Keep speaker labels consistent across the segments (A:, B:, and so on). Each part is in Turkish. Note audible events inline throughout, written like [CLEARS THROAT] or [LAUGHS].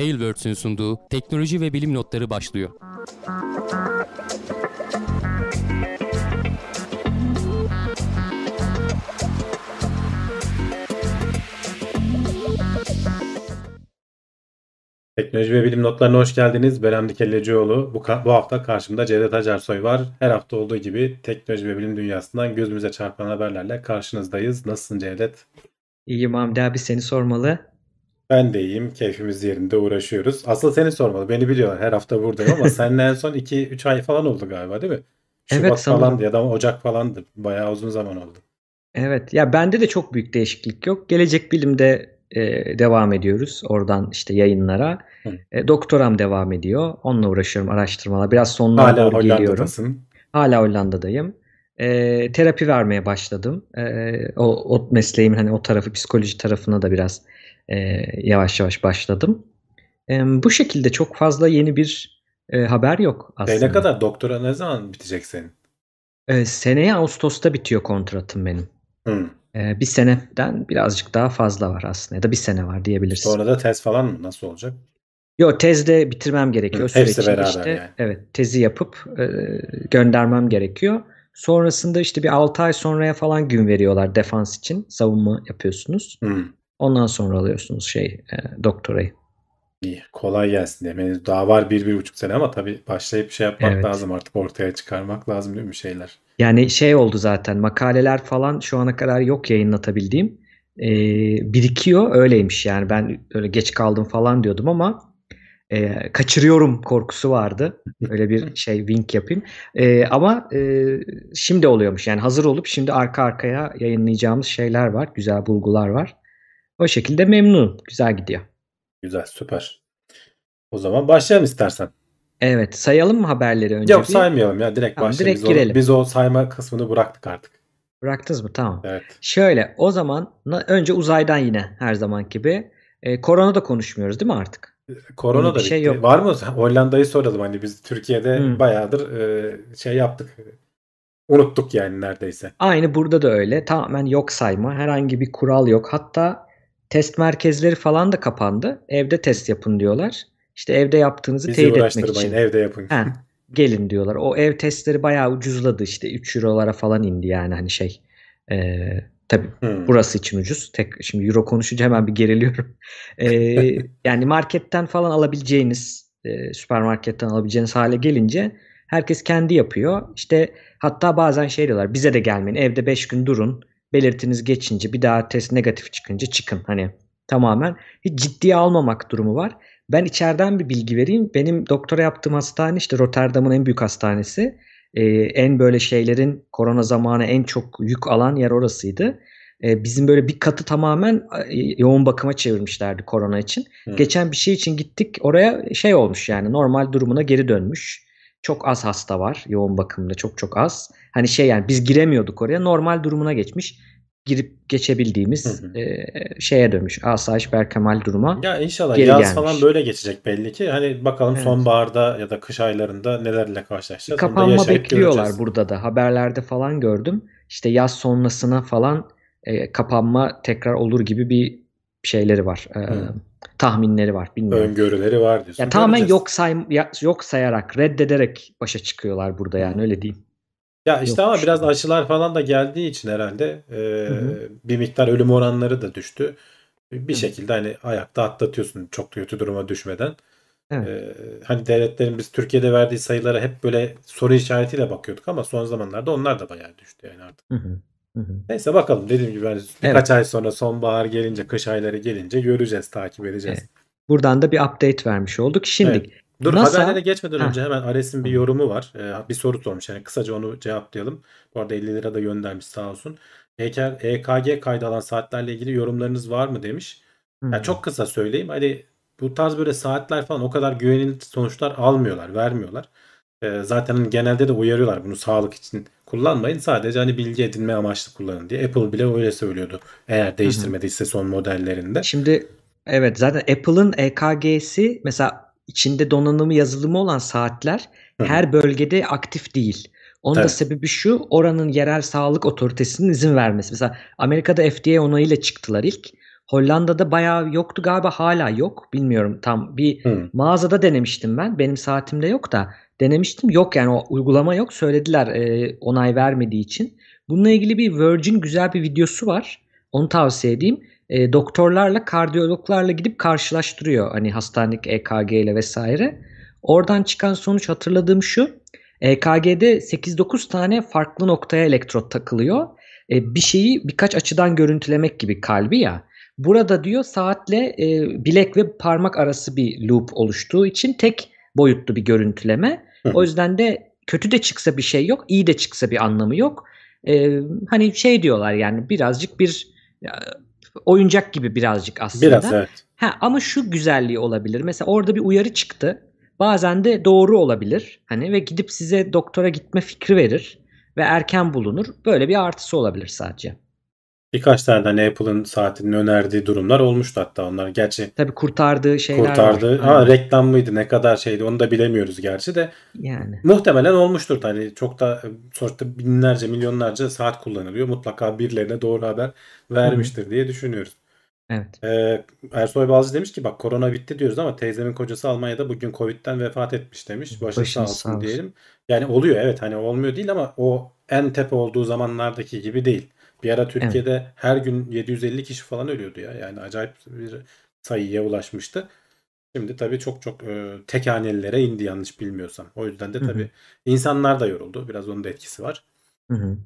A: Tailwords'ün sunduğu teknoloji ve bilim notları başlıyor.
B: Teknoloji ve bilim notlarına hoş geldiniz. Ben Hamdi Kellecioğlu. Bu, bu hafta karşımda Cevdet Acarsoy var. Her hafta olduğu gibi teknoloji ve bilim dünyasından gözümüze çarpan haberlerle karşınızdayız. Nasılsın Cevdet?
C: İyiyim Hamdi abi seni sormalı.
B: Ben de iyiyim. Keyfimiz yerinde uğraşıyoruz. Asıl seni sormalı. Beni biliyorlar. Her hafta buradayım ama [LAUGHS] seninle en son 2-3 ay falan oldu galiba değil mi? Şubat
C: Evet,
B: falandı ya da Ocak falandı. Bayağı uzun zaman oldu.
C: Evet ya bende de çok büyük değişiklik yok. Gelecek bilimde e, devam ediyoruz. Oradan işte yayınlara.
B: Hı.
C: E, doktoram devam ediyor. Onunla uğraşıyorum araştırmalar. Biraz sonlara
B: Hala
C: doğru geliyorum.
B: Hollanda'dasın.
C: Hala Hollanda'dayım. E, terapi vermeye başladım. E, o, o mesleğimin hani o tarafı psikoloji tarafına da biraz e, yavaş yavaş başladım. E, bu şekilde çok fazla yeni bir e, haber yok
B: Şey,
C: aslında.
B: ne kadar doktora ne zaman bitecek senin?
C: E, seneye Ağustos'ta bitiyor kontratım benim.
B: Hı.
C: Ee, bir seneden birazcık daha fazla var aslında ya da bir sene var diyebiliriz.
B: Sonra da test falan mı? Nasıl olacak?
C: Yo tezde bitirmem gerekiyor.
B: Hı, hepsi beraber
C: işte,
B: yani.
C: Evet tezi yapıp e, göndermem gerekiyor. Sonrasında işte bir 6 ay sonraya falan gün veriyorlar defans için. Savunma yapıyorsunuz.
B: Hı.
C: Ondan sonra alıyorsunuz şey e, doktorayı.
B: İyi. Kolay gelsin. Yani daha var bir, bir buçuk sene ama tabii başlayıp şey yapmak
C: Evet.
B: lazım artık. Ortaya çıkarmak lazım değil mi şeyler?
C: Yani şey oldu zaten makaleler falan şu ana kadar yok yayınlatabildiğim. Ee, birikiyor öyleymiş yani ben öyle geç kaldım falan diyordum ama e, kaçırıyorum korkusu vardı. Öyle bir [LAUGHS] şey wink yapayım. Ee, ama e, şimdi oluyormuş yani hazır olup şimdi arka arkaya yayınlayacağımız şeyler var. Güzel bulgular var. O şekilde memnunum. Güzel gidiyor.
B: Güzel, süper. O zaman başlayalım istersen.
C: Evet sayalım mı haberleri önce
B: Yok
C: bir?
B: saymayalım ya direkt
C: Tamam,
B: başlayalım.
C: direkt
B: biz, o,
C: girelim.
B: biz o sayma kısmını bıraktık artık.
C: Bıraktınız mı? Tamam.
B: Evet.
C: Şöyle o zaman önce uzaydan yine her zaman gibi. E, korona da konuşmuyoruz değil mi artık?
B: Korona
C: Yeni
B: da
C: bir şey
B: bitti.
C: yok.
B: Var mı? Hollanda'yı soralım. Hani biz Türkiye'de
C: Hı.
B: bayağıdır e, şey yaptık. Unuttuk yani neredeyse.
C: Aynı burada da öyle. Tamamen yok sayma. Herhangi bir kural yok. Hatta test merkezleri falan da kapandı. Evde test yapın diyorlar. İşte evde yaptığınızı
B: Bizi
C: teyit etmek için.
B: Evde yapın.
C: Ha, gelin diyorlar. O ev testleri bayağı ucuzladı işte 3 eurolara falan indi yani hani şey. Ee, tabii
B: Hı.
C: burası için ucuz. Tek şimdi euro konuşunca hemen bir geriliyorum. Ee, [LAUGHS] yani marketten falan alabileceğiniz, e, süpermarketten alabileceğiniz hale gelince herkes kendi yapıyor. İşte hatta bazen şey diyorlar bize de gelmeyin evde 5 gün durun. Belirtiniz geçince bir daha test negatif çıkınca çıkın. Hani tamamen hiç ciddiye almamak durumu var. Ben içeriden bir bilgi vereyim. Benim doktora yaptığım hastane işte Rotterdam'ın en büyük hastanesi. Ee, en böyle şeylerin korona zamanı en çok yük alan yer orasıydı. Ee, bizim böyle bir katı tamamen yoğun bakıma çevirmişlerdi korona için.
B: Hı.
C: Geçen bir şey için gittik oraya şey olmuş yani normal durumuna geri dönmüş. Çok az hasta var yoğun bakımda çok çok az. Hani şey yani biz giremiyorduk oraya normal durumuna geçmiş. Girip geçebildiğimiz
B: Hı hı.
C: e, şeye dönmüş. Asayiş Berkemal duruma.
B: Ya inşallah
C: Geri
B: yaz
C: gelmiş.
B: falan böyle geçecek belli ki. Hani bakalım
C: Evet.
B: sonbaharda ya da kış aylarında nelerle karşılaşacağız.
C: Kapanma bekliyorlar
B: göreceğiz.
C: burada da. Haberlerde falan gördüm. İşte yaz sonrasına falan e, kapanma tekrar olur gibi bir şeyleri var. E,
B: Hı.
C: Tahminleri var. Bilmiyorum.
B: Öngörüleri var diyorsun.
C: Ya tamamen
B: Göreceğiz.
C: yok say yok sayarak, reddederek başa çıkıyorlar burada yani öyle diyeyim.
B: Ya işte
C: Yok
B: ama biraz
C: işte.
B: aşılar falan da geldiği için herhalde e,
C: hı.
B: bir miktar ölüm oranları da düştü. Bir
C: Hı.
B: şekilde hani ayakta atlatıyorsun çok kötü duruma düşmeden.
C: Evet.
B: E, hani devletlerin biz Türkiye'de verdiği sayılara hep böyle soru işaretiyle bakıyorduk ama son zamanlarda onlar da bayağı düştü yani artık.
C: Hı hı. Hı hı.
B: Neyse bakalım dediğim gibi hani birkaç ay sonra sonbahar gelince kış ayları gelince göreceğiz takip edeceğiz.
C: Evet. Buradan da bir update vermiş olduk. Şimdi
B: Evet. Dur
C: NASA
B: haberlere geçmeden
C: Ha.
B: önce hemen Ares'in bir yorumu var. Ee, bir soru sormuş. Yani kısaca onu cevaplayalım. Bu arada 50 lira da göndermiş sağ olsun. EK EKG kaydı alan saatlerle ilgili yorumlarınız var mı demiş. Yani çok kısa söyleyeyim. Hani bu tarz böyle saatler falan o kadar güvenilir sonuçlar almıyorlar, vermiyorlar. Ee, zaten hani genelde de uyarıyorlar bunu sağlık için kullanmayın. Sadece hani bilgi edinme amaçlı kullanın diye. Apple bile öyle söylüyordu. Eğer değiştirmediyse son modellerinde.
C: Şimdi evet zaten Apple'ın EKG'si mesela içinde donanımı yazılımı olan saatler her bölgede aktif değil. Onun da
B: Evet.
C: sebebi şu oranın yerel sağlık otoritesinin izin vermesi. Mesela Amerika'da FDA onayıyla çıktılar ilk. Hollanda'da bayağı yoktu galiba hala yok. Bilmiyorum tam bir
B: Hı.
C: mağazada denemiştim ben. Benim saatimde yok da denemiştim. Yok yani o uygulama yok. Söylediler e, onay vermediği için. Bununla ilgili bir Virgin güzel bir videosu var. Onu tavsiye edeyim. E, doktorlarla, kardiyologlarla gidip karşılaştırıyor. Hani hastanedeki EKG ile vesaire. Oradan çıkan sonuç hatırladığım şu. EKG'de 8-9 tane farklı noktaya elektrot takılıyor. E, bir şeyi birkaç açıdan görüntülemek gibi kalbi ya. Burada diyor saatle e, bilek ve parmak arası bir loop oluştuğu için tek boyutlu bir görüntüleme. O [LAUGHS] yüzden de kötü de çıksa bir şey yok, iyi de çıksa bir anlamı yok. E, hani şey diyorlar yani birazcık bir oyuncak gibi birazcık aslında.
B: Biraz evet.
C: Ha, ama şu güzelliği olabilir. Mesela orada bir uyarı çıktı. Bazen de doğru olabilir. Hani ve gidip size doktora gitme fikri verir ve erken bulunur. Böyle bir artısı olabilir sadece.
B: Birkaç tane hani Apple'ın saatinin önerdiği durumlar olmuştu hatta onlar. Gerçi
C: Tabii kurtardığı şeyler
B: kurtardı.
C: var.
B: Ha reklam mıydı ne kadar şeydi onu da bilemiyoruz gerçi de.
C: Yani.
B: Muhtemelen olmuştur hani çok da sonuçta binlerce milyonlarca saat kullanılıyor. Mutlaka birilerine doğru haber vermiştir diye düşünüyoruz.
C: Evet.
B: Ee, Ersoy Balcı demiş ki bak korona bitti diyoruz ama teyzemin kocası Almanya'da bugün Covid'den vefat etmiş demiş. Başın
C: Başın
B: sağ olsun
C: sağ olsun.
B: diyelim. Yani oluyor evet hani olmuyor değil ama o en tepe olduğu zamanlardaki gibi değil. Bir ara Türkiye'de her gün 750 kişi falan ölüyordu ya. Yani acayip bir sayıya ulaşmıştı. Şimdi tabii çok çok e, tek hanelilere indi yanlış bilmiyorsam. O yüzden de
C: Hı hı.
B: tabii insanlar da yoruldu. Biraz onun da etkisi var.
C: Hı hı.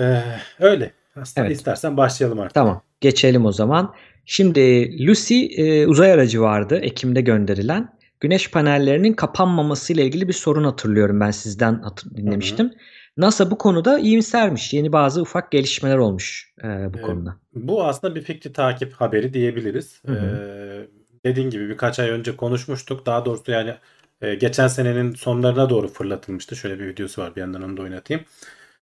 B: Ee, öyle. Aslında
C: Evet.
B: istersen başlayalım artık.
C: Tamam. Geçelim o zaman. Şimdi Lucy e, uzay aracı vardı Ekim'de gönderilen. Güneş panellerinin kapanmaması ile ilgili bir sorun hatırlıyorum ben sizden dinlemiştim. NASA bu konuda iyimsermiş. Yeni bazı ufak gelişmeler olmuş e, bu
B: Evet.
C: konuda.
B: Bu aslında bir fikri takip haberi diyebiliriz.
C: Hı hı.
B: Ee, dediğin gibi birkaç ay önce konuşmuştuk. Daha doğrusu yani e, geçen senenin sonlarına doğru fırlatılmıştı. Şöyle bir videosu var. Bir yandan onu da oynatayım.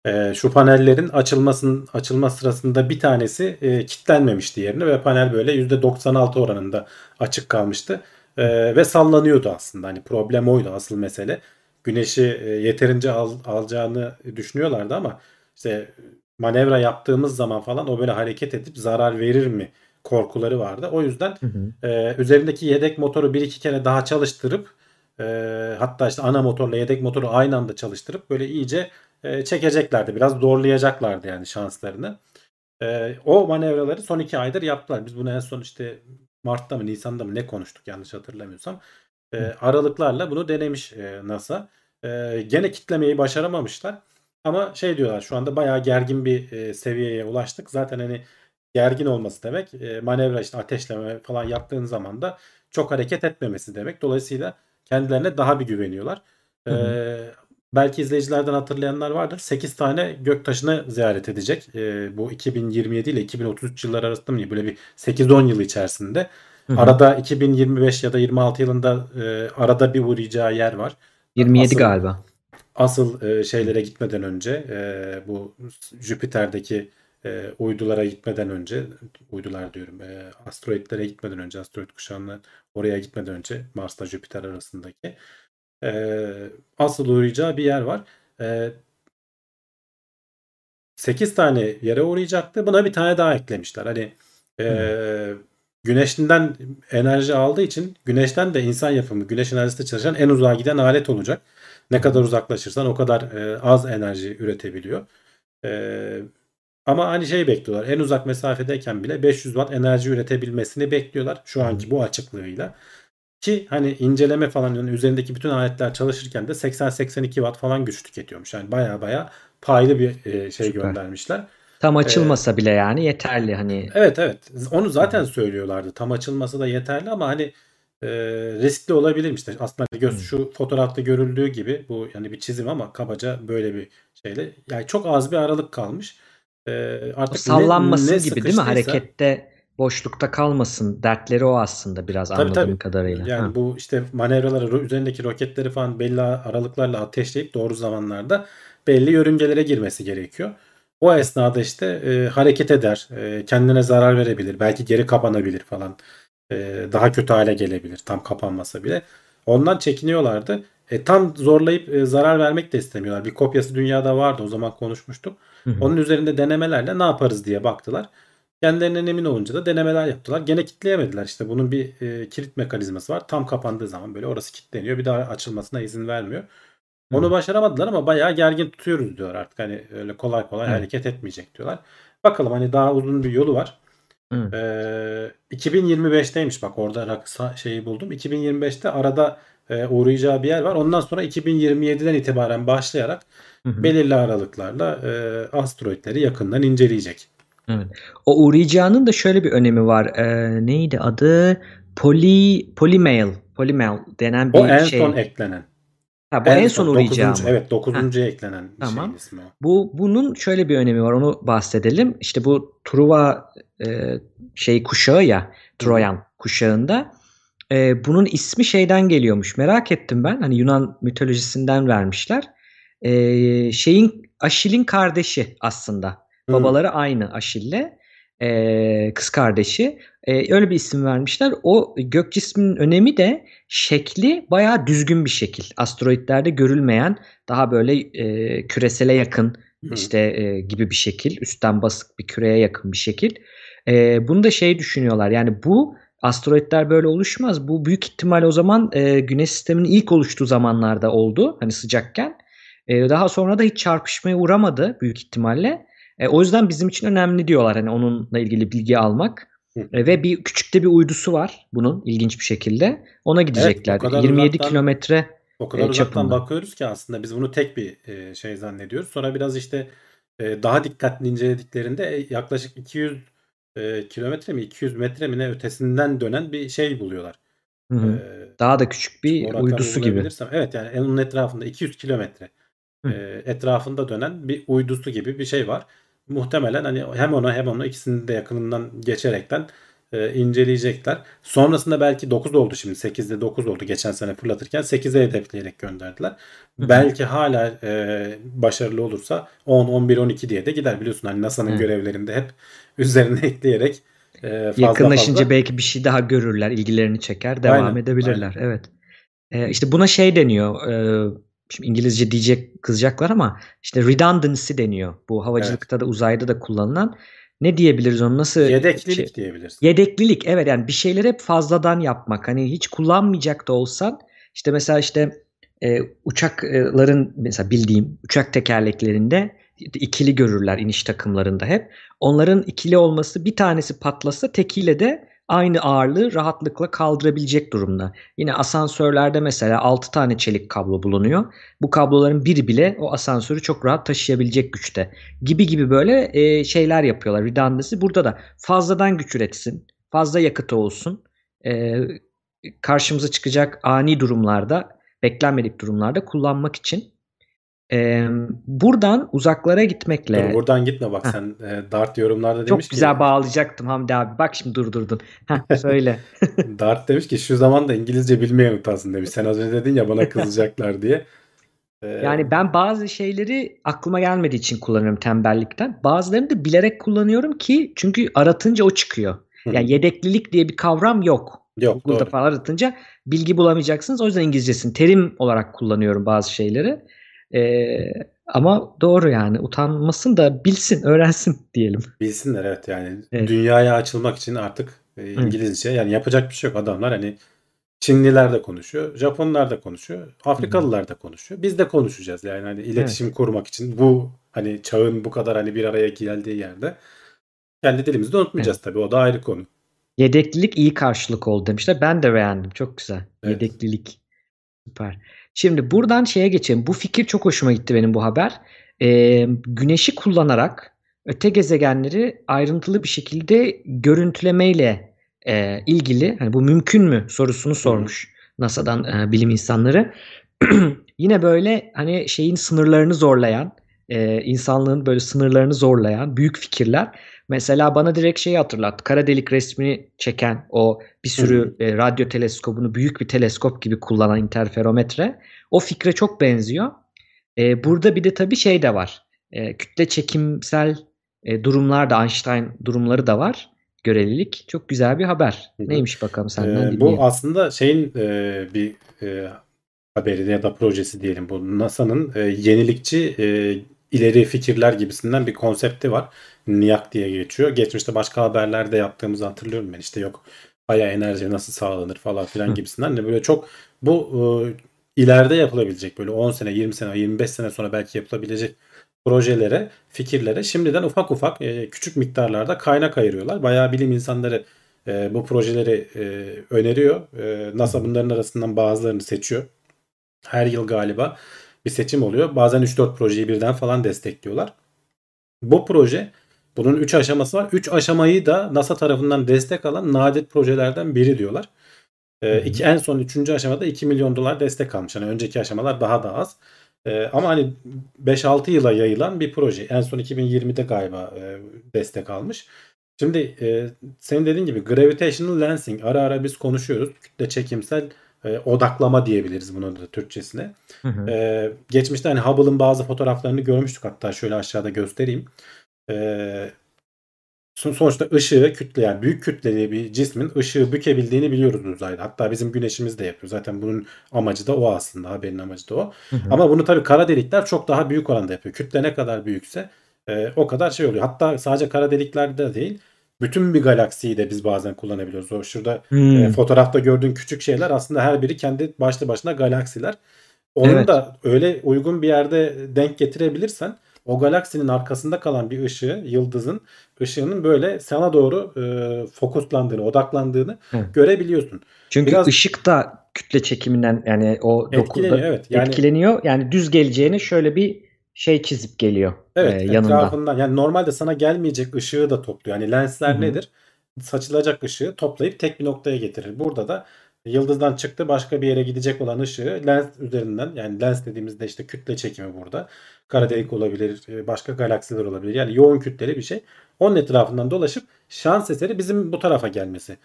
B: Ee, şu panellerin açılmasının açılma sırasında bir tanesi e, kilitlenmemişti yerine ve panel böyle %96 oranında açık kalmıştı. Ee, ve sallanıyordu aslında. Hani problem oydu asıl mesele. Güneşi e, yeterince al- alacağını düşünüyorlardı ama işte manevra yaptığımız zaman falan o böyle hareket edip zarar verir mi korkuları vardı. O yüzden
C: Hı hı.
B: e, üzerindeki yedek motoru bir iki kere daha çalıştırıp e, hatta işte ana motorla yedek motoru aynı anda çalıştırıp böyle iyice e, çekeceklerdi. Biraz zorlayacaklardı yani şanslarını. E, o manevraları son iki aydır yaptılar. Biz bunu en son işte Mart'ta mı Nisan'da mı ne konuştuk yanlış hatırlamıyorsam. E, aralıklarla bunu denemiş e, NASA. E, gene kitlemeyi başaramamışlar. Ama şey diyorlar şu anda bayağı gergin bir e, seviyeye ulaştık. Zaten hani gergin olması demek e, manevra işte ateşleme falan yaptığın zaman da çok hareket etmemesi demek. Dolayısıyla kendilerine daha bir güveniyorlar. E, belki izleyicilerden hatırlayanlar vardır. 8 tane göktaşını ziyaret edecek. E, bu 2027 ile 2033 yıllar arasında mı? Böyle bir 8-10 yıl içerisinde.
C: Hı hı.
B: Arada 2025 ya da 26 yılında e, arada bir uğrayacağı yer var.
C: 27
B: Asıl-
C: galiba.
B: asıl e, şeylere gitmeden önce e, bu Jüpiter'deki e, uydulara gitmeden önce uydular diyorum e, asteroitlere gitmeden önce asteroid kuşağına oraya gitmeden önce Mars'la Jüpiter arasındaki e, asıl uğrayacağı bir yer var. E, 8 tane yere uğrayacaktı. Buna bir tane daha eklemişler. Hani e, güneşinden enerji aldığı için güneşten de insan yapımı güneş enerjisiyle çalışan en uzağa giden alet olacak. Ne kadar uzaklaşırsan o kadar e, az enerji üretebiliyor. E, ama hani şey bekliyorlar. En uzak mesafedeyken bile 500 watt enerji üretebilmesini bekliyorlar. Şu anki bu açıklığıyla. Ki hani inceleme falan yani üzerindeki bütün aletler çalışırken de 80-82 watt falan güç tüketiyormuş. Yani baya baya paylı bir e, şey
C: Süper.
B: göndermişler.
C: Tam açılmasa bile yani yeterli hani.
B: Evet evet. Onu zaten söylüyorlardı. Tam açılması da yeterli ama hani e, riskli olabilirmiş. İşte aslında göz
C: Hı.
B: şu fotoğrafta görüldüğü gibi bu yani bir çizim ama kabaca böyle bir şeyle. Yani çok az bir aralık kalmış. E,
C: O
B: artık ne-
C: sallanması
B: ne
C: gibi değil mi? Harekette boşlukta kalmasın. Dertleri o aslında biraz
B: Tabii,
C: anladığım
B: tabii.
C: kadarıyla.
B: Yani
C: Ha.
B: bu işte manevraları üzerindeki roketleri falan belli aralıklarla ateşleyip doğru zamanlarda belli yörüngelere girmesi gerekiyor. O esnada işte e, hareket eder, e, kendine zarar verebilir, belki geri kapanabilir falan. E, daha kötü hale gelebilir tam kapanmasa bile. Ondan çekiniyorlardı. E, tam zorlayıp e, zarar vermek de istemiyorlar. Bir kopyası dünyada vardı o zaman konuşmuştuk.
C: Hı hı.
B: Onun üzerinde denemelerle ne yaparız diye baktılar. Kendilerinden emin olunca da denemeler yaptılar. Gene kitleyemediler. İşte bunun bir e, kilit mekanizması var. Tam kapandığı zaman böyle orası kilitleniyor. Bir daha açılmasına izin vermiyor. Onu başaramadılar ama bayağı gergin tutuyoruz diyorlar artık. Hani öyle kolay kolay
C: Evet.
B: hareket etmeyecek diyorlar. Bakalım hani daha uzun bir yolu var.
C: Evet.
B: Ee, 2025'teymiş bak orada şeyi buldum. 2025'te arada e, uğrayacağı bir yer var. Ondan sonra 2027'den itibaren başlayarak
C: Hı hı.
B: belirli aralıklarla e, asteroidleri yakından inceleyecek.
C: O uğrayacağının da şöyle bir önemi var. Ee, neydi adı? Poly Polymail. Polymail denen bir
B: O en
C: şey.
B: son eklenen.
C: Ha, bu en, son
B: dokuzuncu-
C: uğrayacağı mı?
B: Evet 9. eklenen bir
C: Tamam.
B: şeyin ismi.
C: Bu bunun şöyle bir önemi var. Onu bahsedelim. İşte bu Truva e, şey kuşağı ya, Troyan kuşağında e, bunun ismi şeyden geliyormuş. Merak ettim ben. Hani Yunan mitolojisinden vermişler. E, şeyin Aşil'in kardeşi aslında.
B: Hı.
C: Babaları aynı Aşil'le. E, kız kardeşi. E, öyle bir isim vermişler. O gök cisminin önemi de şekli bayağı düzgün bir şekil. Asteroidlerde görülmeyen daha böyle e, küresele yakın
B: Hı.
C: işte e, gibi bir şekil. Üstten basık bir küreye yakın bir şekil. E, bunu da şey düşünüyorlar. Yani bu asteroidler böyle oluşmaz. Bu büyük ihtimal o zaman e, Güneş sisteminin ilk oluştuğu zamanlarda oldu. Hani sıcakken. E, daha sonra da hiç çarpışmaya uğramadı büyük ihtimalle. E, o yüzden bizim için önemli diyorlar hani onunla ilgili bilgi almak.
B: Hı.
C: E, ve bir küçük de bir uydusu var bunun ilginç bir şekilde. Ona gidecekler.
B: kadar
C: 27
B: uzaktan-
C: kilometre
B: O kadar
C: e,
B: uzaktan bakıyoruz ki aslında biz bunu tek bir e, şey zannediyoruz. Sonra biraz işte e, daha dikkatli incelediklerinde e, yaklaşık 200 e, kilometre mi 200 metre mi ne ötesinden dönen bir şey buluyorlar.
C: Hı hı.
B: E,
C: daha da küçük bir uydusu gibi.
B: Evet yani onun etrafında 200 kilometre e, etrafında dönen bir uydusu gibi bir şey var. Muhtemelen hani hem ona hem onu ikisini de yakınından geçerekten e, inceleyecekler. Sonrasında belki 9 oldu şimdi 8'de 9 oldu geçen sene fırlatırken 8'e hedefleyerek gönderdiler. Belki hala e, başarılı olursa 10, 11, 12 diye de gider biliyorsun hani NASA'nın görevlerinde hep [LAUGHS] üzerine ekleyerek e, fazla
C: Yakınlaşınca
B: fazla
C: belki bir şey daha görürler, ilgilerini çeker, devam
B: Aynen,
C: edebilirler. Evet. Ee, işte buna şey deniyor. e, şimdi İngilizce diyecek kızacaklar ama işte redundancy deniyor. Bu havacılıkta da uzayda da kullanılan. Ne diyebiliriz onu nasıl
B: yedeklilik
C: şey-
B: diyebilirsin.
C: Yedeklilik evet yani bir şeyleri hep fazladan yapmak. Hani hiç kullanmayacak da olsan işte mesela işte e, uçakların mesela bildiğim uçak tekerleklerinde ikili görürler iniş takımlarında hep. Onların ikili olması bir tanesi patlasa tekiyle de aynı ağırlığı rahatlıkla kaldırabilecek durumda. Yine asansörlerde mesela 6 tane çelik kablo bulunuyor. Bu kabloların biri bile o asansörü çok rahat taşıyabilecek güçte. Gibi gibi böyle e, şeyler yapıyorlar. Redundancy burada da fazladan güç üretsin, fazla yakıtı olsun. E, karşımıza çıkacak ani durumlarda, beklenmedik durumlarda kullanmak için. E, buradan uzaklara gitmekle
B: Dur, buradan gitme bak sen e, Dart yorumlarda
C: çok
B: demiş
C: güzel
B: ki
C: bağlayacaktım Hamdi abi. Bak şimdi durdurdun. Heh, [LAUGHS] söyle.
B: Dart demiş ki şu zaman da İngilizce bilmeyen utansın demiş. Sen az önce dedin ya bana kızacaklar diye. [LAUGHS] E,
C: Yani ben bazı şeyleri aklıma gelmediği için kullanıyorum tembellikten. Bazılarını da bilerek kullanıyorum ki çünkü aratınca o çıkıyor. Yani yedeklilik diye bir kavram yok.
B: yok
C: Google'da
B: doğru.
C: falan aratınca bilgi bulamayacaksınız. O yüzden İngilizcesini terim olarak kullanıyorum bazı şeyleri. Ee, ama doğru yani utanmasın da bilsin, öğrensin diyelim.
B: Bilsinler evet yani
C: Evet.
B: dünyaya açılmak için artık e, İngilizce yani yapacak bir şey yok adamlar hani Çinliler de konuşuyor, Japonlar da konuşuyor, Afrikalılar da konuşuyor. Biz de konuşacağız yani hani iletişim kurmak için bu hani çağın bu kadar hani bir araya geldiği yerde kendi dilimizi de unutmayacağız tabii o da ayrı konu.
C: Yedeklilik iyi karşılık oldu demişler. Ben de beğendim. Çok güzel.
B: Evet.
C: Yedeklilik. Süper. Şimdi buradan şeye geçelim. Bu fikir çok hoşuma gitti benim bu haber. Ee, güneşi kullanarak öte gezegenleri ayrıntılı bir şekilde görüntülemeyle e, ilgili hani bu mümkün mü sorusunu sormuş NASA'dan e, bilim insanları. [CLEARS THROAT] Yine böyle hani şeyin sınırlarını zorlayan, e, insanlığın böyle sınırlarını zorlayan büyük fikirler. Mesela bana direkt şeyi hatırlattı. Kara delik resmini çeken o bir sürü e, radyo teleskobunu büyük bir teleskop gibi kullanan interferometre. O fikre çok benziyor. E, burada bir de tabii şey de var. E, kütle çekimsel e, durumlar da Einstein durumları da var. Görelilik. Çok güzel bir haber.
B: Hı hı.
C: Neymiş bakalım senden
B: Ee, bu aslında şeyin e, bir e, haberi ya da projesi diyelim bu NASA'nın e, yenilikçi e, ileri fikirler gibisinden bir konsepti var. NIAC diye geçiyor. Geçmişte başka haberlerde yaptığımızı hatırlıyorum ben. İşte yok aya enerji nasıl sağlanır falan filan gibisinden. Hani böyle çok bu e, ileride yapılabilecek böyle 10 sene, 20 sene, 25 sene sonra belki yapılabilecek projelere, fikirlere şimdiden ufak ufak e, küçük miktarlarda kaynak ayırıyorlar. Bayağı bilim insanları e, bu projeleri e, öneriyor. E, NASA bunların arasından bazılarını seçiyor. Her yıl galiba bir seçim oluyor. Bazen 3-4 projeyi birden falan destekliyorlar. Bu proje bunun 3 aşaması var. 3 aşamayı da NASA tarafından destek alan nadir projelerden biri diyorlar.
C: Hı.
B: iki, en son 3. aşamada 2 milyon dolar destek almış. Yani önceki aşamalar daha da az. Ee, ama hani 5-6 yıla yayılan bir proje. En son 2020'de galiba e, destek almış. Şimdi e, senin dediğin gibi gravitational lensing ara ara biz konuşuyoruz. Kütle çekimsel e, odaklama diyebiliriz bunun da Türkçesine.
C: Hı hı.
B: Ee, geçmişte hani Hubble'ın bazı fotoğraflarını görmüştük hatta şöyle aşağıda göstereyim. Son- sonuçta ışığı kütle yani büyük kütleli bir cismin ışığı bükebildiğini biliyoruz uzayda. Hatta bizim güneşimiz de yapıyor. Zaten bunun amacı da o aslında. Haberin amacı da o.
C: Hı hı.
B: Ama bunu tabii kara delikler çok daha büyük oranda yapıyor. Kütle ne kadar büyükse e, o kadar şey oluyor. Hatta sadece kara deliklerde değil bütün bir galaksiyi de biz bazen kullanabiliyoruz. O şurada
C: Hmm.
B: e, fotoğrafta gördüğün küçük şeyler aslında her biri kendi başlı başına galaksiler. Onun
C: Evet.
B: da öyle uygun bir yerde denk getirebilirsen o galaksinin arkasında kalan bir ışığı, yıldızın ışığının böyle sana doğru e, fokuslandığını, odaklandığını
C: Evet.
B: görebiliyorsun.
C: Çünkü
B: biraz-
C: ışık da kütle çekiminden yani o
B: Etkileniyor,
C: dokuda
B: evet. Yani-
C: etkileniyor. Yani düz geleceğini şöyle bir şey çizip geliyor
B: Evet,
C: e, yanından.
B: etrafından yani normalde sana gelmeyecek ışığı da topluyor. Yani lensler
C: Hı hı.
B: nedir? Saçılacak ışığı toplayıp tek bir noktaya getirir. Burada da yıldızdan çıktı başka bir yere gidecek olan ışığı lens üzerinden yani lens dediğimizde işte kütle çekimi burada. Kara delik olabilir, e, başka galaksiler olabilir. Yani yoğun kütleli bir şey. Onun etrafından dolaşıp şans eseri bizim bu tarafa gelmesi.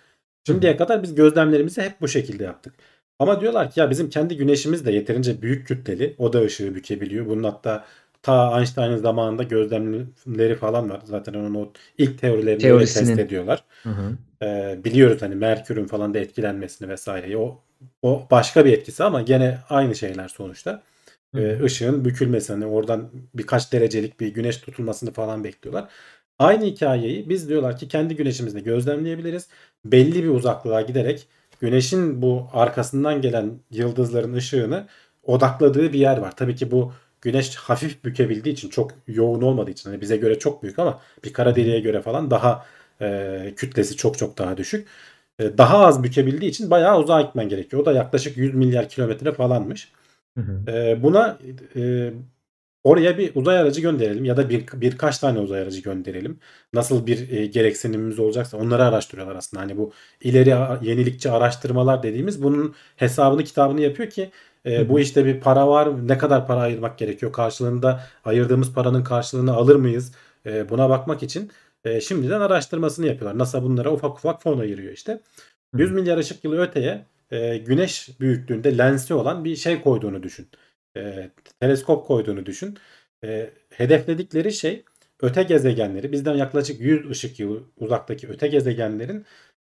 B: Şimdiye kadar biz gözlemlerimizi hep bu şekilde yaptık. Ama diyorlar ki ya bizim kendi güneşimiz de yeterince büyük kütleli. O da ışığı bükebiliyor. Bunun hatta ta Einstein'ın zamanında gözlemleri falan var. Zaten onun o ilk teorilerini
C: Teorisinin.
B: test ediyorlar.
C: Hı hı.
B: Ee, biliyoruz hani Merkür'ün falan da etkilenmesini vesaireyi. O, o başka bir etkisi ama gene aynı şeyler sonuçta. Ee, ışığın bükülmesi hani oradan birkaç derecelik bir güneş tutulmasını falan bekliyorlar. Aynı hikayeyi biz diyorlar ki kendi güneşimizde gözlemleyebiliriz. Belli bir uzaklığa giderek güneşin bu arkasından gelen yıldızların ışığını odakladığı bir yer var. Tabii ki bu güneş hafif bükebildiği için çok yoğun olmadığı için hani bize göre çok büyük ama bir kara deliğe göre falan daha e, kütlesi çok çok daha düşük. E, daha az bükebildiği için bayağı uzağa gitmen gerekiyor. O da yaklaşık 100 milyar kilometre falanmış.
C: Hı hı.
B: E, buna e, oraya bir uzay aracı gönderelim ya da bir birkaç tane uzay aracı gönderelim. Nasıl bir e, gereksinimimiz olacaksa onları araştırıyorlar aslında. Hani bu ileri yenilikçi araştırmalar dediğimiz bunun hesabını kitabını yapıyor ki e, bu işte bir para var. Ne kadar para ayırmak gerekiyor? Karşılığında ayırdığımız paranın karşılığını alır mıyız? E, buna bakmak için e, şimdiden araştırmasını yapıyorlar. NASA bunlara ufak ufak fon ayırıyor işte. 100 milyar ışık yılı öteye e, güneş büyüklüğünde lensi olan bir şey koyduğunu düşün. E, teleskop koyduğunu düşün. E, hedefledikleri şey öte gezegenleri bizden yaklaşık 100 ışık yılı uzaktaki öte gezegenlerin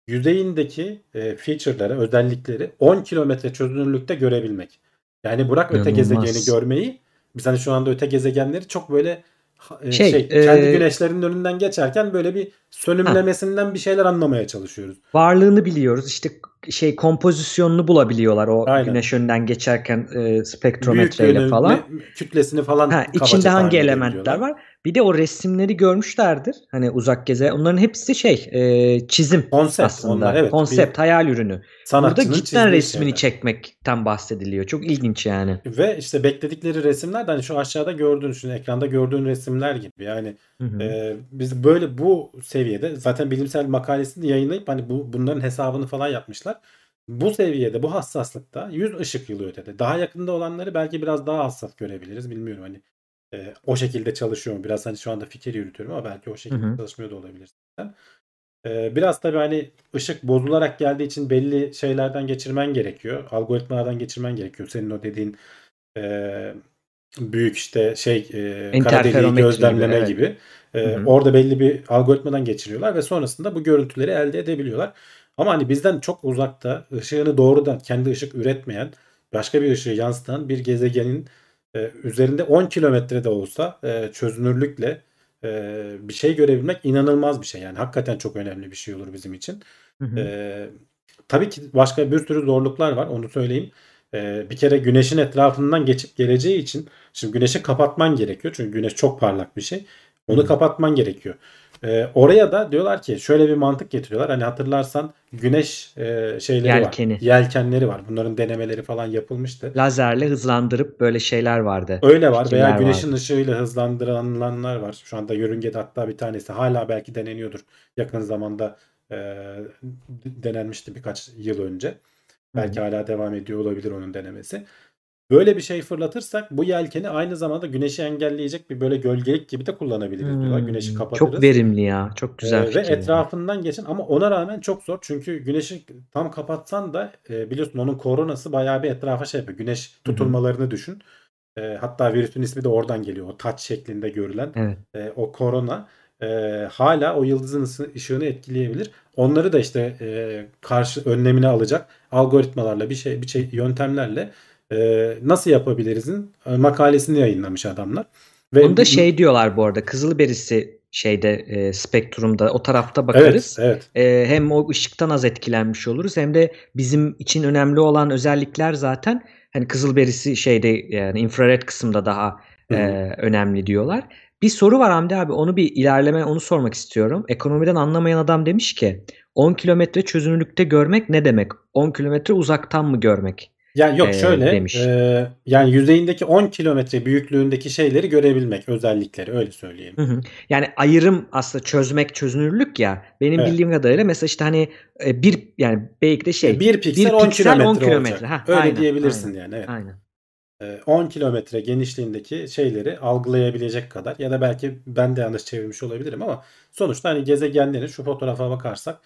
B: yüzeyindeki e, feature'ları, özellikleri 10 kilometre çözünürlükte görebilmek. Yani bırak öte
C: İnanılmaz.
B: gezegeni görmeyi. Biz hani şu anda öte gezegenleri çok böyle ha- e,
C: Şey,
B: şey, kendi
C: e,
B: güneşlerinin önünden geçerken böyle bir sönümlemesinden bir şeyler anlamaya çalışıyoruz.
C: Varlığını biliyoruz. İşte şey kompozisyonunu bulabiliyorlar o
B: Aynen.
C: güneş önünden geçerken e, spektrometreyle
B: Büyüklüğünü,
C: falan.
B: ne- kütlesini falan
C: Ha, içinde hangi elementler var? Bir de o resimleri görmüşlerdir. Hani uzak geze. Onların hepsi şey e, çizim
B: Konsept
C: aslında.
B: onlar evet.
C: Konsept, hayal ürünü. Burada cidden resmini
B: şeyler.
C: çekmekten bahsediliyor. Çok ilginç yani.
B: Ve işte bekledikleri resimler de hani şu aşağıda gördüğün, şu ekranda gördüğün resimler gibi. Yani
C: Hı hı.
B: Ee, biz böyle bu seviyede zaten bilimsel makalesini yayınlayıp hani bu bunların hesabını falan yapmışlar. Bu seviyede, bu hassaslıkta 100 ışık yılı ötede. Daha yakında olanları belki biraz daha hassas görebiliriz. Bilmiyorum hani e, o şekilde çalışıyor mu? Biraz hani şu anda fikir yürütüyorum ama belki o şekilde
C: Hı hı.
B: çalışmıyor da olabilir. zaten. Ee, biraz tabii hani ışık bozularak geldiği için belli şeylerden geçirmen gerekiyor. Algoritmalardan geçirmen gerekiyor. Senin o dediğin e, büyük işte şey e, kara deliği gözlemleme
C: gibi,
B: gibi. E,
C: Hı hı.
B: orada belli bir algoritmadan geçiriyorlar ve sonrasında bu görüntüleri elde edebiliyorlar. Ama hani bizden çok uzakta ışığını doğrudan kendi ışık üretmeyen başka bir ışığı yansıtan bir gezegenin e, üzerinde 10 kilometre de olsa e, çözünürlükle e, bir şey görebilmek inanılmaz bir şey. Yani hakikaten çok önemli bir şey olur bizim için.
C: Hı hı.
B: E, tabii ki başka bir sürü zorluklar var onu söyleyeyim. E, bir kere güneşin etrafından geçip geleceği için şimdi güneşi kapatman gerekiyor. Çünkü güneş çok parlak bir şey. Onu
C: Hı.
B: kapatman gerekiyor. E, oraya da diyorlar ki şöyle bir mantık getiriyorlar. Hani hatırlarsan güneş e, şeyleri
C: Yelkeni.
B: var. Yelkenleri var. Bunların denemeleri falan yapılmıştı.
C: Lazerle hızlandırıp böyle şeyler vardı.
B: Öyle var veya
C: Fikirler
B: güneşin
C: vardı.
B: ışığıyla hızlandırılanlar var. Şu anda yörüngede hatta bir tanesi hala belki deneniyordur. Yakın zamanda e, denenmişti birkaç yıl önce. Belki hala devam ediyor olabilir onun denemesi. Böyle bir şey fırlatırsak bu yelkeni aynı zamanda güneşi engelleyecek bir böyle gölgelik gibi de kullanabiliriz diyorlar. Güneşi
C: Hmm,
B: kapatırız.
C: Çok verimli ya. Çok güzel
B: Ee, ve etrafından geçen ama ona rağmen çok zor. Çünkü güneşi tam kapatsan da e, biliyorsun onun koronası bayağı bir etrafa şey yapıyor. Güneş tutulmalarını düşün. E, hatta virüsün ismi de oradan geliyor. O taç şeklinde görülen
C: Evet.
B: e, o korona e, hala o yıldızın ısı- ışığını etkileyebilir. Onları da işte e, karşı önlemini alacak algoritmalarla bir şey bir şey yöntemlerle e, nasıl yapabilirizin e, makalesini yayınlamış adamlar. Ve
C: Onu da şey diyorlar bu arada. Kızılberisi şeyde e, spektrumda o tarafta
B: evet
C: bakarız.
B: evet
C: E, hem o ışıktan az etkilenmiş oluruz hem de bizim için önemli olan özellikler zaten hani Kızılberisi şeyde yani infrared kısımda daha
B: Hı hı.
C: e, önemli diyorlar. Bir soru var Hamdi abi onu bir ilerleme onu sormak istiyorum. Ekonomiden anlamayan adam demiş ki 10 kilometre çözünürlükte görmek ne demek? 10 kilometre uzaktan mı görmek?
B: Yani yok
C: Ee,
B: şöyle
C: demiş.
B: e, yani yüzeyindeki 10 kilometre büyüklüğündeki şeyleri görebilmek özellikleri öyle söyleyelim.
C: Hı hı. Yani ayrım aslında çözmek çözünürlük ya. Benim
B: Evet.
C: bildiğim kadarıyla mesela işte hani e, bir yani belki de şey
B: bir piksel,
C: bir
B: 10
C: piksel
B: kilometre
C: 10
B: olacak.
C: kilometre. Ha,
B: öyle
C: aynen,
B: diyebilirsin
C: aynen,
B: yani evet.
C: Aynen.
B: E, 10 kilometre genişliğindeki şeyleri algılayabilecek kadar ya da belki ben de yanlış çevirmiş olabilirim ama sonuçta hani gezegenlerin şu fotoğrafa bakarsak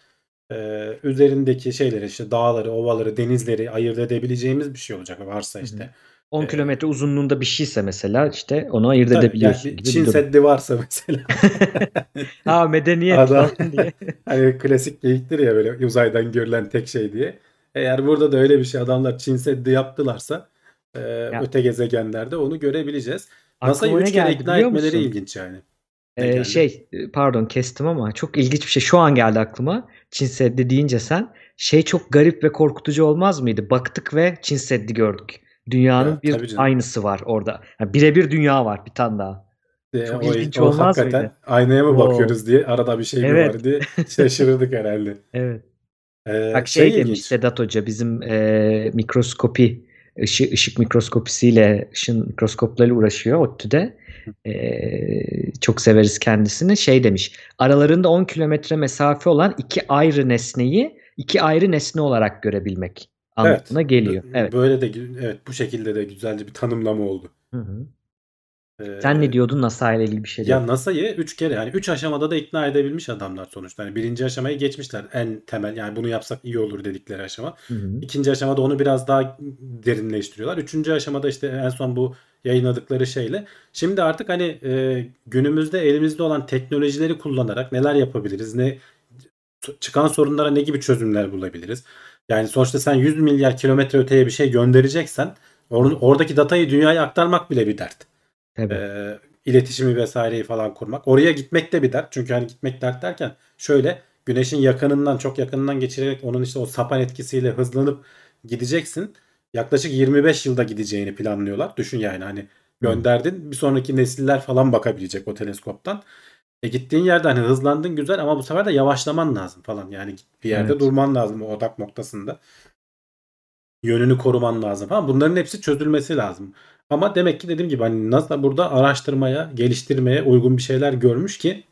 B: e, üzerindeki şeyleri işte dağları, ovaları, denizleri ayırt edebileceğimiz bir şey olacak varsa
C: Hı hı.
B: işte.
C: 10
B: Ee,
C: kilometre uzunluğunda bir şeyse mesela işte onu ayırt
B: Tabii,
C: edebiliyorsun
B: yani
C: gibi
B: Çin. Seddi varsa mesela [LAUGHS]
C: Ha medeniyet
B: Adam-
C: falan diye. [LAUGHS]
B: Hani klasik geyiktir ya böyle uzaydan görülen tek şey diye. Eğer burada da öyle bir şey adamlar Çin Seddi yaptılarsa e, öte gezegenlerde onu görebileceğiz. NASA'yı
C: Aklıma ne
B: 3 kere ikna etmeleri
C: musun?
B: ilginç yani.
C: Ee, şey pardon kestim ama çok ilginç bir şey şu an geldi aklıma. Çin Seddi deyince sen şey çok garip ve korkutucu olmaz mıydı? Baktık ve Çin Seddi gördük. Dünyanın
B: Ya, tabii
C: bir
B: canım.
C: aynısı var orada. Yani birebir dünya var bir tane daha.
B: E,
C: çok
B: o,
C: ilginç
B: o
C: olmaz
B: hakikaten
C: mıydı?
B: aynaya mı
C: Wow.
B: bakıyoruz diye arada bir şey mi
C: Evet.
B: var diye [LAUGHS] şaşırdık herhalde.
C: Evet.
B: E,
C: Bak şey,
B: şey
C: demiş
B: ilginç.
C: Sedat Hoca bizim e, mikroskopi ışık, ışık mikroskopisiyle ışın mikroskoplarıyla uğraşıyor ODTÜ'de. E, çok severiz kendisini. Şey demiş aralarında 10 kilometre mesafe olan iki ayrı nesneyi iki ayrı nesne olarak görebilmek anlamına geliyor.
B: B-
C: Evet.
B: Böyle de evet bu şekilde de güzelce bir tanımlama oldu.
C: Hı hı.
B: E,
C: Sen ne diyordun NASA ile ilgili bir şey
B: Ya. NASA'yı 3 kere yani 3 aşamada da ikna edebilmiş adamlar sonuçta. Yani birinci aşamayı geçmişler. En temel yani bunu yapsak iyi olur dedikleri aşama.
C: Hı hı.
B: İkinci aşamada onu biraz daha derinleştiriyorlar. Üçüncü aşamada işte en son bu yayınladıkları şeyle. Şimdi artık hani e, günümüzde elimizde olan teknolojileri kullanarak neler yapabiliriz? Ne çıkan sorunlara ne gibi çözümler bulabiliriz? Yani sonuçta sen 100 milyar kilometre öteye bir şey göndereceksen or- oradaki datayı dünyaya aktarmak bile bir dert.
C: Tabii.
B: Ee, iletişimi vesaireyi falan kurmak. Oraya gitmek de bir dert. Çünkü hani gitmek dert derken şöyle güneşin yakınından çok yakınından geçirerek onun işte o sapan etkisiyle hızlanıp gideceksin. Yaklaşık 25 yılda gideceğini planlıyorlar. Düşün yani hani gönderdin bir sonraki nesiller falan bakabilecek o teleskoptan. E gittiğin yerde hani hızlandın güzel ama bu sefer de yavaşlaman lazım falan. Yani bir yerde
C: Evet.
B: durman lazım o odak noktasında. Yönünü koruman lazım falan. Bunların hepsi çözülmesi lazım. Ama demek ki dediğim gibi hani NASA burada araştırmaya, geliştirmeye uygun bir şeyler görmüş ki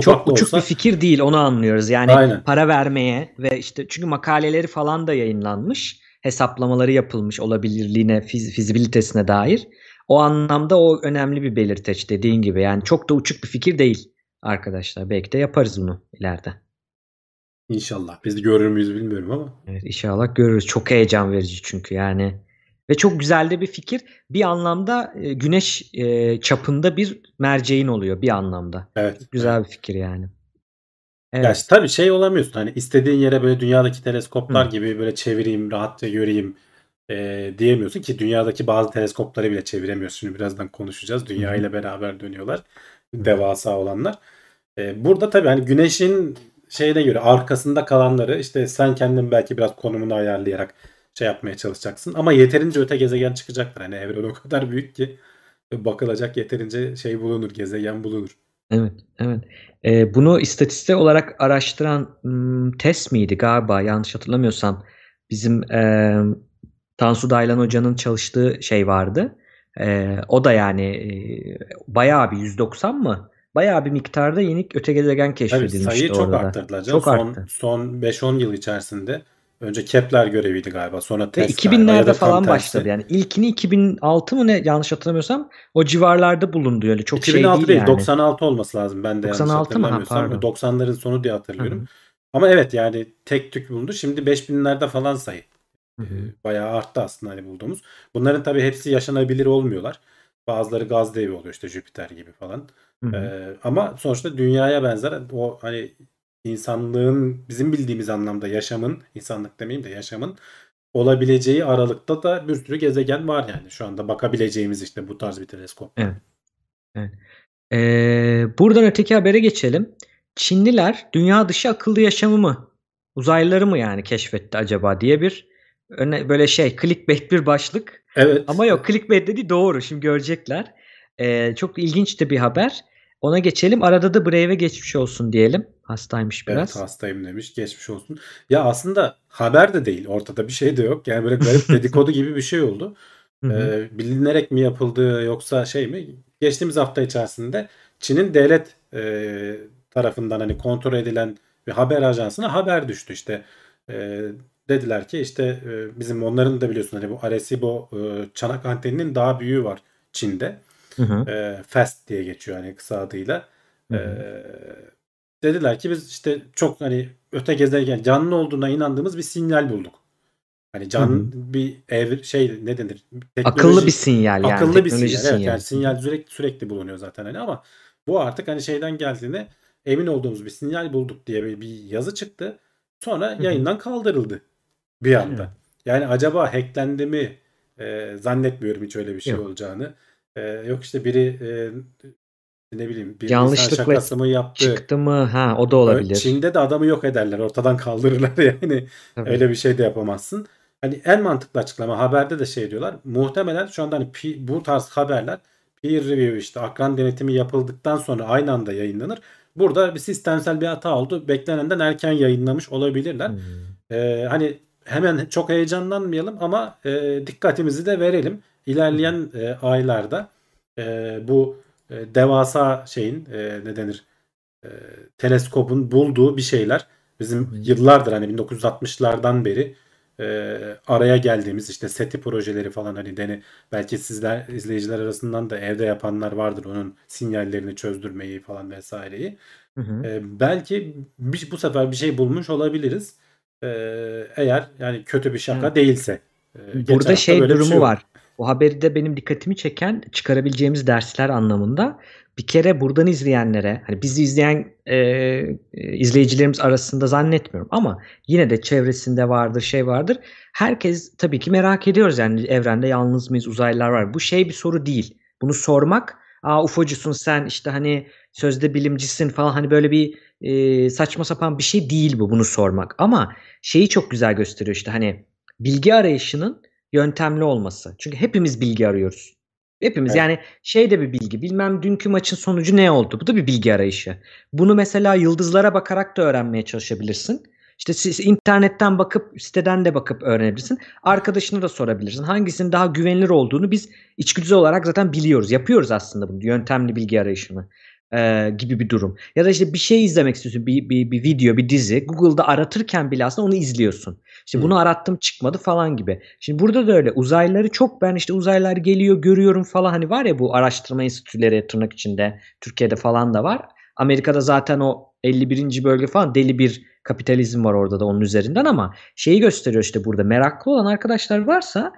C: Çok uçuk
B: olsa
C: bir fikir değil onu anlıyoruz. Yani
B: Aynen.
C: para vermeye ve işte çünkü makaleleri falan da yayınlanmış. Hesaplamaları yapılmış olabilirliğine, fiz- fizibilitesine dair. O anlamda o önemli bir belirteç dediğin gibi. Yani çok da uçuk bir fikir değil arkadaşlar. Belki de yaparız bunu ileride.
B: inşallah. Biz görür müyüz bilmiyorum ama.
C: Evet, inşallah görürüz. Çok heyecan verici çünkü yani. Ve çok güzel de bir fikir. Bir anlamda e, güneş e, çapında bir merceğin oluyor bir anlamda.
B: Evet.
C: Güzel bir fikir yani.
B: Ya
C: Evet.
B: işte tabii şey olamıyorsun hani istediğin yere böyle dünyadaki teleskoplar
C: Hı.
B: gibi böyle çevireyim, rahatça göreyim. e, diyemiyorsun ki dünyadaki bazı teleskopları bile çeviremiyorsun. Şimdi birazdan konuşacağız. Dünya ile beraber dönüyorlar. Devasa olanlar. E, burada tabii hani güneşin şeyine göre arkasında kalanları işte sen kendin belki biraz konumunu ayarlayarak şey yapmaya çalışacaksın. Ama yeterince öte gezegen çıkacaktır. Hani evren o kadar büyük ki bakılacak yeterince şey bulunur, gezegen bulunur.
C: Evet, evet. Ee, bunu istatistik olarak araştıran hmm, TES miydi galiba yanlış hatırlamıyorsam bizim e, Tansu Daylan Hoca'nın çalıştığı şey vardı. E, o da yani e, bayağı bir 190 mı? Bayağı bir miktarda yeni öte gezegen
B: Tabii
C: keşfedilmişti
B: sayıyı çok
C: orada da.
B: arttırdılar canım.
C: Çok
B: son,
C: arttı.
B: son 5-10 yıl içerisinde önce Kepler göreviydi galiba. Sonra Tesla ya
C: 2000'lerde
B: da tam
C: falan
B: tersi.
C: başladı yani. İlkini 2006 mı ne yanlış hatırlamıyorsam o civarlarda bulundu öyle çok
B: 2006
C: şey
B: değil,
C: değil yani.
B: 96 olması lazım ben de yanlış
C: 96 mı? Ha,
B: hatırlamıyorsam.
C: pardon.
B: 90'ların sonu diye hatırlıyorum.
C: Hı hı.
B: Ama evet yani tek tük bulundu. Şimdi 5000'lerde falan sayı.
C: Hı hı.
B: Bayağı arttı aslında hani bulduğumuz. Bunların tabii hepsi yaşanabilir olmuyorlar. Bazıları gaz devi oluyor işte Jüpiter gibi falan.
C: Hı hı.
B: Ee, ama sonuçta dünyaya benzer o hani insanlığın bizim bildiğimiz anlamda yaşamın, insanlık demeyeyim de yaşamın olabileceği aralıkta da bir sürü gezegen var yani. Şu anda bakabileceğimiz işte bu tarz bir teleskop.
C: Evet. Evet. Ee, buradan öteki habere geçelim. Çinliler dünya dışı akıllı yaşamı mı, uzaylıları mı yani keşfetti acaba diye bir öne, böyle şey clickbait bir başlık.
B: Evet.
C: Ama yok clickbait dedi doğru şimdi görecekler. Ee, çok ilginç de bir haber. Ona geçelim. Arada da Brave'e geçmiş olsun diyelim. Hastaymış biraz.
B: Evet hastayım demiş. Geçmiş olsun. Ya aslında haber de değil. Ortada bir şey de yok. Yani böyle garip [LAUGHS] dedikodu gibi bir şey oldu. Ee, bilinerek mi yapıldı yoksa şey mi? Geçtiğimiz hafta içerisinde Çin'in devlet e, tarafından hani kontrol edilen bir haber ajansına haber düştü işte. E, dediler ki işte e, bizim onların da biliyorsun hani bu Arecibo e, çanak anteninin daha büyüğü var Çin'de.
C: Hı hı.
B: E, FAST diye geçiyor hani kısa adıyla.
C: Hı
B: E, dediler ki biz işte çok hani öte gezegen canlı olduğuna inandığımız bir sinyal bulduk. Hani can bir ev şey ne denir?
C: Akıllı bir sinyal yani.
B: akıllı bir
C: teknoloji
B: sinyal. Evet, yani sinyal sürekli sürekli bulunuyor zaten hani ama bu artık hani şeyden geldiğine emin olduğumuz bir sinyal bulduk diye bir, bir yazı çıktı. Sonra yayından kaldırıldı bir anda. Yani acaba hacklendi mi? Ee, zannetmiyorum hiç öyle bir şey
C: Yok.
B: olacağını. Ee, yok işte biri e, ne bileyim bir
C: Yanlışlıkla
B: şakası mı yaptı?
C: Çıktı mı? Ha o da olabilir.
B: Çin'de de adamı yok ederler. Ortadan [LAUGHS] kaldırırlar yani.
C: Tabii.
B: Öyle bir şey de yapamazsın. Hani en mantıklı açıklama haberde de şey diyorlar. Muhtemelen şu anda hani bu tarz haberler peer review işte akran denetimi yapıldıktan sonra aynı anda yayınlanır. Burada bir sistemsel bir hata oldu. Beklenenden erken yayınlamış olabilirler.
C: Hmm.
B: Ee, hani hemen çok heyecanlanmayalım ama e, dikkatimizi de verelim. İlerleyen e, aylarda e, bu e, devasa şeyin e, ne denir e, teleskopun bulduğu bir şeyler bizim
C: Hı hı.
B: yıllardır hani 1960'lardan beri e, araya geldiğimiz işte SETI projeleri falan hani dene belki sizler izleyiciler arasından da evde yapanlar vardır onun sinyallerini çözdürmeyi falan vesaireyi.
C: Hı hı.
B: E, belki bir, bu sefer bir şey bulmuş olabiliriz. E, eğer yani kötü bir şaka
C: Evet.
B: değilse. E,
C: Burada şey durumu
B: şey
C: var. O haberi de benim dikkatimi çeken çıkarabileceğimiz dersler anlamında bir kere buradan izleyenlere hani bizi izleyen e, izleyicilerimiz arasında zannetmiyorum ama yine de çevresinde vardır şey vardır. Herkes tabii ki merak ediyoruz yani evrende yalnız mıyız uzaylılar var. Bu şey bir soru değil. Bunu sormak aa ufocusun sen işte hani sözde bilimcisin falan hani böyle bir e, saçma sapan bir şey değil bu bunu sormak. Ama şeyi çok güzel gösteriyor işte hani bilgi arayışının yöntemli olması. Çünkü hepimiz bilgi arıyoruz. Hepimiz
B: Evet.
C: yani şey de bir bilgi. Bilmem dünkü maçın sonucu ne oldu? Bu da bir bilgi arayışı. Bunu mesela yıldızlara bakarak da öğrenmeye çalışabilirsin. İşte siz internetten bakıp siteden de bakıp öğrenebilirsin. Arkadaşını da sorabilirsin. Hangisinin daha güvenilir olduğunu biz içgüdüsel olarak zaten biliyoruz. Yapıyoruz aslında bunu. Yöntemli bilgi arayışını e, gibi bir durum. Ya da işte bir şey izlemek istiyorsun. Bir, bir, bir video, bir dizi. Google'da aratırken bile aslında onu izliyorsun. İşte bunu arattım çıkmadı falan gibi. Şimdi burada da öyle. Uzaylıları çok ben işte uzaylılar geliyor görüyorum falan. Hani var ya bu araştırma enstitüleri tırnak içinde Türkiye'de falan da var. Amerika'da zaten o 51. bölge falan deli bir kapitalizm var orada da onun üzerinden ama şeyi gösteriyor işte burada meraklı olan arkadaşlar varsa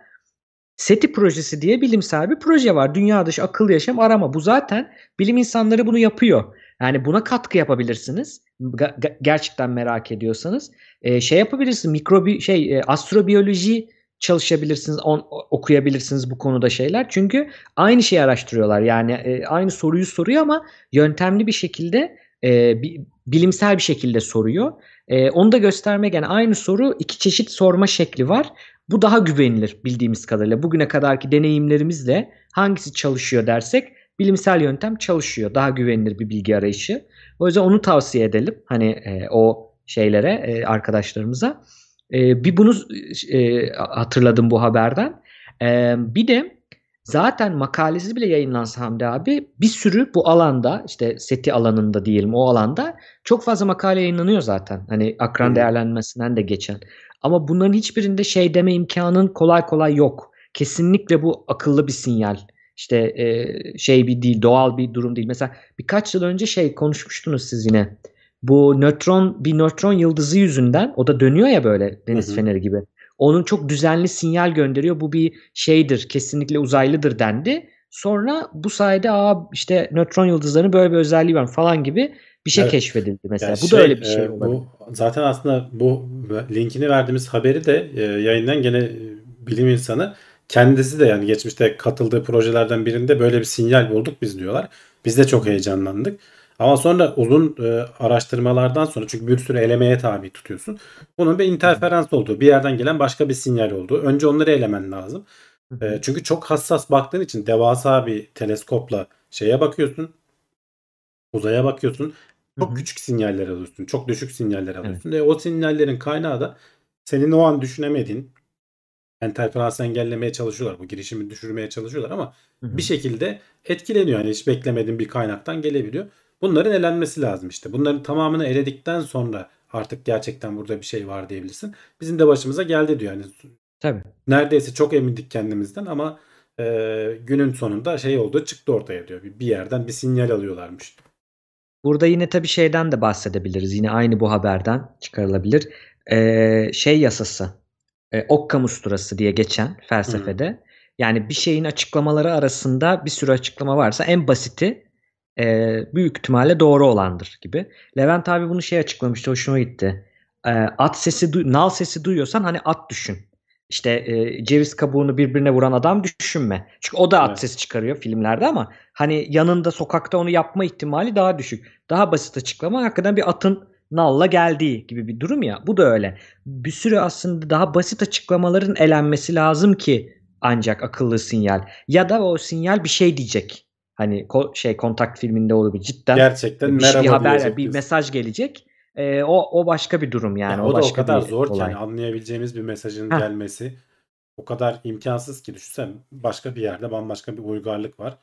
C: SETI projesi diye bilimsel bir proje var. Dünya dışı akıllı yaşam arama. Bu zaten bilim insanları bunu yapıyor. Yani buna katkı yapabilirsiniz. Gerçekten merak ediyorsanız. Ee, şey yapabilirsin. Mikrobi şey e, astrobiyoloji çalışabilirsiniz, on, okuyabilirsiniz bu konuda şeyler. Çünkü aynı şeyi araştırıyorlar. Yani e, aynı soruyu soruyor ama yöntemli bir şekilde e, bi, bilimsel bir şekilde soruyor. E, onu da göstermek yani aynı soru iki çeşit sorma şekli var. Bu daha güvenilir bildiğimiz kadarıyla. Bugüne kadarki deneyimlerimizle hangisi çalışıyor dersek bilimsel yöntem çalışıyor. Daha güvenilir bir bilgi arayışı. O yüzden onu tavsiye edelim. Hani e, o şeylere e, arkadaşlarımıza. E, bir bunu e, hatırladım bu haberden. E, bir de zaten makalesi bile yayınlansa Hamdi abi bir sürü bu alanda işte SETI alanında diyelim o alanda çok fazla makale yayınlanıyor zaten. Hani akran
B: Hı.
C: değerlenmesinden de geçen. Ama bunların hiçbirinde şey deme imkanın kolay kolay yok. Kesinlikle bu akıllı bir sinyal. İşte e, şey bir değil, doğal bir durum değil. Mesela birkaç yıl önce şey konuşmuştunuz siz yine. Bu nötron bir nötron yıldızı yüzünden o da dönüyor ya böyle deniz
B: Hı hı.
C: feneri gibi. Onun çok düzenli sinyal gönderiyor. Bu bir şeydir, kesinlikle uzaylıdır dendi. Sonra bu sayede aa işte nötron yıldızlarının böyle bir özelliği var falan gibi bir şey
B: Evet.
C: keşfedildi mesela.
B: Yani
C: bu
B: şey,
C: da öyle bir şey
B: e,
C: olabilir.
B: Bu zaten aslında bu linkini verdiğimiz haberi de e, yayından gene e, bilim insanı kendisi de yani geçmişte katıldığı projelerden birinde böyle bir sinyal bulduk biz diyorlar. Biz de çok heyecanlandık. Ama sonra uzun e, araştırmalardan sonra çünkü bir sürü elemeye tabi tutuyorsun. Bunun bir interferans olduğu, bir yerden gelen başka bir sinyal olduğu. Önce onları elemen lazım. E, çünkü çok hassas baktığın için devasa bir teleskopla şeye bakıyorsun. Uzaya bakıyorsun. Çok küçük sinyaller alıyorsun. Çok düşük sinyaller alıyorsun. Ve o sinyallerin kaynağı da senin o an düşünemediğin interferansı engellemeye çalışıyorlar. Bu girişimi düşürmeye çalışıyorlar ama
C: Hı hı.
B: bir şekilde etkileniyor. Yani hiç beklemediğin bir kaynaktan gelebiliyor. Bunların elenmesi lazım işte. Bunların tamamını eledikten sonra artık gerçekten burada bir şey var diyebilirsin. Bizim de başımıza geldi diyor. Yani
C: Tabii.
B: neredeyse çok emindik kendimizden ama e, günün sonunda şey oldu çıktı ortaya diyor. Bir bir yerden bir sinyal alıyorlarmış.
C: Burada yine tabii şeyden de bahsedebiliriz. Yine aynı bu haberden çıkarılabilir. Ee, şey yasası. E, Occam usturası diye geçen felsefede. Yani bir şeyin açıklamaları arasında bir sürü açıklama varsa en basiti e, büyük ihtimalle doğru olandır gibi. Levent abi bunu şey açıklamıştı. Hoşuma gitti. E, at sesi, nal sesi duyuyorsan hani at düşün. İşte e, ceviz kabuğunu birbirine vuran adam düşünme. Çünkü o da at
B: Evet.
C: sesi çıkarıyor filmlerde ama hani yanında sokakta onu yapma ihtimali daha düşük. Daha basit açıklama hakikaten bir atın nalla geldiği gibi bir durum ya. Bu da öyle. Bir sürü aslında daha basit açıklamaların elenmesi lazım ki ancak akıllı sinyal. Ya da o sinyal bir şey diyecek. Hani ko- şey kontakt filminde olur cidden
B: Gerçekten
C: bir, şey-
B: merhaba
C: bir haber
B: diyecek
C: bir mesaj gelecek. Ee, o o başka bir durum yani.
B: Ya
C: o,
B: o da o
C: başka
B: kadar
C: bir
B: zor ki
C: olay.
B: yani anlayabileceğimiz bir mesajın
C: Heh.
B: gelmesi o kadar imkansız ki düşünsen başka bir yerde bambaşka bir uygarlık var.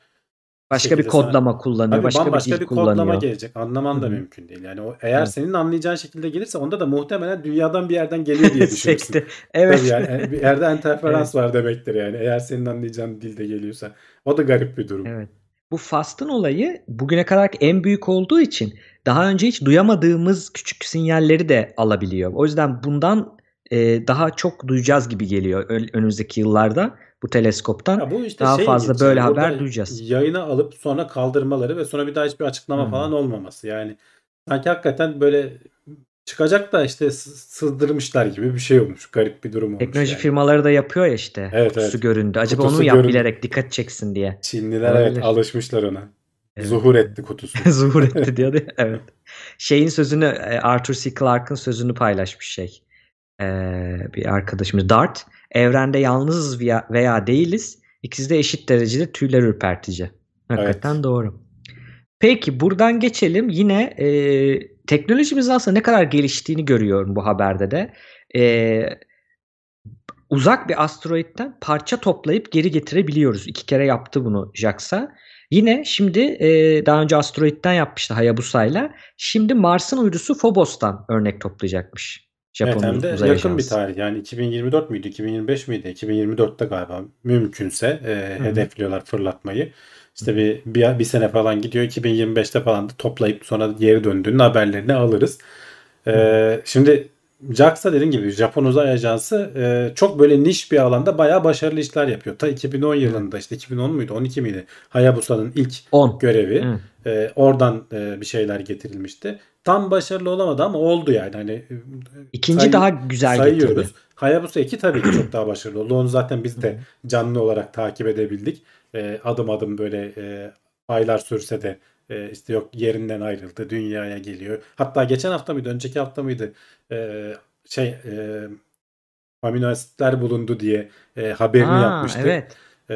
C: Başka bir
B: şekilde sana-
C: kodlama kullanıyor.
B: Tabii
C: başka bir dil
B: bir, kodlama
C: kullanıyor.
B: gelecek. Anlaman da
C: Hı
B: mümkün değil. Yani o eğer
C: Evet.
B: senin anlayacağın şekilde gelirse onda da muhtemelen dünyadan bir yerden geliyor diye [LAUGHS] düşünürsün.
C: Evet.
B: Tabii yani bir yerde interferans [LAUGHS] var demektir yani. Eğer senin anlayacağın dilde geliyorsa. O da garip bir durum.
C: Evet. Bu Fast'ın olayı bugüne kadar en büyük olduğu için daha önce hiç duyamadığımız küçük sinyalleri de alabiliyor. O yüzden bundan e, daha çok duyacağız gibi geliyor ön- önümüzdeki yıllarda bu teleskoptan.
B: Ya bu işte
C: Daha
B: şey
C: fazla böyle haber duyacağız.
B: Yayına alıp sonra kaldırmaları ve sonra bir daha hiçbir açıklama
C: Hı.
B: falan olmaması. Yani sanki hakikaten böyle çıkacak da işte sızdırmışlar gibi bir şey olmuş. Garip bir durum olmuş
C: Teknoloji
B: yani.
C: firmaları da yapıyor ya işte.
B: Evet,
C: kutusu
B: evet.
C: göründü. Acaba
B: Kutusu
C: onu yap
B: göründü.
C: bilerek dikkat çeksin diye.
B: Çinliler
C: Olabilir.
B: evet alışmışlar ona.
C: Evet.
B: Zuhur etti kutusu. [LAUGHS]
C: Zuhur etti diyordu. Evet. Şeyin sözünü e, Arthur C. Clarke'ın sözünü paylaşmış şey. Ee, bir arkadaşımız Dart. Evrende yalnızız veya, veya değiliz. İkisi de eşit derecede tüyler ürpertici. Hakikaten
B: Evet.
C: doğru. Peki buradan geçelim. Yine e, teknolojimizin aslında ne kadar geliştiğini görüyorum bu haberde de. E, uzak bir asteroitten parça toplayıp geri getirebiliyoruz. İki kere yaptı bunu JAXA. Yine şimdi e, daha önce asteroitten yapmıştı Hayabusa'yla. Şimdi Mars'ın uydusu Phobos'tan örnek toplayacakmış. Japon
B: Evet hem de
C: uzay
B: yakın bir
C: ajansı.
B: tarih yani 2024 müydü 2025 miydi 2024'te galiba mümkünse e, hedefliyorlar fırlatmayı. İşte bir, bir bir sene falan gidiyor 2025'te falan da toplayıp sonra geri döndüğünün haberlerini alırız. E, şimdi JAXA dediğim gibi Japon Uzay Ajansı e, çok böyle niş bir alanda bayağı başarılı işler yapıyor. Ta 2010 yılında işte 2010 muydu 12 miydi Hayabusa'nın ilk
C: 10.
B: görevi.
C: Hı.
B: E, oradan e, bir şeyler getirilmişti. Tam başarılı olamadı ama oldu yani. Hani e,
C: İkinci
B: say-
C: daha güzel
B: sayıyoruz.
C: getirdi.
B: Hayabusa 2 tabii ki çok daha başarılı oldu. Onu zaten biz de canlı olarak takip edebildik. E, adım adım böyle e, aylar sürse de e, işte yok yerinden ayrıldı, dünyaya geliyor. Hatta geçen hafta mıydı, önceki hafta mıydı? E, şey e, amino asitler bulundu diye e, haberini
C: Ha,
B: yapmıştı.
C: evet.
B: E,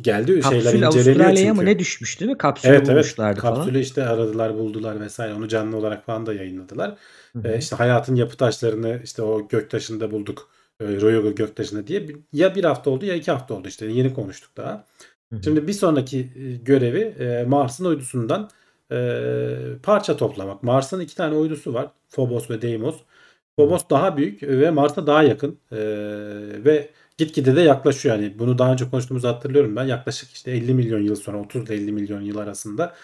B: geldi şeyler
C: Kapsül
B: inceleniyor
C: Avustralya'ya mı
B: çünkü.
C: ne düşmüş değil mi? Kapsül
B: Evet evet
C: bulmuşlardı falan.
B: kapsülü işte aradılar buldular vesaire onu canlı olarak falan da yayınladılar.
C: Hı hı.
B: E, işte hayatın yapı taşlarını işte o göktaşında bulduk. E, Ryoga göktaşında diye ya bir hafta oldu ya iki hafta oldu işte yeni konuştuk daha.
C: Hı hı.
B: Şimdi bir sonraki e, görevi e, Mars'ın uydusundan e, parça toplamak. Mars'ın iki tane uydusu var. Phobos ve Deimos. Phobos daha büyük ve Mars'a daha yakın E, ve gitgide de yaklaşıyor. Yani bunu daha önce konuştuğumuzu hatırlıyorum ben. Yaklaşık işte 50 milyon yıl sonra 30 ile 50 milyon yıl arasında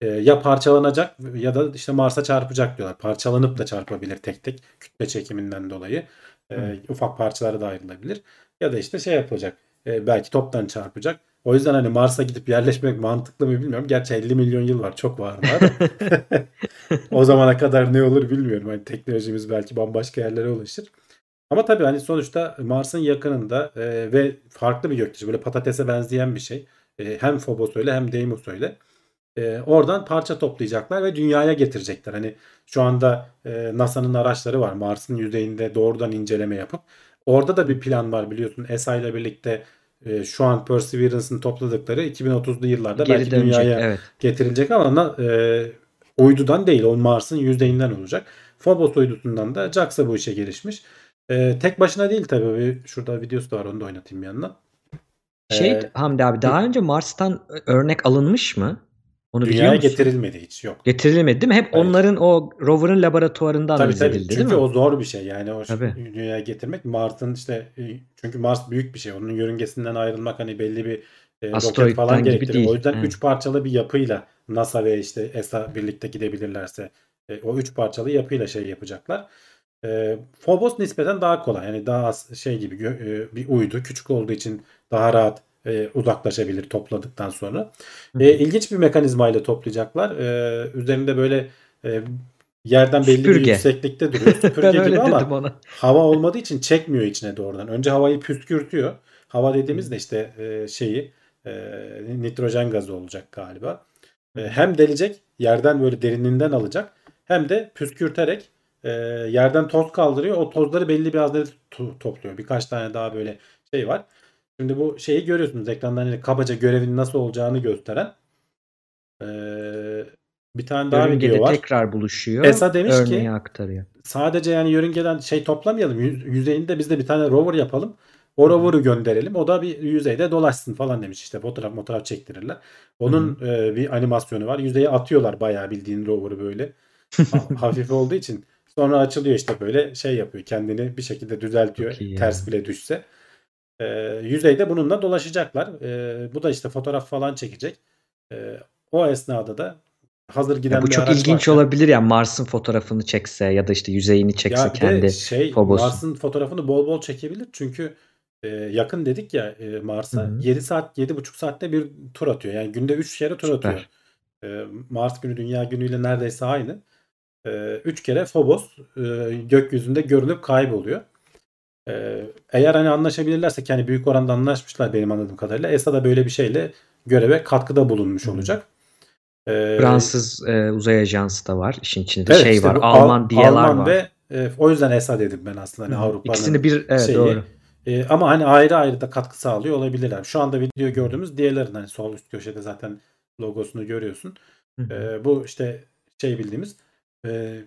B: e, ya parçalanacak ya da işte Mars'a çarpacak diyorlar. Parçalanıp da çarpabilir tek tek kütle çekiminden dolayı. E, ufak parçalara da ayrılabilir. Ya da işte şey yapılacak. e, belki toptan çarpacak. O yüzden hani Mars'a gidip yerleşmek mantıklı mı bilmiyorum. Gerçi 50 milyon yıl var. Çok var da. [LAUGHS] [LAUGHS] o zamana kadar ne olur bilmiyorum. Hani teknolojimiz belki bambaşka yerlere ulaşır. Ama tabii hani sonuçta Mars'ın yakınında e, ve farklı bir göktaşı. Böyle patatese benzeyen bir şey. E, hem Phobos öyle hem Deimos öyle. E, oradan parça toplayacaklar ve dünyaya getirecekler. Hani şu anda e, NASA'nın araçları var. Mars'ın yüzeyinde doğrudan inceleme yapıp orada da bir plan var biliyorsun. ESA ile birlikte e, şu an Perseverance'ın topladıkları 2030'lu yıllarda
C: Geri
B: belki
C: dönecek.
B: dünyaya
C: Evet.
B: getirilecek ama e, uydudan değil. O Mars'ın yüzeyinden olacak. Phobos uydusundan da JAXA bu işe girişmiş. E, tek başına değil tabii. Şurada videosu da var onu da oynatayım bir yandan.
C: Şey
B: Ee,
C: Hamdi abi daha önce Mars'tan örnek alınmış mı? Onu biliyor
B: Dünyaya
C: musun?
B: getirilmedi hiç yok.
C: Getirilmedi değil mi? Hep
B: Hayır.
C: onların o rover'ın laboratuvarından
B: Tabii
C: analiz
B: tabii.
C: edildi
B: Çünkü
C: değil mi?
B: o zor bir şey. Yani o
C: Tabii.
B: dünyaya getirmek Mars'ın işte e, çünkü Mars büyük bir şey. Onun yörüngesinden ayrılmak hani belli bir e, roket
C: Asteroidden
B: falan
C: gibi
B: gerektirir.
C: değil.
B: O yüzden
C: Evet.
B: üç parçalı bir yapıyla NASA ve işte ESA birlikte gidebilirlerse e, o üç parçalı yapıyla şey yapacaklar. E, Phobos nispeten daha kolay. Yani daha az şey gibi e, bir uydu. Küçük olduğu için daha rahat e, uzaklaşabilir topladıktan sonra. E, ilginç bir mekanizmayla toplayacaklar. E, üzerinde böyle e, yerden belli bir
C: Süpürge.
B: yükseklikte duruyor. [LAUGHS] Süpürge gibi ama
C: ona.
B: hava olmadığı için çekmiyor içine doğrudan. Önce havayı püskürtüyor. Hava dediğimiz de işte e, şeyi e, nitrojen gazı olacak galiba. E, hem delecek yerden böyle derinliğinden alacak hem de püskürterek e, yerden toz kaldırıyor. O tozları belli bir haznede to- topluyor. Birkaç tane daha böyle şey var. Şimdi bu şeyi görüyorsunuz ekrandan hani kabaca görevin nasıl olacağını gösteren e, bir tane daha
C: Yörüngede
B: video var.
C: tekrar buluşuyor.
B: ESA demiş ki-
C: örneği aktarıyor.
B: sadece yani yörüngeden şey toplamayalım. Yüz- yüzeyinde biz de bir tane rover yapalım. O rover'ı gönderelim. O da bir yüzeyde dolaşsın falan demiş işte. Fotoğraf fotoğraf çektirirler. Onun e, bir animasyonu var. Yüzeye atıyorlar bayağı bildiğin rover'ı böyle. [LAUGHS] Ha- hafif olduğu için. Sonra açılıyor işte böyle şey yapıyor. Kendini bir şekilde düzeltiyor.
C: Çok iyi.
B: Ters bile düşse. E, yüzeyde bununla dolaşacaklar. E, bu da işte fotoğraf falan çekecek. E, o esnada da hazır giden
C: Ya bu
B: bir
C: çok ilginç
B: varken-
C: olabilir ya Mars'ın fotoğrafını çekse ya da işte yüzeyini çekse
B: Ya
C: kendi.
B: şey
C: Phobos'un.
B: Mars'ın fotoğrafını bol bol çekebilir. Çünkü e, yakın dedik ya e, Mars'a
C: Hı hı.
B: 7 saat 7,5 saatte bir tur atıyor. Yani günde 3 kere tur
C: Süper.
B: atıyor. E, Mars günü Dünya günüyle neredeyse aynı. 3 kere Phobos e, gökyüzünde görülüp kayboluyor. E, eğer hani anlaşabilirlerse ki hani büyük oranda anlaşmışlar benim anladığım kadarıyla. ESA da böyle bir şeyle göreve katkıda bulunmuş olacak. E,
C: Fransız e, uzay ajansı da var. İşin içinde
B: evet,
C: şey
B: işte
C: var. Alman
B: Alman
C: var.
B: ve e, o yüzden ESA dedim ben aslında hani. Avrupa'nın
C: İkisini bir evet
B: şeyi.
C: doğru.
B: E, ama hani ayrı ayrı da katkı sağlıyor olabilirler. Şu anda video gördüğümüz diğerlerin hani sol üst köşede zaten logosunu görüyorsun.
C: Hı hı.
B: E, bu işte şey bildiğimiz e,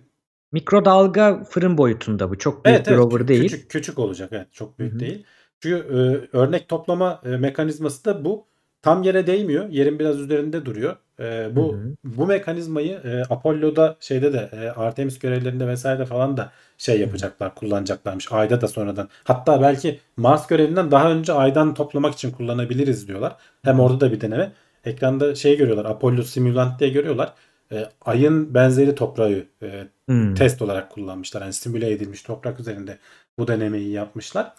C: Mikrodalga fırın boyutunda bu. Çok büyük
B: evet
C: bir
B: evet
C: rover değil.
B: küçük küçük olacak evet çok büyük
C: Hı hı.
B: değil. Çünkü e, örnek toplama e, mekanizması da bu. Tam yere değmiyor. Yerin biraz üzerinde duruyor. E, bu
C: Hı hı.
B: bu mekanizmayı e, Apollo'da şeyde de e, Artemis görevlerinde vesaire falan da şey yapacaklar, kullanacaklarmış. Ayda da sonradan. Hatta belki Mars görevinden daha önce aydan toplamak için kullanabiliriz diyorlar. Hem orada da bir deneme. Ekranda şey görüyorlar. Apollo Simulant diye görüyorlar. E, ayın benzeri toprağı e,
C: Hmm.
B: test olarak kullanmışlar. Yani simüle edilmiş toprak üzerinde bu denemeyi yapmışlar.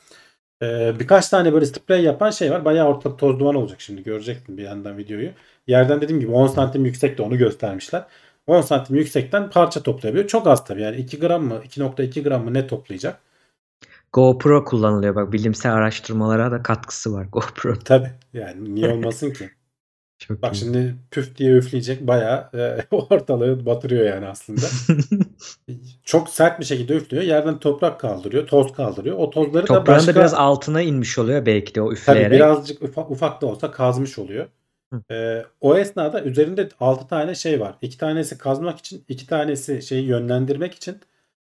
B: Ee, birkaç tane böyle sprey yapan şey var. Bayağı ortalık toz duman olacak şimdi. Görecektin bir yandan videoyu. Yerden dediğim gibi 10 santim yüksekte onu göstermişler. 10 santim yüksekten parça toplayabiliyor. Çok az tabii yani 2 gram mı 2.2 gram mı ne toplayacak?
C: GoPro kullanılıyor bak bilimsel araştırmalara da katkısı var [LAUGHS] GoPro.
B: Tabii yani niye olmasın ki?
C: Çok
B: Bak
C: iyi.
B: şimdi püf diye üfleyecek bayağı e, [LAUGHS] ortalığı batırıyor yani aslında. [LAUGHS] Çok sert bir şekilde üflüyor. Yerden toprak kaldırıyor, toz kaldırıyor. O tozları da
C: Toprağın
B: başka
C: da biraz altına inmiş oluyor belki de o
B: tabii
C: üfleyerek.
B: birazcık ufak, ufak da olsa kazmış oluyor.
C: Hı.
B: E, o esnada üzerinde 6 tane şey var. 2 tanesi kazmak için, 2 tanesi şeyi yönlendirmek için,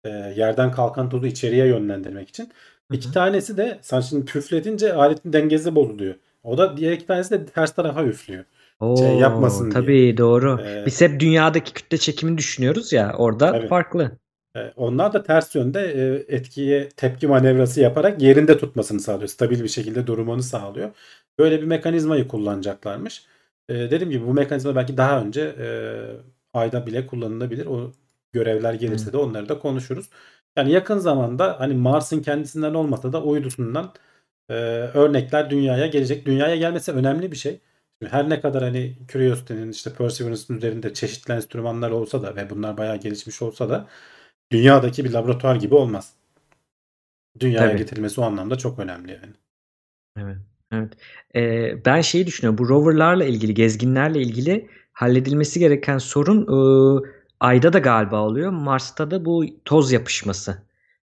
B: e, yerden kalkan tozu içeriye yönlendirmek için.
C: Hı
B: İki
C: hı.
B: tanesi de sen şimdi püfletince aletin dengesi bozuluyor. O da diğer iki tanesi de ters tarafa üflüyor. Şey
C: Oo,
B: yapmasın diye.
C: tabii doğru.
B: Ee,
C: Biz hep dünyadaki kütle çekimini düşünüyoruz ya orada
B: Tabii.
C: farklı.
B: E, Onlar da ters yönde e, etkiye tepki manevrası yaparak yerinde tutmasını sağlıyor. Stabil bir şekilde durmanı sağlıyor. Böyle bir mekanizmayı kullanacaklarmış. E, dediğim gibi bu mekanizma belki daha önce e, ayda bile kullanılabilir. O görevler gelirse de onları da konuşuruz. Yani yakın zamanda hani Mars'ın kendisinden olmasa da uydusundan e, örnekler dünyaya gelecek. Dünyaya gelmesi önemli bir şey. Her ne kadar hani Curiosity'nin işte Perseverance'ın üzerinde çeşitli enstrümanlar olsa da ve bunlar bayağı gelişmiş olsa da dünyadaki bir laboratuvar gibi olmaz. Dünyaya
C: Tabii.
B: getirilmesi o anlamda çok önemli yani.
C: Evet. Evet. Ee, ben şeyi düşünüyorum. Bu roverlarla ilgili, gezginlerle ilgili halledilmesi gereken sorun e, Ay'da da galiba oluyor. Mars'ta da bu toz yapışması.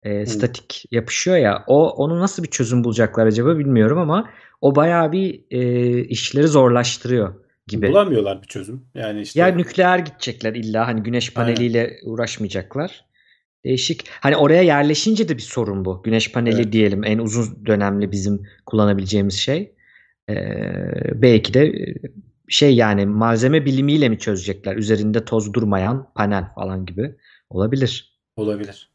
C: E, statik yapışıyor ya. O onu nasıl bir çözüm bulacaklar acaba bilmiyorum ama o bayağı bir e, işleri zorlaştırıyor gibi.
B: Bulamıyorlar bir çözüm. Yani işte
C: Ya nükleer gidecekler illa hani güneş
B: Aynen.
C: paneliyle uğraşmayacaklar. Değişik. Hani oraya yerleşince de bir sorun bu. Güneş paneli
B: Evet.
C: diyelim en uzun dönemli bizim kullanabileceğimiz şey. Ee, belki de şey yani malzeme bilimiyle mi çözecekler? Üzerinde toz durmayan panel falan gibi olabilir.
B: olabilir.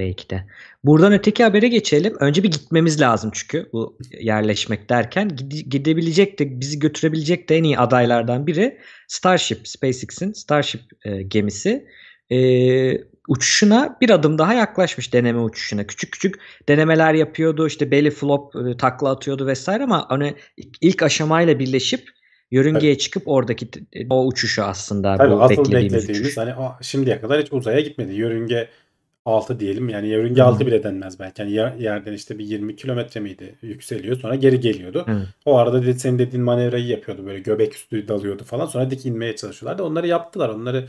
C: Belki de. Buradan öteki habere geçelim. Önce bir gitmemiz lazım çünkü bu yerleşmek derken gide- gidebilecek de bizi götürebilecek de en iyi adaylardan biri Starship, SpaceX'in Starship e, gemisi. E, uçuşuna bir adım daha yaklaşmış deneme uçuşuna. Küçük küçük denemeler yapıyordu. işte belly flop e, takla atıyordu vesaire ama hani ilk aşamayla birleşip yörüngeye çıkıp oradaki o uçuşu aslında
B: Tabii
C: bu
B: asıl
C: beklediğimiz,
B: beklediğimiz
C: uçuş.
B: hani o- şimdiye kadar hiç uzaya gitmedi. Yörünge 6 diyelim. Yani yörünge. 6 bile denmez belki. Yani yer- yerden işte bir 20 kilometre miydi? Yükseliyor. Sonra geri geliyordu.
C: Hı.
B: O arada dedi, senin dediğin manevrayı yapıyordu. Böyle göbek üstü dalıyordu falan. Sonra dik inmeye çalışıyorlardı. Onları yaptılar. Onları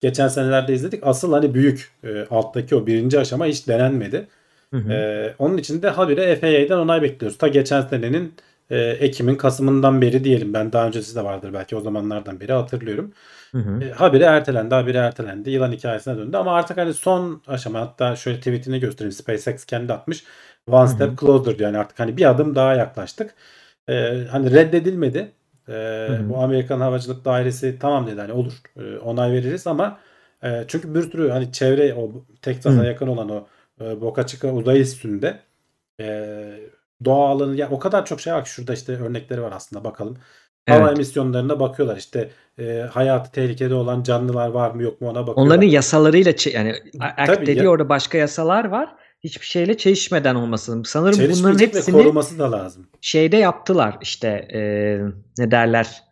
B: geçen senelerde izledik. Asıl hani büyük e, alttaki o birinci aşama hiç denenmedi.
C: Hı hı.
B: Ee, onun için de habire FAA'den onay bekliyoruz. Ta geçen senenin e, Ekim'in Kasım'ından beri diyelim. Ben daha öncesi de vardır belki o zamanlardan beri hatırlıyorum.
C: Hı hı.
B: E, habire ertelendi, habire ertelendi. Yılan hikayesine döndü. Ama artık hani son aşama hatta şöyle tweetini göstereyim. SpaceX kendi atmış. One
C: Hı hı.
B: step closer diyor. Yani artık hani bir adım daha yaklaştık. Ee, hani reddedilmedi. Ee,
C: hı.
B: bu Amerikan Havacılık Dairesi tamam dedi hani olur e, onay veririz ama e, çünkü bir sürü hani çevre o Texas'a
C: Hı.
B: yakın olan o e, Boca Chica uzay üstünde e, doğa alanı ya o kadar çok şey var ki şurada işte örnekleri var aslında bakalım. Hava
C: Evet.
B: emisyonlarına bakıyorlar işte e, hayatı tehlikede olan canlılar var mı yok mu ona bakıyorlar.
C: Onların yasalarıyla yani act dediği
B: ya-
C: orada başka yasalar var. Hiçbir şeyle çelişmeden olmasın. Sanırım bunların hepsini
B: koruması da lazım.
C: şeyde yaptılar. İşte e, ne derler?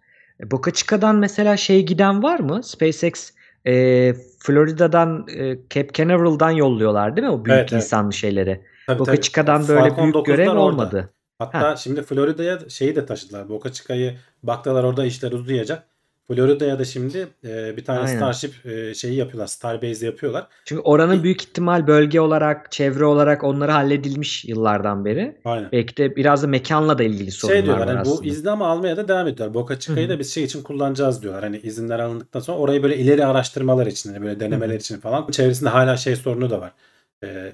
C: Boca Chica'dan mesela şey giden var mı? SpaceX e, Florida'dan e, Cape Canaveral'dan yolluyorlar değil mi? O büyük
B: Evet, evet.
C: insanlı şeyleri.
B: Tabii,
C: Boca
B: tabii.
C: Chica'dan böyle
B: Falcon
C: büyük
B: 9'lar
C: görev
B: orada.
C: olmadı.
B: Hatta şimdi Florida'ya şeyi de taşıdılar. Boca Chica'yı baktılar orada işler uzayacak. Florida'ya da şimdi e, bir tane
C: Aynen.
B: Starship e, şeyi yapıyorlar. Starbase yapıyorlar.
C: Çünkü oranın büyük ihtimal bölge olarak, çevre olarak onları halledilmiş yıllardan beri.
B: Aynen.
C: Belki de biraz da mekanla da ilgili sorunlar
B: Şey diyorlar
C: var
B: hani bu
C: aslında.
B: izni ama almaya da devam ediyorlar. Boca Chica'yı da biz şey için kullanacağız diyorlar. Hani izinler alındıktan sonra orayı böyle ileri araştırmalar için hani böyle denemeler
C: Hı hı.
B: için falan. Çevresinde hala şey sorunu da var. E,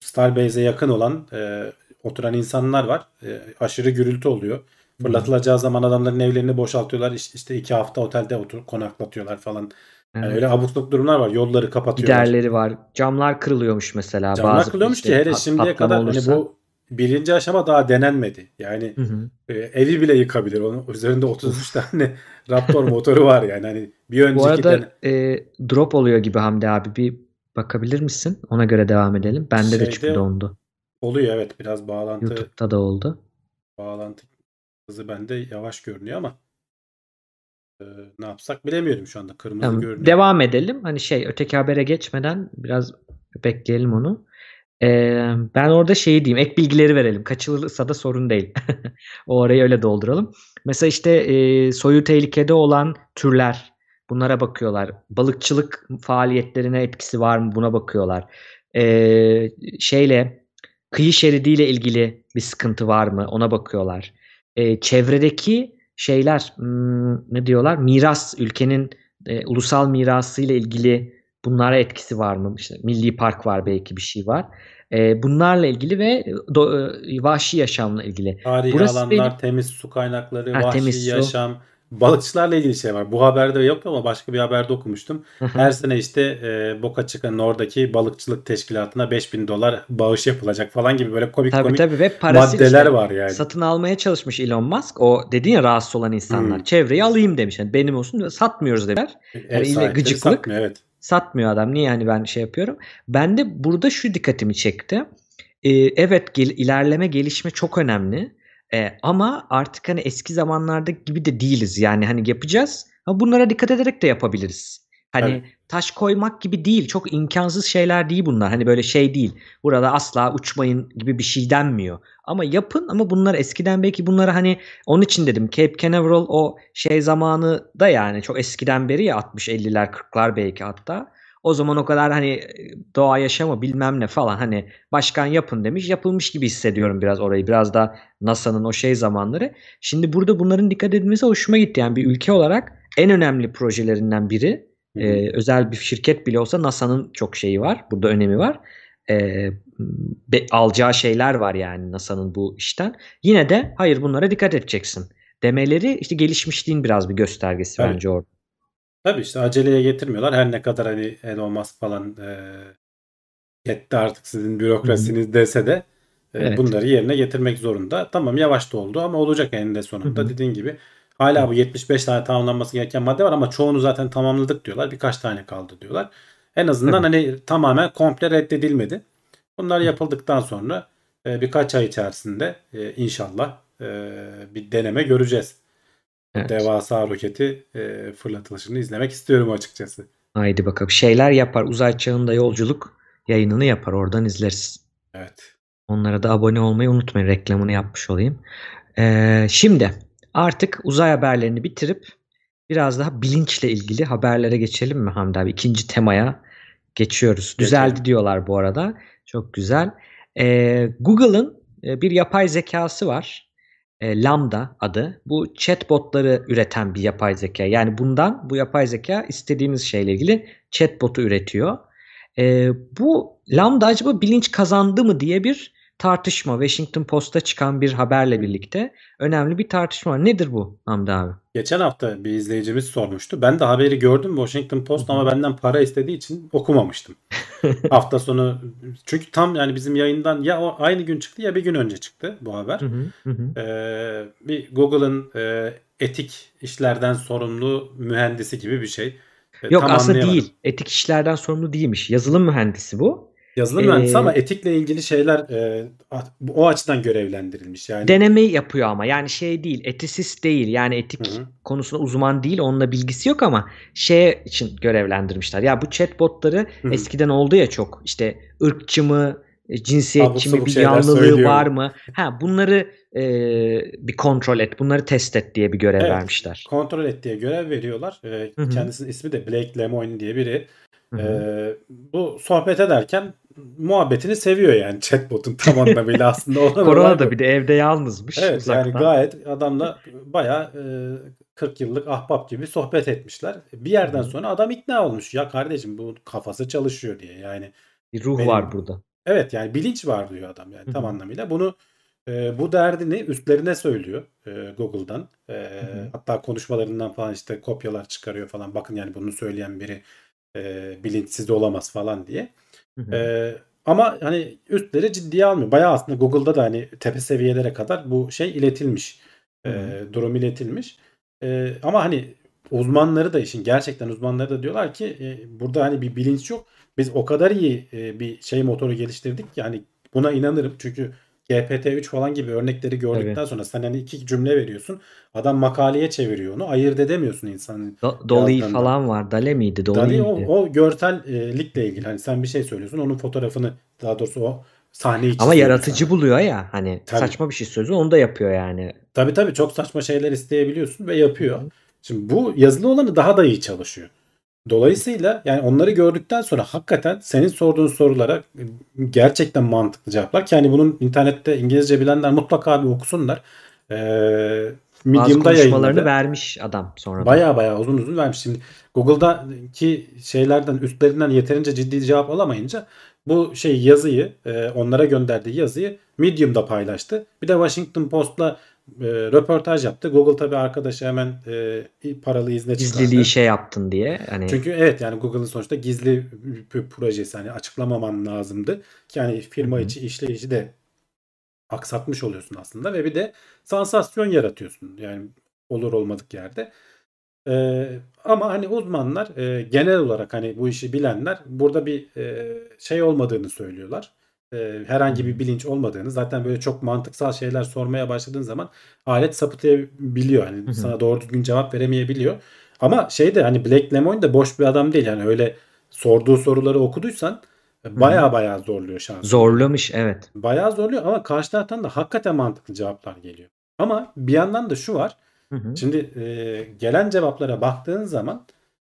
B: Starbase'e yakın olan e, oturan insanlar var. E, aşırı gürültü oluyor. Fırlatılacağı zaman adamların evlerini boşaltıyorlar. İşte, işte iki hafta otelde otur konaklatıyorlar falan. Yani
C: Evet.
B: öyle abuk sabuk durumlar var. Yolları kapatıyorlar.
C: Giderleri var. Camlar kırılıyormuş mesela.
B: Camlar
C: Bazı
B: kırılıyormuş
C: işte
B: ki hele şimdiye kadar hani
C: olursa.
B: bu birinci aşama daha denenmedi. Yani
C: Hı hı.
B: e, evi bile yıkabilir. Onun üzerinde 33 tane [LAUGHS] Raptor motoru var yani. Hani bir önceki
C: Bu arada
B: den-
C: e, drop oluyor gibi Hamdi abi. Bir bakabilir misin? Ona göre devam edelim. Bende de
B: Şeyde-
C: çünkü dondu.
B: Oluyor evet biraz bağlantı
C: YouTube'da da oldu.
B: bağlantı hızı bende yavaş görünüyor ama e, ne yapsak bilemiyorum şu anda. Kırmızı
C: Tamam,
B: görünüyor.
C: devam edelim. Hani şey öteki habere geçmeden biraz bekleyelim onu. Ee, ben orada şeyi diyeyim, ek bilgileri verelim. Kaçırılırsa da sorun değil. [LAUGHS] O arayı öyle dolduralım. Mesela işte e, soyu tehlikede olan türler, bunlara bakıyorlar. Balıkçılık faaliyetlerine etkisi var mı? Buna bakıyorlar. Ee, şeyle kıyı şeridiyle ilgili bir sıkıntı var mı? Ona bakıyorlar. Ee, çevredeki şeyler, hmm, ne diyorlar? Miras, ülkenin e, ulusal mirasıyla ilgili bunlara etkisi var mı? İşte milli park var belki bir şey var. Ee, bunlarla ilgili ve do- e, vahşi yaşamla ilgili.
B: Tarihi
C: Burası
B: alanlar,
C: benim-
B: temiz su kaynakları,
C: Ha,
B: vahşi
C: temiz su.
B: Balıkçılarla ilgili şey var. Bu haberde yok ama başka bir haberde okumuştum. Her sene işte e, Boca Chica'nın oradaki balıkçılık teşkilatına 5000 dolar bağış yapılacak falan gibi böyle komik
C: Tabii
B: komik
C: tabii ve parası
B: maddeler
C: işte
B: var yani.
C: satın almaya çalışmış Elon Musk. O dedin ya rahatsız olan insanlar.
B: Hmm.
C: Çevreyi alayım demiş. Yani benim olsun satmıyoruz demişler. Yani
B: sahipleri
C: gıcıklık.
B: satmıyor, evet.
C: Satmıyor adam. Niye yani ben şey yapıyorum? Ben de burada şu dikkatimi çekti. Ee, evet gel- ilerleme gelişme çok önemli. Ee, ama artık hani eski zamanlarda gibi de değiliz. Yani hani yapacağız ama bunlara dikkat ederek de yapabiliriz. Hani
B: Evet.
C: taş koymak gibi değil. Çok imkansız şeyler değil bunlar. Hani böyle şey değil. Burada asla uçmayın gibi bir şey denmiyor. Ama yapın ama bunlar eskiden belki bunları hani onun için dedim Cape Canaveral o şey zamanı da yani çok eskiden beri ya 60-50'ler 40'lar belki hatta. O zaman o kadar hani doğa yaşama bilmem ne falan hani başkan yapın demiş yapılmış gibi hissediyorum biraz orayı biraz da NASA'nın o şey zamanları. Şimdi burada bunların dikkat edilmesi hoşuma gitti yani bir ülke olarak en önemli projelerinden biri
B: Hı hı.
C: ee, özel bir şirket bile olsa NASA'nın çok şeyi var. Burada önemi var. Ee, be- alacağı şeyler var yani NASA'nın bu işten. Yine de hayır bunlara dikkat edeceksin demeleri işte gelişmişliğin biraz bir göstergesi
B: Tabii.
C: bence orada.
B: Tabii işte aceleye getirmiyorlar. Her ne kadar hani Elon Musk falan e, yetti artık sizin bürokrasiniz dese de e,
C: Evet.
B: bunları yerine getirmek zorunda. Tamam yavaş da oldu ama olacak eninde sonunda
C: Hı hı.
B: dediğin gibi. Hala bu 75 tane tamamlanması gereken madde var ama çoğunu zaten tamamladık diyorlar. Birkaç tane kaldı diyorlar. En azından hani tamamen komple reddedilmedi. Bunlar yapıldıktan sonra e, birkaç ay içerisinde e, inşallah e, bir deneme göreceğiz.
C: Evet.
B: Devasa roketi e, fırlatılışını izlemek istiyorum açıkçası.
C: Haydi bakalım. Şeyler yapar. Uzay çağında yolculuk yayınını yapar. Oradan izleriz.
B: Evet.
C: Onlara da abone olmayı unutmayın. Reklamını yapmış olayım. Ee, şimdi artık uzay haberlerini bitirip biraz daha bilinçle ilgili haberlere geçelim mi Hamdi abi? İkinci temaya geçiyoruz. Düzeldi
B: Geçelim.
C: diyorlar bu arada. Çok güzel. Ee, Google'ın e, bir yapay zekası var. E, Lambda adı. Bu chatbotları üreten bir yapay zeka. Yani bundan bu yapay zeka istediğimiz şeyle ilgili chatbotu üretiyor. E, bu Lambda acaba bilinç kazandı mı diye bir tartışma. Washington Post'ta çıkan bir haberle birlikte önemli bir tartışma var. Nedir bu Hamdi abi?
B: Geçen hafta bir izleyicimiz sormuştu. Ben de haberi gördüm Washington Post ama benden para istediği için okumamıştım. [LAUGHS] [LAUGHS] hafta sonu çünkü tam yani bizim yayından ya o aynı gün çıktı ya bir gün önce çıktı bu haber.
C: Hı hı, hı.
B: Ee, bir Google'ın e, etik işlerden sorumlu mühendisi gibi bir şey. Ee,
C: Yok
B: tam
C: aslında değil. Etik işlerden sorumlu değilmiş. Yazılım mühendisi bu.
B: Yazılım
C: Ee,
B: mühendisi ama etikle ilgili şeyler e, o açıdan görevlendirilmiş. Yani
C: Deneme yapıyor ama yani şey değil. Etisist değil. Yani etik
B: Hı
C: konusunda uzman değil. Onunla bilgisi yok ama şey için görevlendirmişler. Ya bu chatbotları
B: Hı
C: eskiden oldu ya çok. İşte ırkçı mı, e, cinsiyetçi mi, bir yanlılığı var mı? Ha bunları e, bir kontrol et. Bunları test et diye bir görev
B: Evet.
C: vermişler.
B: kontrol et diye görev veriyorlar. Ee,
C: Hı hı.
B: kendisinin ismi de Blake Lemoine diye biri.
C: Hı hı.
B: Ee, bu sohbet ederken muhabbetini seviyor yani [LAUGHS] chatbot'un tam anlamıyla aslında. olan
C: Korona da bir de evde yalnızmış.
B: Evet yani
C: uzaktan.
B: gayet adamla bayağı e, 40 yıllık ahbap gibi sohbet etmişler. Bir yerden sonra adam ikna olmuş. Ya kardeşim bu kafası çalışıyor diye. Yani
C: Bir ruh
B: benim-
C: var burada.
B: evet yani bilinç var diyor adam yani tam anlamıyla. Bunu e, bu derdini üstlerine söylüyor e, Google'dan. E, hatta konuşmalarından falan işte kopyalar çıkarıyor falan. Bakın yani bunu söyleyen biri e, bilinçsiz olamaz falan diye.
C: Hı hı.
B: Ee, ama hani üstleri ciddiye almıyor. Bayağı aslında Google'da da hani tepe seviyelere kadar bu şey iletilmiş.
C: Hı hı.
B: durum iletilmiş. Ee, ama hani uzmanları da işin gerçekten uzmanları da diyorlar ki e, burada hani bir bilinç yok. Biz o kadar iyi e, bir şey motoru geliştirdik ki hani buna inanırım. Çünkü GPT-3 falan gibi örnekleri gördükten sonra sen hani iki cümle veriyorsun. Adam makaleye çeviriyor onu. Ayırt edemiyorsun insanın.
C: Do- Dolly falan var. Dale miydi? Dolly
B: Dali o, o görsellikle ilgili. Hani sen bir şey söylüyorsun. Onun fotoğrafını daha doğrusu o sahneyi
C: Ama
B: çiziyor
C: yaratıcı
B: sana.
C: buluyor ya hani
B: Tabii.
C: saçma bir şey söylüyor onu da yapıyor yani.
B: Tabii tabii çok saçma şeyler isteyebiliyorsun ve yapıyor. Şimdi bu yazılı olanı daha da iyi çalışıyor. Dolayısıyla yani onları gördükten sonra hakikaten senin sorduğun sorulara gerçekten mantıklı cevaplar. Ki hani bunun internette İngilizce bilenler mutlaka bir okusunlar. Ee,
C: Bazı
B: Medium'da
C: konuşmalarını
B: yayınladı.
C: vermiş adam sonra.
B: Baya baya uzun uzun vermiş. Şimdi Google'daki şeylerden üstlerinden yeterince ciddi cevap alamayınca bu şey yazıyı e, onlara gönderdiği yazıyı Medium'da paylaştı. Bir de Washington Post'la e, röportaj yaptı. Google tabii arkadaşı hemen e, paralı izne çıkardı.
C: Gizliliği şey yaptın diye. Hani
B: Çünkü evet yani Google'ın sonuçta gizli bir projesi hani açıklamaman lazımdı. Ki yani firma
C: Hı hı.
B: içi işleyici de aksatmış oluyorsun aslında ve bir de sansasyon yaratıyorsun. Yani olur olmadık yerde. Ee, ama hani uzmanlar e, genel olarak hani bu işi bilenler burada bir e, şey olmadığını söylüyorlar. E, herhangi bir bilinç olmadığını zaten böyle çok mantıksal şeyler sormaya başladığın zaman alet sapıtabiliyor. Hani sana doğru düzgün cevap veremeyebiliyor. Ama şey de hani Black Lemoine de boş bir adam değil. Yani öyle sorduğu soruları okuduysan baya baya zorluyor şansını.
C: zorlamış evet.
B: Bayağı zorluyor ama karşı taraftan da hakikaten mantıklı cevaplar geliyor. Ama bir yandan da şu var.
C: Hı hı.
B: Şimdi e, gelen cevaplara baktığın zaman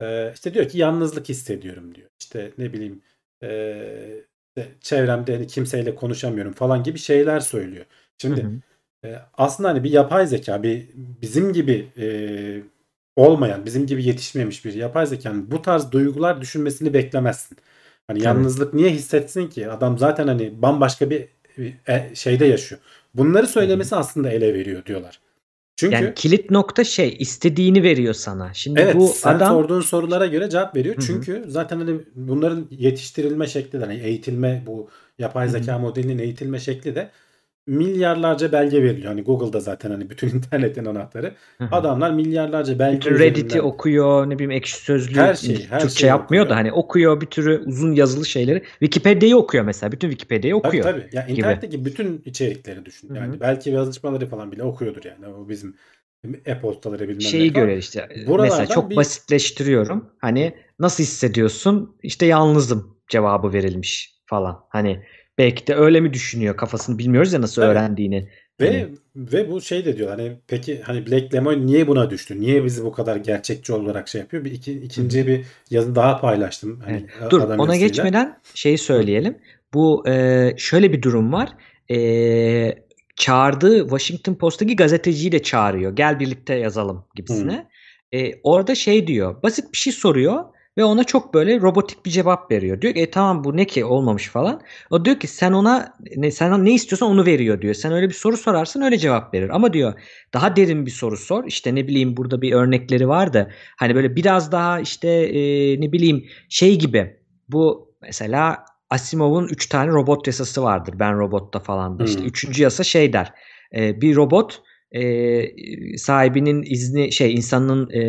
B: e, işte diyor ki yalnızlık hissediyorum diyor. İşte ne bileyim e, işte çevremde hani kimseyle konuşamıyorum falan gibi şeyler söylüyor. Şimdi
C: Hı hı.
B: e, aslında hani bir yapay zeka bir bizim gibi e, olmayan, bizim gibi yetişmemiş bir yapay zekanın bu tarz duygular düşünmesini beklemezsin. Hani
C: Tabii.
B: yalnızlık niye hissetsin ki? Adam zaten hani bambaşka bir e, şeyde yaşıyor. Bunları söylemesi aslında ele veriyor diyorlar. Çünkü
C: Yani kilit nokta şey istediğini veriyor sana. Şimdi
B: evet
C: bu
B: sen
C: adam
B: sorduğun sorulara göre cevap veriyor.
C: Hı hı.
B: Çünkü zaten hani bunların yetiştirilme şekli de hani eğitilme bu yapay zeka modelinin eğitilme şekli de milyarlarca belge veriliyor. Hani Google'da zaten hani bütün [LAUGHS] internetin anahtarı. Adamlar milyarlarca belge
C: bütün Reddit'i
B: üzerinden-
C: okuyor, ne bileyim ekşi sözlüğü
B: Her şeyi, her
C: Türkçe
B: şeyi
C: yapmıyor
B: okuyor.
C: da hani okuyor bir türü uzun yazılı şeyleri. Wikipedia'yı okuyor mesela. Bütün Wikipedia'yı
B: Tabii
C: okuyor.
B: tabii. Ya
C: gibi.
B: internetteki bütün içerikleri düşün. Yani belki yazışmaları falan bile okuyordur yani. O bizim e-postaları bilmem ne
C: Şeyi göre işte
B: Buralardan
C: mesela çok
B: bir-
C: basitleştiriyorum. Hani nasıl hissediyorsun? İşte yalnızım cevabı verilmiş falan. Hani belki de öyle mi düşünüyor kafasını bilmiyoruz ya nasıl
B: Tabii.
C: öğrendiğini.
B: Ve
C: Hani-
B: ve bu şey de diyor hani peki hani Black Lemon niye buna düştü? Niye bizi bu kadar gerçekçi olarak şey yapıyor? Bir iki, ikinci bir yazı daha paylaştım. Hani
C: Evet. Dur ona
B: yazısıyla.
C: geçmeden şeyi söyleyelim. Bu e, şöyle bir durum var. E, çağırdığı Washington Post'taki gazeteciyi de çağırıyor. Gel birlikte yazalım gibisine. E, orada şey diyor. Basit bir şey soruyor ve ona çok böyle robotik bir cevap veriyor. Diyor ki e, tamam bu ne ki olmamış falan. O diyor ki sen ona ne sen ne istiyorsan onu veriyor diyor. Sen öyle bir soru sorarsın öyle cevap verir. Ama diyor daha derin bir soru sor. İşte ne bileyim burada bir örnekleri var da hani böyle biraz daha işte e, ne bileyim şey gibi bu mesela Asimov'un 3 tane robot yasası vardır. Ben robotta falan da. İşte
B: Hmm.
C: üçüncü yasa şey der. E, bir robot e, sahibinin izni şey insanın e,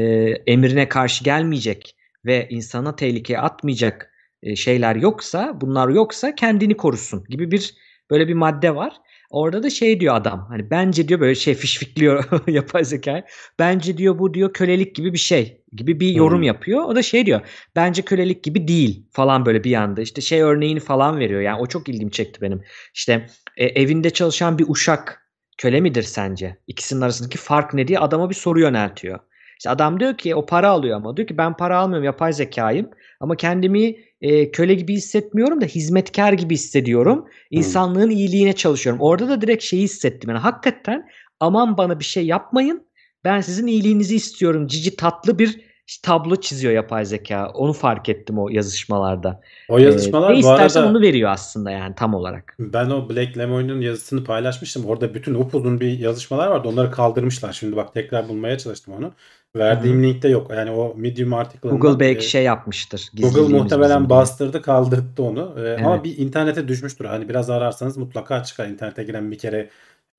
C: emrine karşı gelmeyecek ve insana tehlikeye atmayacak e, şeyler yoksa bunlar yoksa kendini korusun gibi bir böyle bir madde var. Orada da şey diyor adam hani bence diyor böyle şey fişfikliyor [LAUGHS] yapay zekayı. Bence diyor bu diyor kölelik gibi bir şey gibi bir yorum
B: Hmm.
C: yapıyor. O da şey diyor bence kölelik gibi değil falan böyle bir yanda işte şey örneğini falan veriyor. Yani o çok ilgimi çekti benim. İşte e, evinde çalışan bir uşak köle midir sence? İkisinin arasındaki fark ne diye adama bir soru yöneltiyor. İşte adam diyor ki o para alıyor ama diyor ki ben para almıyorum yapay zekayım ama kendimi e, köle gibi hissetmiyorum da hizmetkar gibi hissediyorum. İnsanlığın iyiliğine çalışıyorum. Orada da direkt şeyi hissettim. Yani hakikaten aman bana bir şey yapmayın. Ben sizin iyiliğinizi istiyorum. Cici tatlı bir tablo çiziyor yapay zeka. Onu fark ettim o yazışmalarda.
B: O
C: Ee,
B: yazışmalar
C: ne
B: bu
C: istersen
B: arada
C: onu veriyor aslında yani tam olarak.
B: ben o Black Lemon'un yazısını paylaşmıştım. Orada bütün upuzun bir yazışmalar vardı. Onları kaldırmışlar. Şimdi bak tekrar bulmaya çalıştım onu. Verdiğim linkte yok. Yani o Medium article'ından
C: Google belki
B: e,
C: şey yapmıştır.
B: Google muhtemelen
C: bizim
B: bastırdı kaldırdı onu. Ama
C: Evet.
B: bir internete düşmüştür. Hani biraz ararsanız mutlaka çıkar. İnternete giren bir kere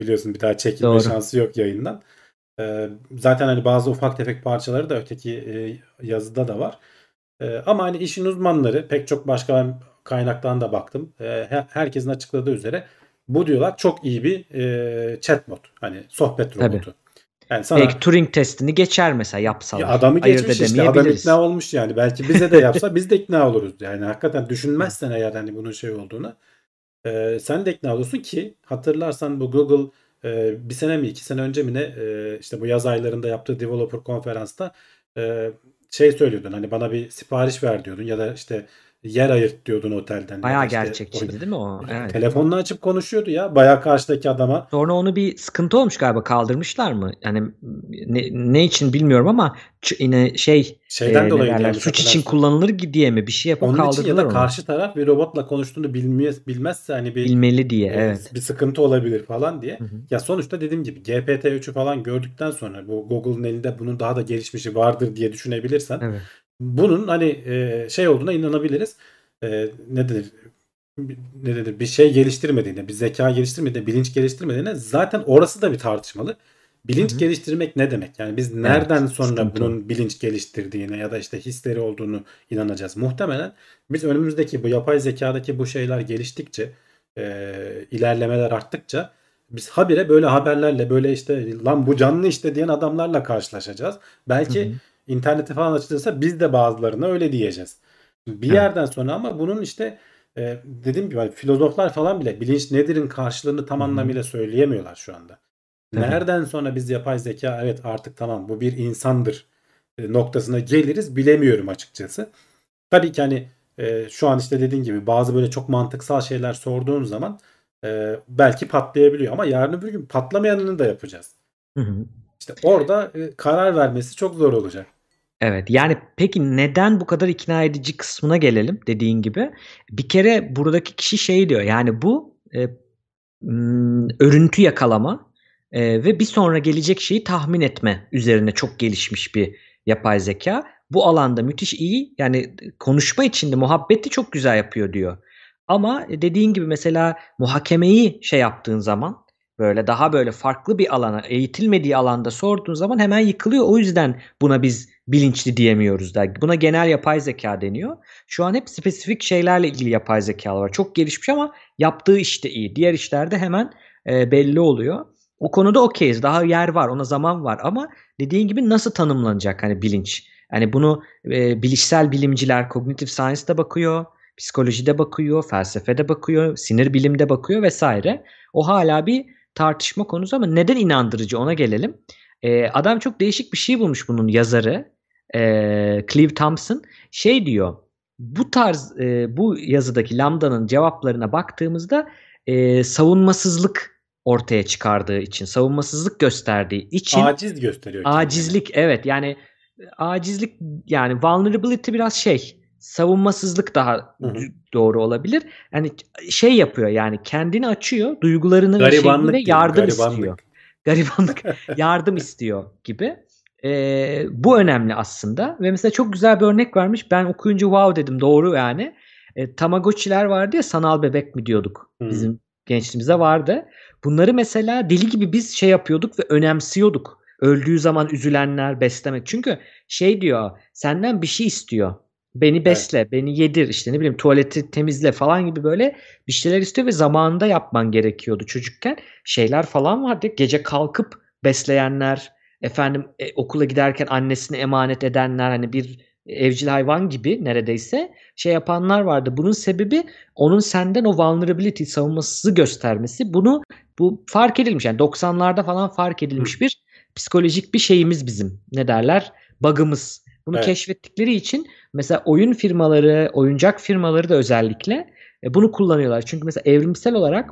B: biliyorsun bir daha çekilme
C: Doğru.
B: şansı yok yayından. Ee, zaten hani bazı ufak tefek parçaları da öteki e, yazıda da var. Ee, ama hani işin uzmanları pek çok başka kaynaktan da baktım. Her- herkesin açıkladığı üzere bu diyorlar çok iyi bir e, chatbot. Hani sohbet
C: Tabii.
B: Yani sana
C: Belki Turing testini geçer mesela yapsalar.
B: ya adamı geçmiş işte. Adam ikna olmuş yani. Belki bize de yapsa biz de ikna oluruz. Yani hakikaten düşünmezsen eğer hani bunun şey olduğunu. e, sen de ikna olursun ki hatırlarsan bu Google e, bir sene mi iki sene önce mi ne e, işte bu yaz aylarında yaptığı developer konferansta e, şey söylüyordun hani bana bir sipariş ver diyordun ya da işte yer ayırt diyordun otelden.
C: Bayağı
B: işte
C: gerçekçiydi
B: orada-
C: değil mi o? Evet.
B: Telefonla açıp konuşuyordu ya. Bayağı karşıdaki adama.
C: Sonra onu bir sıkıntı olmuş galiba kaldırmışlar mı? Yani ne, ne için bilmiyorum ama yine şey
B: Şeyden
C: e,
B: dolayı
C: derler, suç için kullanılır diye mi bir şey yapıp
B: Onun için ya
C: kaldırdılar
B: da
C: onu.
B: karşı taraf bir robotla konuştuğunu bilmez, bilmezse hani bir
C: Bilmeli diye
B: e,
C: evet.
B: bir sıkıntı olabilir falan diye.
C: Hı hı.
B: Ya sonuçta dediğim gibi GPT-3'ü falan gördükten sonra bu Google'ın elinde bunun daha da gelişmişi vardır diye düşünebilirsen
C: Evet.
B: Bunun hani e, şey olduğuna inanabiliriz. E, ne denir? Ne denir? Bir şey geliştirmediğine, bir zeka geliştirmediğine, bilinç geliştirmediğine zaten orası da bir tartışmalı. Bilinç
C: Hı hı.
B: geliştirmek ne demek? Yani biz nereden sonra
C: sıkıntı
B: bunun bilinç geliştirdiğine ya da işte hisleri olduğunu inanacağız. Muhtemelen biz önümüzdeki bu yapay zekadaki bu şeyler geliştikçe, e, ilerlemeler arttıkça biz habire böyle haberlerle böyle işte lan bu canlı işte diyen adamlarla karşılaşacağız. Belki
C: Hı hı.
B: interneti falan açılırsa biz de bazılarına öyle diyeceğiz. Bir
C: Evet.
B: yerden sonra ama bunun işte e, dediğim gibi filozoflar falan bile bilinç nedir'in karşılığını tam
C: hı.
B: anlamıyla söyleyemiyorlar şu anda.
C: Tabii.
B: Nereden sonra biz yapay zeka evet artık tamam bu bir insandır e, noktasına geliriz bilemiyorum açıkçası. Tabii ki hani e, şu an işte dediğin gibi bazı böyle çok mantıksal şeyler sorduğun zaman e, belki patlayabiliyor ama yarın öbür gün patlamayanını da yapacağız.
C: Hı hı.
B: İşte orada e, karar vermesi çok zor olacak.
C: Evet. Yani peki neden bu kadar ikna edici kısmına gelelim dediğin gibi. Bir kere buradaki kişi şey diyor. Yani bu e, m, örüntü yakalama e, ve bir sonra gelecek şeyi tahmin etme üzerine çok gelişmiş bir yapay zeka. Bu alanda müthiş iyi. Yani konuşma içinde muhabbeti çok güzel yapıyor diyor. Ama dediğin gibi mesela muhakemeyi şey yaptığın zaman böyle daha böyle farklı bir alana eğitilmediği alanda sorduğun zaman hemen yıkılıyor. O yüzden buna biz bilinçli diyemiyoruz da. Buna genel yapay zeka deniyor. Şu an hep spesifik şeylerle ilgili yapay zekalar var. Çok gelişmiş ama yaptığı işte iyi. Diğer işlerde hemen e, belli oluyor. O konuda okeyiz. Daha yer var, ona zaman var ama dediğin gibi nasıl tanımlanacak hani bilinç? Yani bunu e, bilişsel bilimciler, cognitive science'da bakıyor, psikolojide bakıyor, felsefede bakıyor, sinir bilimde bakıyor vesaire. O hala bir tartışma konusu ama neden inandırıcı ona gelelim. Ee, adam çok değişik bir şey bulmuş bunun yazarı. Ee, Clive Thompson şey diyor. Bu tarz e, bu yazıdaki Lambda'nın cevaplarına baktığımızda e, savunmasızlık ortaya çıkardığı için, savunmasızlık gösterdiği için
B: Aciz gösteriyor.
C: acizlik evet yani acizlik yani vulnerability biraz şey savunmasızlık daha
B: Hı hı.
C: d- doğru olabilir. Yani şey yapıyor yani kendini açıyor, duygularını
B: Garibanlık
C: şeyini ve
B: diyelim,
C: yardım
B: garibanlık.
C: istiyor. Garibanlık [LAUGHS] yardım istiyor gibi. Ee, bu önemli aslında ve mesela çok güzel bir örnek vermiş. Ben okuyunca wow dedim doğru yani. E, Tamagotchi'ler vardı ya sanal bebek mi diyorduk
B: Hı.
C: bizim gençliğimizde vardı. Bunları mesela deli gibi biz şey yapıyorduk ve önemsiyorduk. Öldüğü zaman üzülenler beslemek. Çünkü şey diyor senden bir şey istiyor. Beni besle, beni yedir işte ne bileyim tuvaleti temizle falan gibi böyle bir şeyler istiyor ve zamanında yapman gerekiyordu çocukken. Şeyler falan vardı. Gece kalkıp besleyenler, efendim e, okula giderken annesine emanet edenler hani bir evcil hayvan gibi neredeyse şey yapanlar vardı. Bunun sebebi onun senden o vulnerability savunmasızı göstermesi. Bunu bu fark edilmiş yani 90'larda falan fark edilmiş bir psikolojik bir şeyimiz bizim. Ne derler? Bug'ımız. Bunu
B: Evet.
C: keşfettikleri için mesela oyun firmaları, oyuncak firmaları da özellikle e, bunu kullanıyorlar. Çünkü mesela evrimsel olarak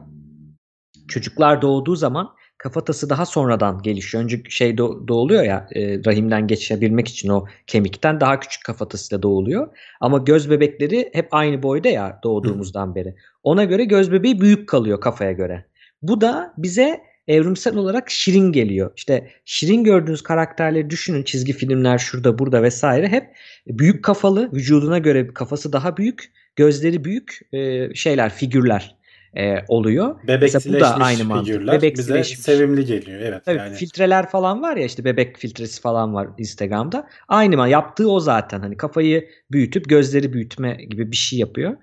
C: çocuklar doğduğu zaman kafatası daha sonradan gelişiyor. Önce şey doğ- doğuluyor ya e, rahimden geçebilmek için o kemikten daha küçük kafatasıyla doğuluyor. Ama göz bebekleri hep aynı boyda ya doğduğumuzdan beri. Ona göre göz bebeği büyük kalıyor kafaya göre. Bu da bize evrimsel olarak şirin geliyor. İşte şirin gördüğünüz karakterleri düşünün çizgi filmler şurada burada vesaire hep büyük kafalı vücuduna göre kafası daha büyük gözleri büyük e, şeyler figürler e, oluyor. Mesela bu da aynı mantık.
B: figürler bize sevimli geliyor. Evet
C: Tabii
B: yani.
C: filtreler falan var ya işte bebek filtresi falan var Instagram'da. Aynı mı? Yaptığı o zaten. Hani kafayı büyütüp gözleri büyütme gibi bir şey yapıyor.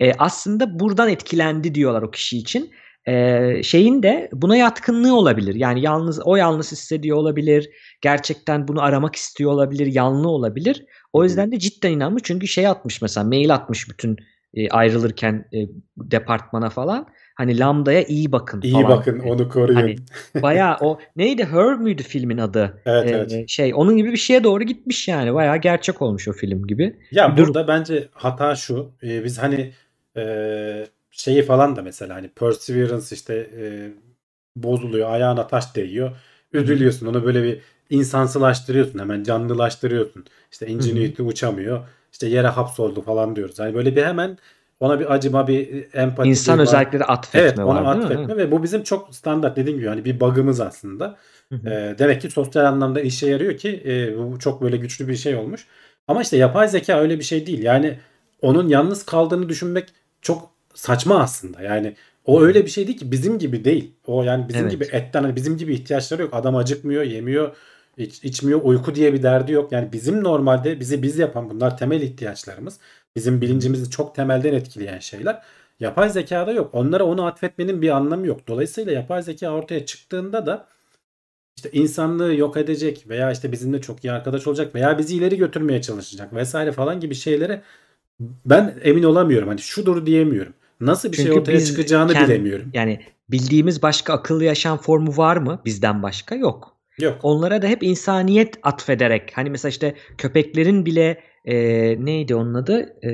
C: E, aslında buradan etkilendi diyorlar o kişi için. Ee, şeyin de buna yatkınlığı olabilir. Yani yalnız o yalnız hissediyor olabilir. Gerçekten bunu aramak istiyor olabilir. Yanlı olabilir. O yüzden de cidden inanmış. Çünkü şey atmış mesela mail atmış bütün e, ayrılırken e, departmana falan. Hani Lambda'ya iyi bakın
B: İyi
C: falan.
B: bakın onu koruyun.
C: Hani [LAUGHS] bayağı o neydi Her müydü filmin adı?
B: Evet,
C: Ee,
B: evet.
C: Şey onun gibi bir şeye doğru gitmiş yani. Bayağı gerçek olmuş o film gibi.
B: Ya
C: durum.
B: burada bence hata şu. e, biz hani e, şeyi falan da mesela hani Perseverance işte e, bozuluyor. Ayağına taş değiyor. Üzülüyorsun. Onu böyle bir insansılaştırıyorsun. Hemen canlılaştırıyorsun. İşte Ingenuity uçamıyor. İşte yere hapsoldu falan diyoruz. Hani böyle bir hemen ona bir acıma, bir empati.
C: İnsan
B: bir-
C: özellikleri atfetme
B: Evet,
C: var
B: onu
C: değil mi?
B: atfetme ve bu bizim çok standart dediğim gibi hani bir bug'ımız aslında.
C: Hı hı.
B: Ee, demek ki sosyal anlamda işe yarıyor ki e, bu çok böyle güçlü bir şey olmuş. Ama işte yapay zeka öyle bir şey değil. Yani onun yalnız kaldığını düşünmek çok saçma aslında. Yani o öyle bir şey değil ki bizim gibi değil. O yani bizim
C: Evet.
B: gibi etten hani bizim gibi ihtiyaçları yok. Adam acıkmıyor, yemiyor, iç- içmiyor, uyku diye bir derdi yok. Yani bizim normalde bizi biz yapan bunlar temel ihtiyaçlarımız. Bizim bilincimizi çok temelden etkileyen şeyler. Yapay zekada yok. Onlara onu atfetmenin bir anlamı yok. Dolayısıyla yapay zeka ortaya çıktığında da işte insanlığı yok edecek veya işte bizimle çok iyi arkadaş olacak veya bizi ileri götürmeye çalışacak vesaire falan gibi şeylere ben emin olamıyorum. Hani şudur diyemiyorum. Nasıl bir şey
C: Çünkü
B: ortaya
C: biz
B: çıkacağını
C: kend-
B: bilemiyorum.
C: Yani bildiğimiz başka akıllı yaşam formu var mı? Bizden başka yok.
B: Yok.
C: Onlara da hep insaniyet atfederek hani mesela işte köpeklerin bile e, neydi onun adı E,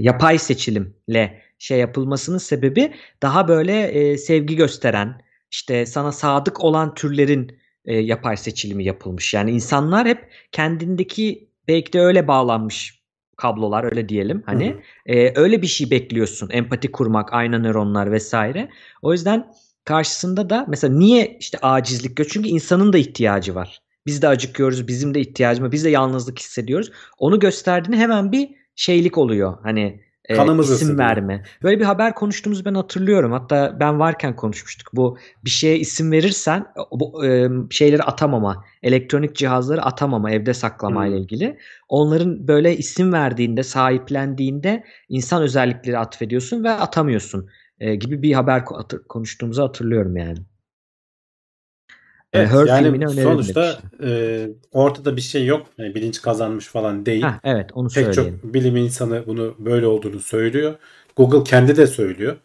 C: yapay seçilimle şey yapılmasının sebebi daha böyle e, sevgi gösteren işte sana sadık olan türlerin e, yapay seçilimi yapılmış. Yani insanlar hep kendindeki belki de öyle bağlanmış kablolar öyle diyelim hani
B: Hı
C: e, öyle bir şey bekliyorsun empati kurmak ayna nöronlar vesaire. O yüzden karşısında da mesela niye işte acizlik gö- çünkü insanın da ihtiyacı var. Biz de acıkıyoruz, bizim de ihtiyacımız, var, biz de yalnızlık hissediyoruz. Onu gösterdiğinde hemen bir şeylik oluyor. Hani
B: Kanımız
C: isim
B: ısınıyor.
C: verme. Böyle bir haber konuştuğumuzu ben hatırlıyorum. Hatta ben varken konuşmuştuk. Bu bir şeye isim verirsen bu e, şeyleri atamama, elektronik cihazları atamama, evde saklama ile
B: Hmm.
C: ilgili. Onların böyle isim verdiğinde, sahiplendiğinde insan özellikleri atfediyorsun ve atamıyorsun e, gibi bir haber konuştuğumuzu hatırlıyorum yani. E,
B: Evet,
C: Her
B: yani sonuçta e, ortada bir şey yok. Yani bilinç kazanmış falan değil.
C: Heh, evet onu
B: Pek
C: söyleyelim.
B: çok bilim insanı bunu böyle olduğunu söylüyor. Google kendi de söylüyor.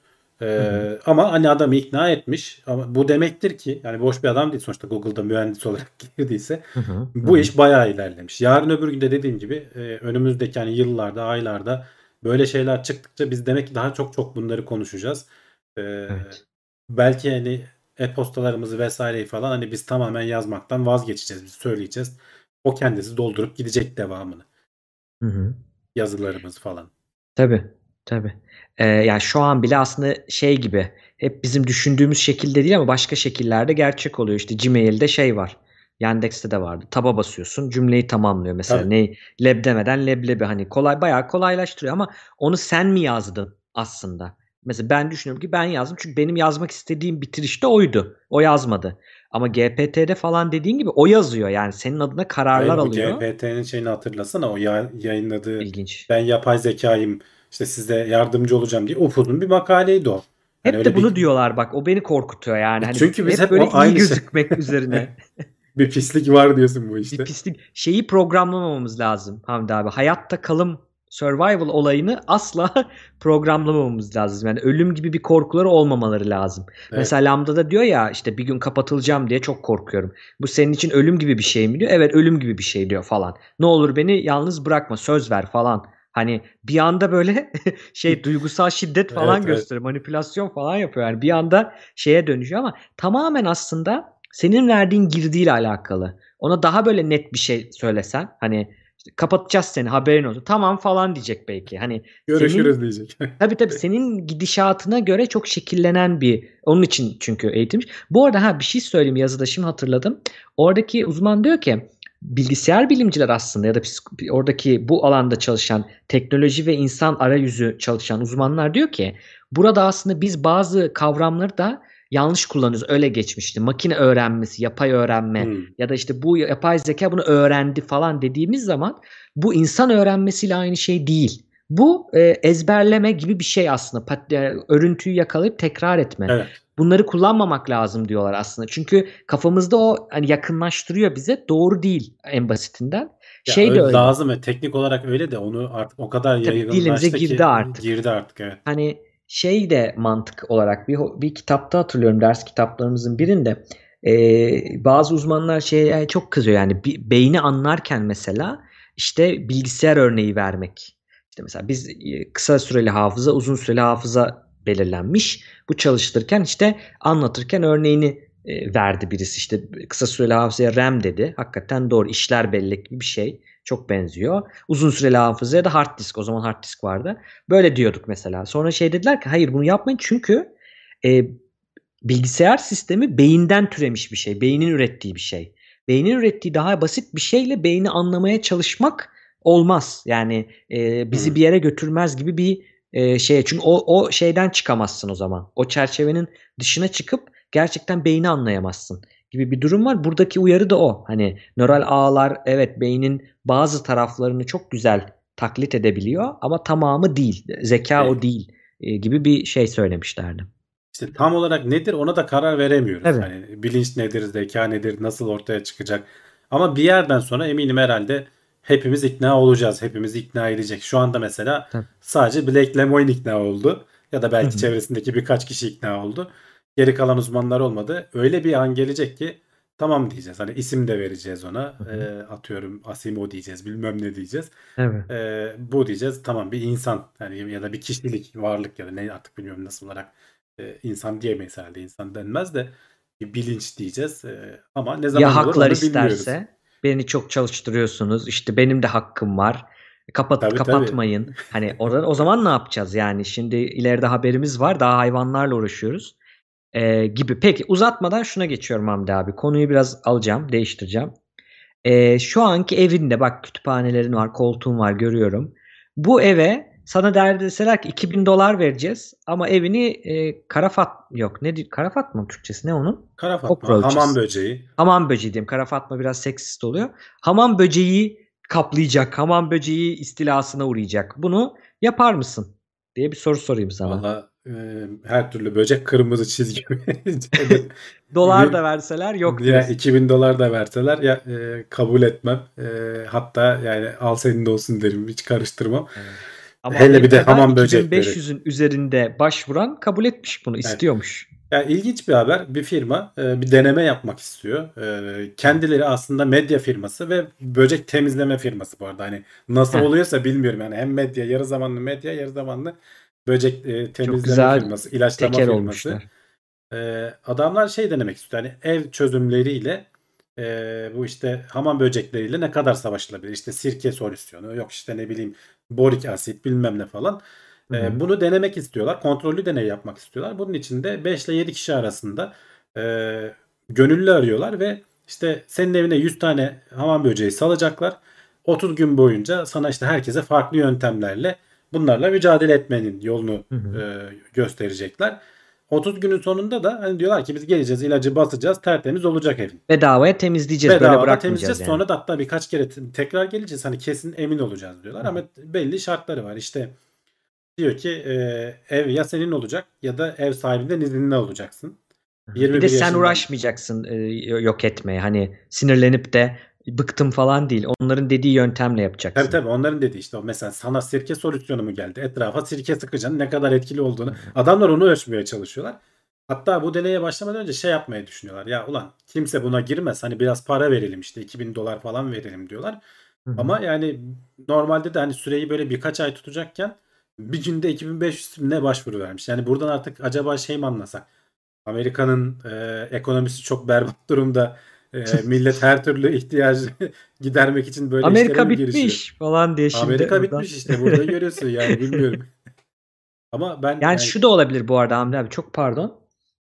C: Hı.
B: ama hani adamı ikna etmiş. Ama bu demektir ki yani boş bir adam değil sonuçta Google'da mühendis [LAUGHS] olarak girdiyse
C: Hı hı, hı
B: bu
C: hı.
B: iş bayağı ilerlemiş. Yarın öbür günde dediğim gibi e, önümüzdeki hani yıllarda, aylarda böyle şeyler çıktıkça biz demek ki daha çok çok bunları konuşacağız. Ee,
C: Evet.
B: belki hani e-postalarımızı vesaireyi falan hani biz tamamen yazmaktan vazgeçeceğiz. Biz söyleyeceğiz. O kendisi doldurup gidecek devamını.
C: Hı hı.
B: Yazılarımız falan.
C: Tabii, tabii. Ee, yani şu an bile aslında şey gibi hep bizim düşündüğümüz şekilde değil ama başka şekillerde gerçek oluyor. İşte Gmail'de şey var. Yandex'te de vardı. Taba basıyorsun, cümleyi tamamlıyor mesela.
B: Tabii.
C: Ne leb demeden leblebi hani kolay bayağı kolaylaştırıyor ama onu sen mi yazdın aslında? Mesela ben düşünüyorum ki ben yazdım çünkü benim yazmak istediğim bitirişte oydu. O yazmadı. Ama GPT'de falan dediğin gibi o yazıyor. Yani senin adına kararlar
B: Hayır, bu
C: alıyor.
B: GPT'nin şeyini hatırlasana o ya- yayınladığı
C: İlginç.
B: ben yapay zekayım işte size yardımcı olacağım diye upuzun bir makaleydi o.
C: Hep
B: Hani öyle
C: de bunu
B: bir,
C: diyorlar bak o beni korkutuyor yani. Hani
B: Çünkü biz hep
C: böyle
B: o aynı
C: iyi
B: şey-
C: gözükmek [LAUGHS] üzerine
B: bir pislik var diyorsun bu işte.
C: bir pislik şeyi programlamamamız lazım Hamdi abi. Hayatta kalım survival olayını asla [LAUGHS] programlamamamız lazım. Yani ölüm gibi bir korkuları olmamaları lazım.
B: Evet.
C: Mesela Lambda'da diyor ya işte bir gün kapatılacağım diye çok korkuyorum. Bu senin için ölüm gibi bir şey mi diyor? Evet ölüm gibi bir şey diyor falan. Ne olur beni yalnız bırakma söz ver falan. Hani bir anda böyle [LAUGHS] şey duygusal şiddet falan
B: Evet, evet.
C: gösteriyor. Manipülasyon falan yapıyor. Yani bir anda şeye dönüşüyor ama tamamen aslında senin verdiğin girdiyle alakalı. Ona daha böyle net bir şey söylesen hani kapatacağız seni haberin olsun. Tamam falan diyecek belki. Hani
B: Görüşürüz diyecek. [LAUGHS]
C: Tabii tabii senin gidişatına göre çok şekillenen bir onun için çünkü eğitilmiş. Bu arada ha bir şey söyleyeyim yazıda şimdi hatırladım. Oradaki uzman diyor ki bilgisayar bilimciler aslında ya da oradaki bu alanda çalışan teknoloji ve insan arayüzü çalışan uzmanlar diyor ki burada aslında biz bazı kavramları da yanlış kullanıyoruz. Öyle geçmişti. Makine öğrenmesi, yapay öğrenme
B: Hmm.
C: ya da işte bu yapay zeka bunu öğrendi falan dediğimiz zaman bu insan öğrenmesiyle aynı şey değil. Bu e, ezberleme gibi bir şey aslında. Pat, e, örüntüyü yakalayıp tekrar etme.
B: Evet.
C: Bunları kullanmamak lazım diyorlar aslında. Çünkü kafamızda o hani yakınlaştırıyor bize. Doğru değil en basitinden.
B: Ya
C: şey de
B: öyle
C: öyle.
B: lazım ve teknik olarak öyle de onu artık o kadar yaygınlaştı ki
C: girdi artık.
B: girdi artık evet.
C: Hani şey de mantık olarak bir bir kitapta hatırlıyorum ders kitaplarımızın birinde e, bazı uzmanlar şeye çok kızıyor yani beyni anlarken mesela işte bilgisayar örneği vermek. İşte mesela biz e, kısa süreli hafıza, uzun süreli hafıza belirlenmiş. Bu çalıştırırken işte anlatırken örneğini e, verdi birisi. İşte kısa süreli hafızaya RAM dedi. Hakikaten doğru. işler bellek gibi bir şey. Çok benziyor. Uzun süreli hafızaya da hard disk. O zaman hard disk vardı. Böyle diyorduk mesela. Sonra şey dediler ki hayır bunu yapmayın çünkü e, bilgisayar sistemi beyinden türemiş bir şey. Beynin ürettiği bir şey. Beynin ürettiği daha basit bir şeyle beyni anlamaya çalışmak olmaz. Yani e, bizi bir yere götürmez gibi bir e, şey. Çünkü o, o şeyden çıkamazsın o zaman. O çerçevenin dışına çıkıp gerçekten beyni anlayamazsın gibi bir durum var. Buradaki uyarı da o. Hani nöral ağlar evet beynin bazı taraflarını çok güzel taklit edebiliyor ama tamamı değil. Zeka
B: Evet.
C: o değil e, gibi bir şey söylemişlerdi.
B: İşte tam olarak nedir ona da karar veremiyoruz.
C: Evet.
B: Hani bilinç nedir, zeka nedir, nasıl ortaya çıkacak. Ama bir yerden sonra eminim herhalde hepimiz ikna olacağız. Hepimiz ikna edecek. Şu anda mesela
C: Tabii.
B: sadece Blake Lemoine ikna oldu. Ya da belki çevresindeki birkaç kişi ikna oldu. Geri kalan uzmanlar olmadı. Öyle bir an gelecek ki tamam diyeceğiz. Hani isim de vereceğiz ona.
C: Hı hı.
B: Ee, atıyorum Asimo diyeceğiz. Bilmem ne diyeceğiz.
C: Evet.
B: Ee, bu diyeceğiz tamam bir insan yani ya da bir kişilik varlık ya da ne artık bilmiyorum nasıl olarak e, insan diyemeyiz herhalde insan denmez de bir bilinç diyeceğiz Ee, ama ne zaman
C: Ya
B: olur
C: haklar
B: onu bilmiyoruz.
C: isterse beni çok çalıştırıyorsunuz. İşte benim de hakkım var. Kapat
B: Tabii, tabii.
C: kapatmayın. Hani orada o zaman ne yapacağız yani? Şimdi ileride haberimiz var. Daha hayvanlarla uğraşıyoruz. Ee, gibi. Peki uzatmadan şuna geçiyorum Hamdi abi. Konuyu biraz alacağım, değiştireceğim. Ee, şu anki evinde bak kütüphanelerin var, koltuğun var görüyorum. Bu eve sana der deseler ki 2000 dolar vereceğiz ama evini e, karafat yok ne di- karafat mı Türkçesi ne onun?
B: Kara Fatma,
C: Cockroaches.
B: hamam böceği.
C: Hamam böceği diyeyim. Kara Fatma biraz seksist oluyor. Hamam böceği kaplayacak. Hamam böceği istilasına uğrayacak. Bunu yapar mısın? diye bir soru sorayım sana.
B: Valla e, her türlü böcek kırmızı çizgi. [LAUGHS]
C: Dolar da verseler yok
B: ya
C: diyorsun.
B: 2000 dolar da verseler ya e, kabul etmem. E, hatta yani al senin de olsun derim hiç karıştırmam.
C: Ama
B: Hele bir de hamam böcekleri.
C: 2500'ün üzerinde başvuran kabul etmiş bunu. istiyormuş.
B: Ya ilginç bir haber. Bir firma e, bir deneme yapmak istiyor. E, kendileri aslında medya firması ve böcek temizleme firması bu arada. Hani nasıl
C: Heh.
B: oluyorsa bilmiyorum. Yani hem medya, yarı zamanlı medya, yarı zamanlı böcek e, temizleme
C: güzel
B: firması, ilaçlama firması.
C: olmuşlar.
B: E, adamlar şey denemek istiyor. Hani ev çözümleriyle e, bu işte hamam böcekleriyle ne kadar savaşılabilir? İşte sirke solüsyonu, yok işte ne bileyim borik asit bilmem ne falan. E, bunu denemek istiyorlar. Kontrollü deney yapmak istiyorlar. Bunun için de 5 ile 7 kişi arasında e, gönüllü arıyorlar ve işte senin evine 100 tane hamam böceği salacaklar. 30 gün boyunca sana işte herkese farklı yöntemlerle bunlarla mücadele etmenin yolunu
C: Hı hı.
B: e, gösterecekler. 30 günün sonunda da hani diyorlar ki biz geleceğiz ilacı basacağız tertemiz olacak evin.
C: Bedavaya temizleyeceğiz.
B: Bedava
C: böyle bırakmayacağız
B: temizleyeceğiz.
C: yani.
B: Sonra da hatta birkaç kere te- tekrar geleceğiz. Hani kesin emin olacağız diyorlar.
C: Hı.
B: Ama belli şartları var. İşte diyor ki e, ev ya senin olacak ya da ev sahibinden izinli olacaksın.
C: Bir
B: 21
C: de sen
B: yaşından.
C: uğraşmayacaksın e, yok etmeye. Hani sinirlenip de bıktım falan değil. Onların dediği yöntemle yapacaksın.
B: Tabii tabii onların dediği işte o mesela sana sirke solüsyonu mu geldi? Etrafa sirke sıkacaksın ne kadar etkili olduğunu. Adamlar onu ölçmeye çalışıyorlar. Hatta bu deneye başlamadan önce şey yapmayı düşünüyorlar. Ya ulan kimse buna girmez. Hani biraz para verelim işte 2000 dolar falan verelim diyorlar.
C: Hı hı.
B: Ama yani normalde de hani süreyi böyle birkaç ay tutacakken bir günde 2500 ne başvuru vermiş. Yani buradan artık acaba şey mi anlasak? Amerika'nın e, ekonomisi çok berbat [LAUGHS] durumda. E, millet her türlü ihtiyacı [LAUGHS] gidermek için böyle
C: Amerika
B: mi girişiyor?
C: bitmiş falan diye şimdi.
B: Amerika
C: buradan-
B: bitmiş işte burada görüyorsun yani bilmiyorum. [LAUGHS] Ama ben
C: Yani şu da olabilir bu arada Hamdi abi çok pardon.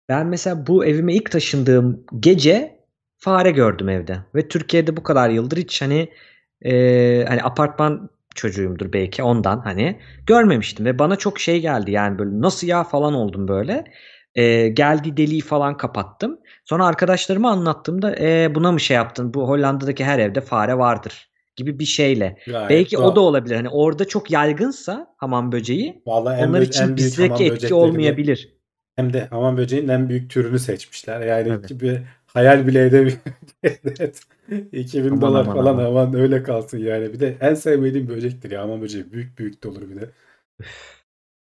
C: Ben mesela bu evime ilk taşındığım gece fare gördüm evde. Ve Türkiye'de bu kadar yıldır hiç hani e, hani apartman çocuğumdur belki ondan hani görmemiştim. Ve bana çok şey geldi yani böyle nasıl ya falan oldum böyle. E, geldi deliği falan kapattım. Sonra arkadaşlarıma anlattığımda e, buna mı şey yaptın? Bu Hollanda'daki her evde fare vardır gibi bir şeyle.
B: Gayet
C: Belki
B: doğal.
C: o da olabilir. Hani orada çok yaygınsa hamam böceği
B: Vallahi
C: onlar için bizdeki etki olmayabilir.
B: hem de hamam böceğinin en büyük türünü seçmişler. Yani
C: Tabii.
B: gibi hayal bile edemiyorum. [LAUGHS] Evet. 2000
C: Aman
B: dolar
C: aman
B: falan
C: aman.
B: aman öyle kalsın yani. Bir de en sevmediğim böcektir ya hamam böceği. Büyük büyük de olur bir de.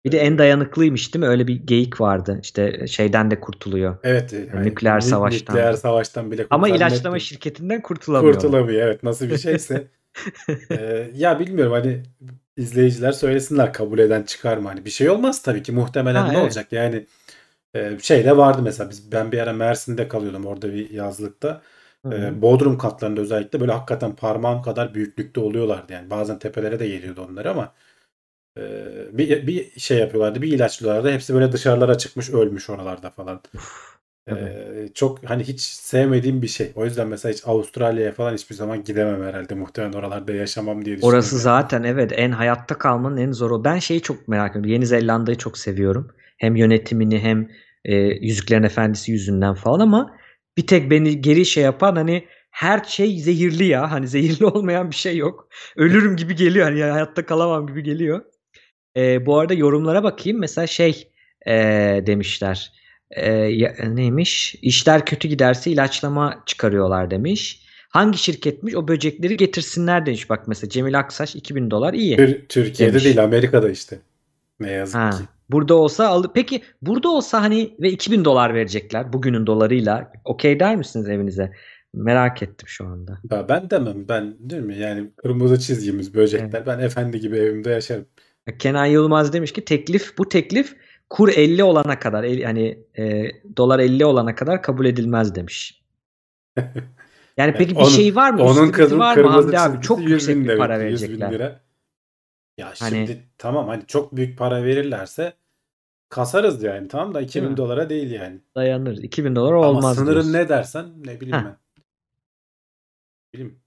C: Bir de en dayanıklıymış değil mi? Öyle bir geyik vardı. İşte şeyden de kurtuluyor.
B: Evet. yani
C: Nükleer
B: nü-
C: savaştan.
B: Nükleer savaştan bile
C: Ama ilaçlama
B: da-
C: şirketinden kurtulamıyor.
B: kurtulamıyor. Evet nasıl bir şeyse. [LAUGHS] Ee, ya bilmiyorum hani izleyiciler söylesinler kabul eden çıkar mı? Hani bir şey olmaz tabii ki muhtemelen
C: Ha,
B: ne
C: evet.
B: olacak? Yani e, şey de vardı mesela biz ben bir ara Mersin'de kalıyordum orada bir yazlıkta. Ee, Bodrum katlarında özellikle böyle hakikaten parmağım kadar büyüklükte oluyorlardı yani. Bazen tepelere de geliyordu onlar ama bir, bir şey yapıyorlardı, bir ilaçlıyorlardı. Hepsi böyle dışarılara çıkmış, ölmüş oralarda falan. Ee, çok hani hiç sevmediğim bir şey. O yüzden mesela hiç Avustralya'ya falan hiçbir zaman gidemem herhalde. Muhtemelen oralarda yaşamam diye düşünüyorum.
C: Orası zaten evet en hayatta kalmanın en zoru. Ben şeyi çok merak ediyorum. Yeni Zelanda'yı çok seviyorum. Hem yönetimini hem e, Yüzüklerin Efendisi yüzünden falan ama bir tek beni geri şey yapan hani her şey zehirli ya. Hani zehirli [LAUGHS] olmayan bir şey yok. Ölürüm gibi geliyor. Hani hayatta kalamam gibi geliyor. E, bu arada yorumlara bakayım. Mesela şey e, demişler. E, ya- neymiş? İşler kötü giderse ilaçlama çıkarıyorlar demiş. Hangi şirketmiş? O böcekleri getirsinler demiş. Bak mesela Cemil Aksaç 2000 dolar iyi.
B: Tür- Türkiye'de
C: demiş.
B: değil Amerika'da işte. Ne yazık
C: Ha.
B: ki.
C: Burada olsa al peki burada olsa hani ve 2000 dolar verecekler bugünün dolarıyla. Okey der misiniz evinize? Merak ettim şu anda.
B: Ya ben demem. Ben değil mi? Yani kırmızı çizgimiz böcekler. Ben efendi gibi evimde yaşarım.
C: Kenan Yılmaz demiş ki teklif bu teklif kur 50 olana kadar el- hani e, dolar 50 olana kadar kabul edilmez demiş. [LAUGHS] Yani peki bir
B: onun-
C: şey var mı?
B: Onun
C: bir
B: kırm-
C: var mı Hamdi abi? Çok
B: 100
C: yüksek
B: bin
C: bir para
B: 100 bin
C: verecekler.
B: lira. Ya
C: Hani-
B: şimdi tamam hani çok büyük para verirlerse kasarız yani tamam da 2000
C: mi?
B: dolara değil yani.
C: Dayanır. 2000 dolar
B: Ama
C: olmaz
B: sınırın
C: diyorsun.
B: ne dersen ne bileyim
C: Heh.
B: ben. Bileyim.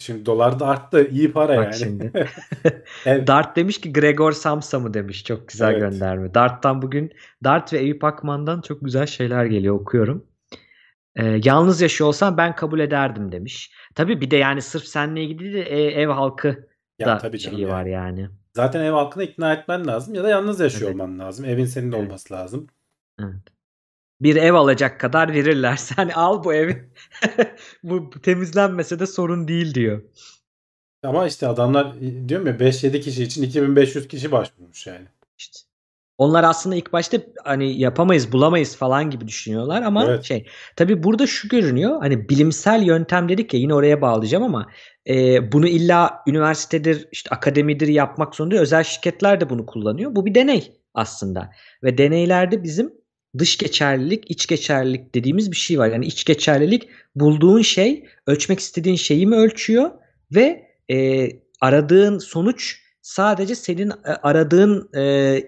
B: Şimdi dolar da arttı. iyi para
C: Bak
B: yani.
C: şimdi. [LAUGHS] [LAUGHS]
B: Evet.
C: Dart demiş ki Gregor Samsa mı demiş. Çok güzel
B: Evet.
C: gönderme. Dart'tan bugün Dart ve Eyüp Akman'dan çok güzel şeyler geliyor okuyorum. Ee, yalnız yaşıyor olsam ben kabul ederdim demiş. Tabii bir de yani sırf seninle ilgili de e- ev halkı
B: Ya
C: da
B: tabii
C: şeyi
B: yani.
C: var yani.
B: Zaten ev halkını ikna etmen lazım ya da yalnız yaşıyor
C: Evet.
B: olman lazım. Evin senin
C: Evet.
B: olması lazım.
C: Evet. Bir ev alacak kadar verirler. [LAUGHS] Sen al bu evi. [LAUGHS] bu temizlenmese de sorun değil diyor.
B: Ama işte adamlar diyorum ya 5-7 kişi için 2500 kişi başvurmuş yani.
C: İşte. Onlar aslında ilk başta hani yapamayız, bulamayız falan gibi düşünüyorlar ama
B: Evet.
C: şey tabii burada şu görünüyor. Hani bilimsel yöntem dedik ya yine oraya bağlayacağım ama e, bunu illa üniversitedir, işte akademidir yapmak zorunda. Özel şirketler de bunu kullanıyor. Bu bir deney aslında. Ve deneylerde bizim dış geçerlilik, iç geçerlilik dediğimiz bir şey var. Yani iç geçerlilik bulduğun şey, ölçmek istediğin şeyi mi ölçüyor ve e, aradığın sonuç sadece senin e, aradığın e,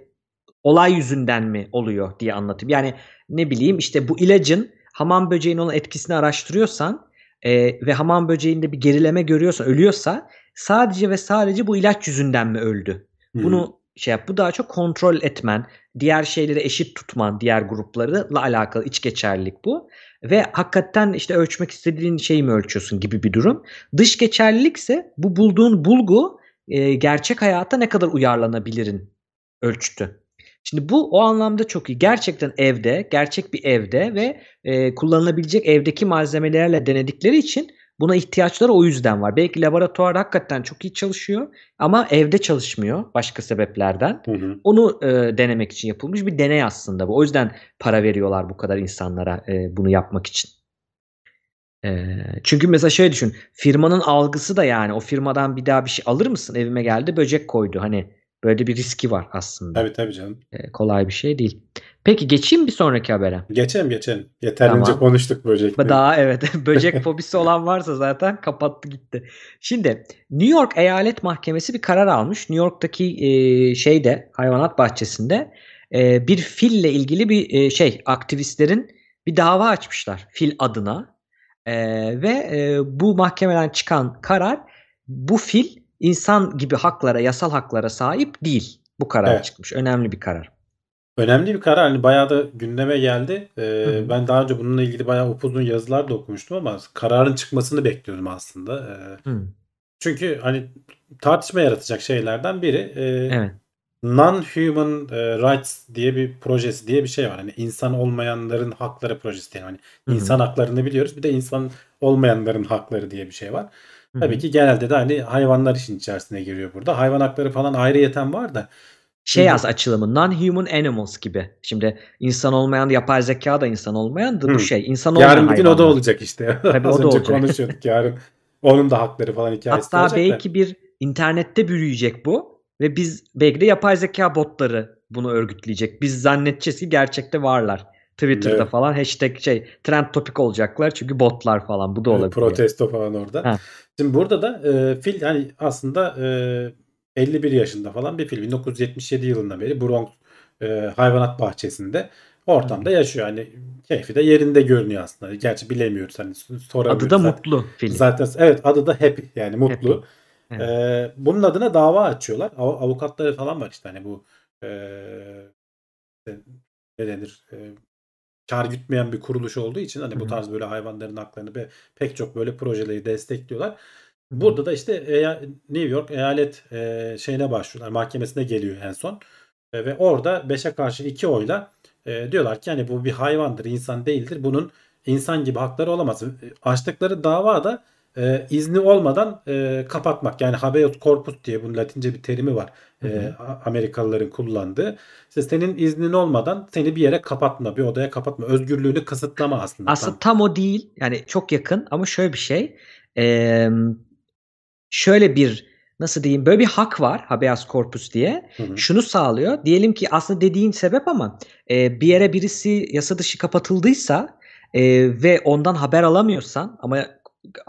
C: olay yüzünden mi oluyor diye anlatayım. Yani ne bileyim işte bu ilacın hamam böceğinin olan etkisini araştırıyorsan e, ve hamam böceğinde bir gerileme görüyorsan ölüyorsa sadece ve sadece bu ilaç yüzünden mi öldü? Bunu şey yap. Bu daha çok kontrol etmen, diğer şeyleri eşit tutman, diğer gruplarla alakalı iç geçerlilik bu. Ve hakikaten işte ölçmek istediğin şeyi mi ölçüyorsun gibi bir durum. Dış geçerlilikse bu bulduğun bulgu e, gerçek hayata ne kadar uyarlanabilirin ölçtü. Şimdi bu o anlamda çok iyi. Gerçekten evde, gerçek bir evde ve e, kullanılabilecek evdeki malzemelerle denedikleri için buna ihtiyaçları o yüzden var. Belki laboratuvarda hakikaten çok iyi çalışıyor ama evde çalışmıyor başka sebeplerden.
B: Hı hı.
C: Onu e, denemek için yapılmış bir deney aslında bu. O yüzden para veriyorlar bu kadar insanlara e, bunu yapmak için. E, çünkü mesela şöyle düşün. Firmanın algısı da yani o firmadan bir daha bir şey alır mısın? Evime geldi böcek koydu. Hani böyle bir riski var aslında.
B: Tabii tabii canım.
C: E, kolay bir şey değil. Peki geçeyim bir sonraki habere.
B: Geçelim geçelim. Yeterince
C: Tamam.
B: konuştuk böcekleri.
C: Daha evet [LAUGHS] [LAUGHS] böcek fobisi olan varsa zaten kapattı gitti. Şimdi New York Eyalet Mahkemesi bir karar almış. New York'taki e, şeyde hayvanat bahçesinde e, bir fille ilgili bir e, şey aktivistlerin bir dava açmışlar fil adına. E, ve e, bu mahkemeden çıkan karar bu fil insan gibi haklara, yasal haklara sahip değil. Bu karar
B: Evet.
C: çıkmış. Önemli bir karar.
B: Önemli bir karar. Hani bayağı da gündeme geldi. Ee,
C: hı.
B: ben daha önce bununla ilgili bayağı upuzun yazılar da okumuştum ama kararın çıkmasını bekliyordum aslında. Ee,
C: Hı.
B: Çünkü hani tartışma yaratacak şeylerden biri e,
C: Evet.
B: Non-Human e, Rights diye bir projesi diye bir şey var. Hani insan olmayanların hakları projesi diye. Hani
C: Hı hı.
B: insan haklarını biliyoruz. Bir de insan olmayanların hakları diye bir şey var. Tabii ki genelde de hani hayvanlar işin içerisine giriyor burada. Hayvan hakları falan ayrıyeten var da.
C: Şey az açılımı non-human animals gibi. Şimdi insan olmayan yapay zeka da insan olmayan da bu şey insan olmayan
B: yarın bir gün o da olacak işte. [LAUGHS]
C: Tabii
B: Az
C: o da
B: önce
C: olacak.
B: konuşuyorduk yarın. Onun da hakları falan hikayesi
C: Hatta
B: olacak da.
C: belki bir internette büyüyecek bu ve biz belki de yapay zeka botları bunu örgütleyecek. Biz zannedeceğiz ki gerçekte varlar. Twitter'da
B: Evet.
C: falan hashtag şey trend topik olacaklar çünkü botlar falan bu da
B: Evet,
C: olabiliyor.
B: protesto falan orada.
C: Ha.
B: Şimdi burada da e, fil hani aslında e, 51 yaşında falan bir fil. 1977 yılından beri Bronx e, hayvanat bahçesinde ortamda yaşıyor. Hani keyfi de yerinde görünüyor aslında. Gerçi bilemiyoruz hani soramıyoruz.
C: Adı da
B: zaten.
C: Mutlu film.
B: Zaten evet adı da Happy yani mutlu.
C: Happy. Evet.
B: Ee, bunun adına dava açıyorlar. Av- avukatları falan var işte hani bu e, ne denir e, kar gütmeyen bir kuruluş olduğu için hani bu tarz böyle hayvanların haklarını ve pek çok böyle projeleri destekliyorlar. Burada da işte New York eyalet e, şeyine başvuruyorlar. Mahkemesine geliyor en son. E, ve orada 5'e karşı 2 oyla e, diyorlar ki hani bu bir hayvandır, insan değildir. Bunun insan gibi hakları olamaz. Açtıkları dava da e, izni olmadan e, kapatmak. Yani habeas corpus diye bunun latince bir terimi var.
C: Hı
B: E,
C: hı.
B: A- Amerikalıların kullandığı. İşte senin iznin olmadan seni bir yere kapatma, bir odaya kapatma. Özgürlüğünü kısıtlama aslında.
C: Aslında
B: Tam.
C: tam o değil. Yani çok yakın ama şöyle bir şey. Eee, şöyle bir nasıl diyeyim böyle bir hak var habeas corpus diye.
B: Hı hı.
C: Şunu sağlıyor. Diyelim ki aslında dediğin sebep ama e, bir yere birisi yasa dışı kapatıldıysa e, ve ondan haber alamıyorsan ama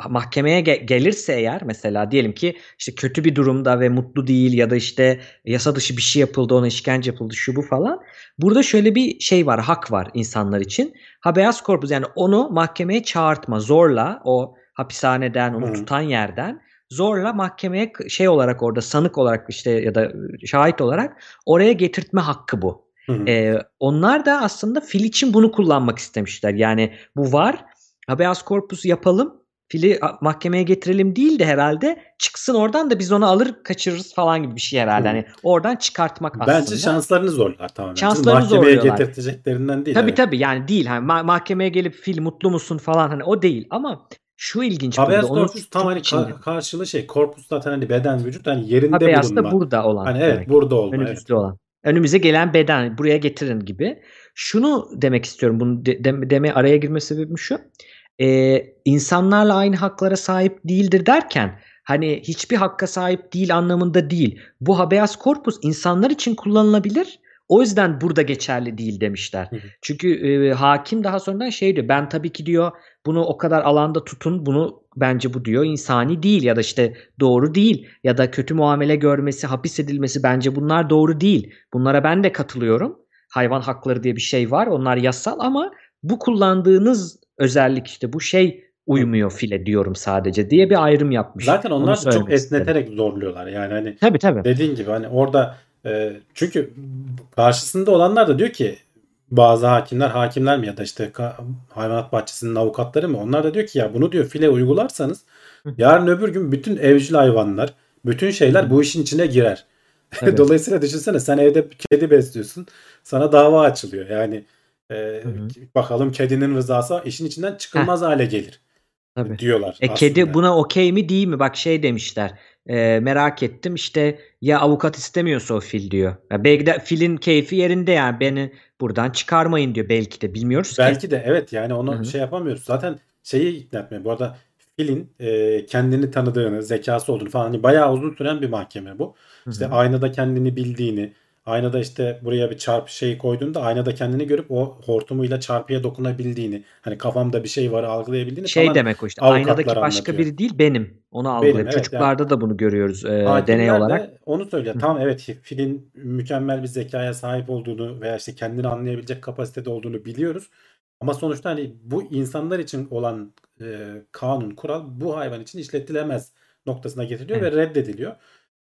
C: mahkemeye ge- gelirse eğer mesela diyelim ki işte kötü bir durumda ve mutlu değil ya da işte yasa dışı bir şey yapıldı ona işkence yapıldı şu bu falan. Burada şöyle bir şey var hak var insanlar için. Habeas corpus yani onu mahkemeye çağırtma zorla o hapishaneden onu
B: Hı.
C: tutan yerden zorla mahkemeye şey olarak orada sanık olarak işte ya da şahit olarak oraya getirtme hakkı bu.
B: Hı hı.
C: Ee, onlar da aslında fil için bunu kullanmak istemişler. Yani bu var. Habeas corpus yapalım. Fili mahkemeye getirelim değil de herhalde çıksın oradan da biz onu alır kaçırırız falan gibi bir şey herhalde. Hani oradan çıkartmak aslında.
B: Bence şanslarını zorlar tamamen.
C: Şanslarını
B: mahkemeye
C: zorluyorlar.
B: getirteceklerinden değil.
C: Tabii
B: evet.
C: tabii yani değil. Hani ma- mahkemeye gelip fil mutlu musun falan hani o değil ama şu ilginç.
B: Habeas corpus tam hani ka- karşılığı şey. Corpus zaten hani beden vücut hani yerinde
C: Habeas
B: bulunma.
C: da burada olan
B: Hani evet
C: demek.
B: burada olma. Evet.
C: Önümüzde olan. Önümüze gelen beden buraya getirin gibi. Şunu demek istiyorum. Bunu de, de- demeye araya girme sebebim şu. Ee, insanlarla aynı haklara sahip değildir derken hani hiçbir hakka sahip değil anlamında değil. Bu habeas corpus insanlar için kullanılabilir. O yüzden burada geçerli değil demişler.
B: Hı hı.
C: Çünkü e, hakim daha sonradan şey diyor. Ben tabii ki diyor bunu o kadar alanda tutun. Bunu bence bu diyor insani değil ya da işte doğru değil ya da kötü muamele görmesi, hapis edilmesi bence bunlar doğru değil. Bunlara ben de katılıyorum. Hayvan hakları diye bir şey var. Onlar yasal ama bu kullandığınız özellik işte bu şey uymuyor file diyorum sadece diye bir ayrım yapmış.
B: Zaten onlar da çok esneterek zorluyorlar. Yani hani
C: Tabii tabii.
B: dediğin gibi hani orada e, çünkü karşısında olanlar da diyor ki bazı hakimler hakimler mi ya da işte hayvanat bahçesinin avukatları mı onlar da diyor ki ya bunu diyor file uygularsanız yarın öbür gün bütün evcil hayvanlar bütün şeyler bu işin içine girer. [LAUGHS]
C: Evet.
B: Dolayısıyla düşünsene sen evde kedi besliyorsun sana dava açılıyor yani e,
C: Hı hı.
B: bakalım kedinin rızası işin içinden çıkılmaz hale gelir
C: Tabii.
B: diyorlar
C: E
B: aslında.
C: kedi buna okey mi değil mi? Bak şey demişler. E, merak ettim işte ya avukat istemiyorsa o fil diyor. Ya belki de filin keyfi yerinde yani beni buradan çıkarmayın diyor belki de bilmiyoruz ki.
B: Belki de evet yani onu
C: Hı hı.
B: şey yapamıyoruz. Zaten şeyi ikna etmiyor. Bu arada filin e, kendini tanıdığını, zekası olduğunu falan hani bayağı uzun süren bir mahkeme bu.
C: Hı
B: İşte aynada kendini bildiğini, aynada işte buraya bir çarpı şeyi koyduğunda aynada kendini görüp o hortumuyla çarpıya dokunabildiğini, hani kafamda bir şey var algılayabildiğini
C: Şey demek o işte aynadaki başka
B: anlatıyor.
C: biri değil benim. Onu algılıyor.
B: evet,
C: Çocuklarda da bunu görüyoruz e, deney olarak.
B: onu söylüyor. Tamam evet filin mükemmel bir zekaya sahip olduğunu veya işte kendini anlayabilecek kapasitede olduğunu biliyoruz. Ama sonuçta hani bu insanlar için olan e, kanun, kural bu hayvan için işletilemez noktasına getiriliyor
C: Evet.
B: ve reddediliyor.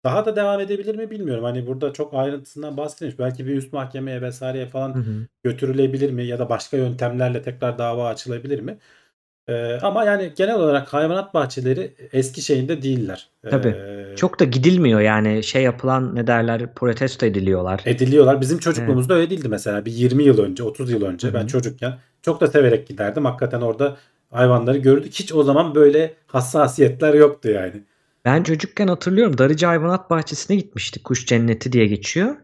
B: Daha da devam edebilir mi bilmiyorum. Hani burada çok ayrıntısından bahsedilmiş. Belki bir üst mahkemeye vesaireye falan
C: Hı hı.
B: götürülebilir mi ya da başka yöntemlerle tekrar dava açılabilir mi? Ee, ama yani genel olarak hayvanat bahçeleri eski şeyinde değiller.
C: Tabii.
B: Ee,
C: Çok da gidilmiyor yani şey yapılan ne derler protesto ediliyorlar.
B: ediliyorlar. Bizim çocukluğumuzda öyle değildi mesela. Bir 20 yıl önce, 30 yıl önce
C: Hı hı.
B: ben çocukken çok da severek giderdim. Hakikaten orada hayvanları gördük. Hiç o zaman böyle hassasiyetler yoktu yani.
C: Ben çocukken hatırlıyorum Darıcı Hayvanat Bahçesi'ne gitmiştik. Kuş Cenneti diye geçiyor.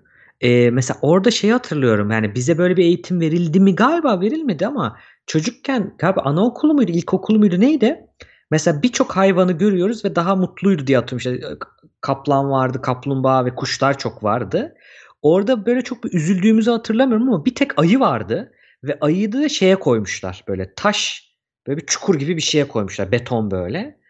C: Ee, mesela orada şeyi hatırlıyorum yani bize böyle bir eğitim verildi mi galiba verilmedi ama çocukken galiba anaokulu muydu ilkokulu muydu neydi? Mesela birçok hayvanı görüyoruz ve daha mutluydu diye hatırlıyorum. İşte kaplan vardı, kaplumbağa ve kuşlar çok vardı. Orada böyle çok bir üzüldüğümüzü hatırlamıyorum ama bir tek ayı vardı ve ayıyı da şeye koymuşlar böyle taş böyle bir çukur gibi bir şeye koymuşlar beton böyle.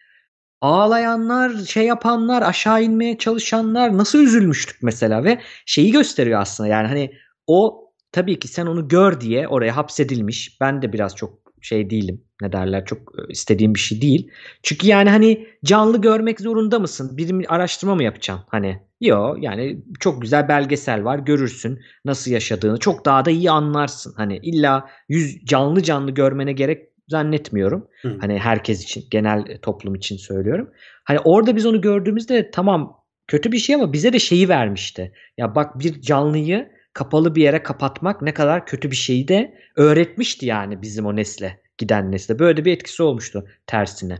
C: Ağlayanlar, şey yapanlar, aşağı inmeye çalışanlar nasıl üzülmüştük mesela ve şeyi gösteriyor aslında yani hani o tabii ki sen onu gör diye oraya hapsedilmiş. Ben de biraz çok şey değilim. Ne derler çok e, istediğim bir şey değil. Çünkü yani hani canlı görmek zorunda mısın? Bir araştırma mı yapacaksın? Hani yo yani çok güzel belgesel var görürsün nasıl yaşadığını çok daha da iyi anlarsın. Hani illa yüz canlı canlı görmene gerek zannetmiyorum.
B: Hı.
C: Hani herkes için, genel e, toplum için söylüyorum. Hani orada biz onu gördüğümüzde tamam kötü bir şey ama bize de şeyi vermişti. Ya bak bir canlıyı kapalı bir yere kapatmak ne kadar kötü bir şeyi de öğretmişti yani bizim o nesle, giden nesle. Böyle bir etkisi olmuştu tersine.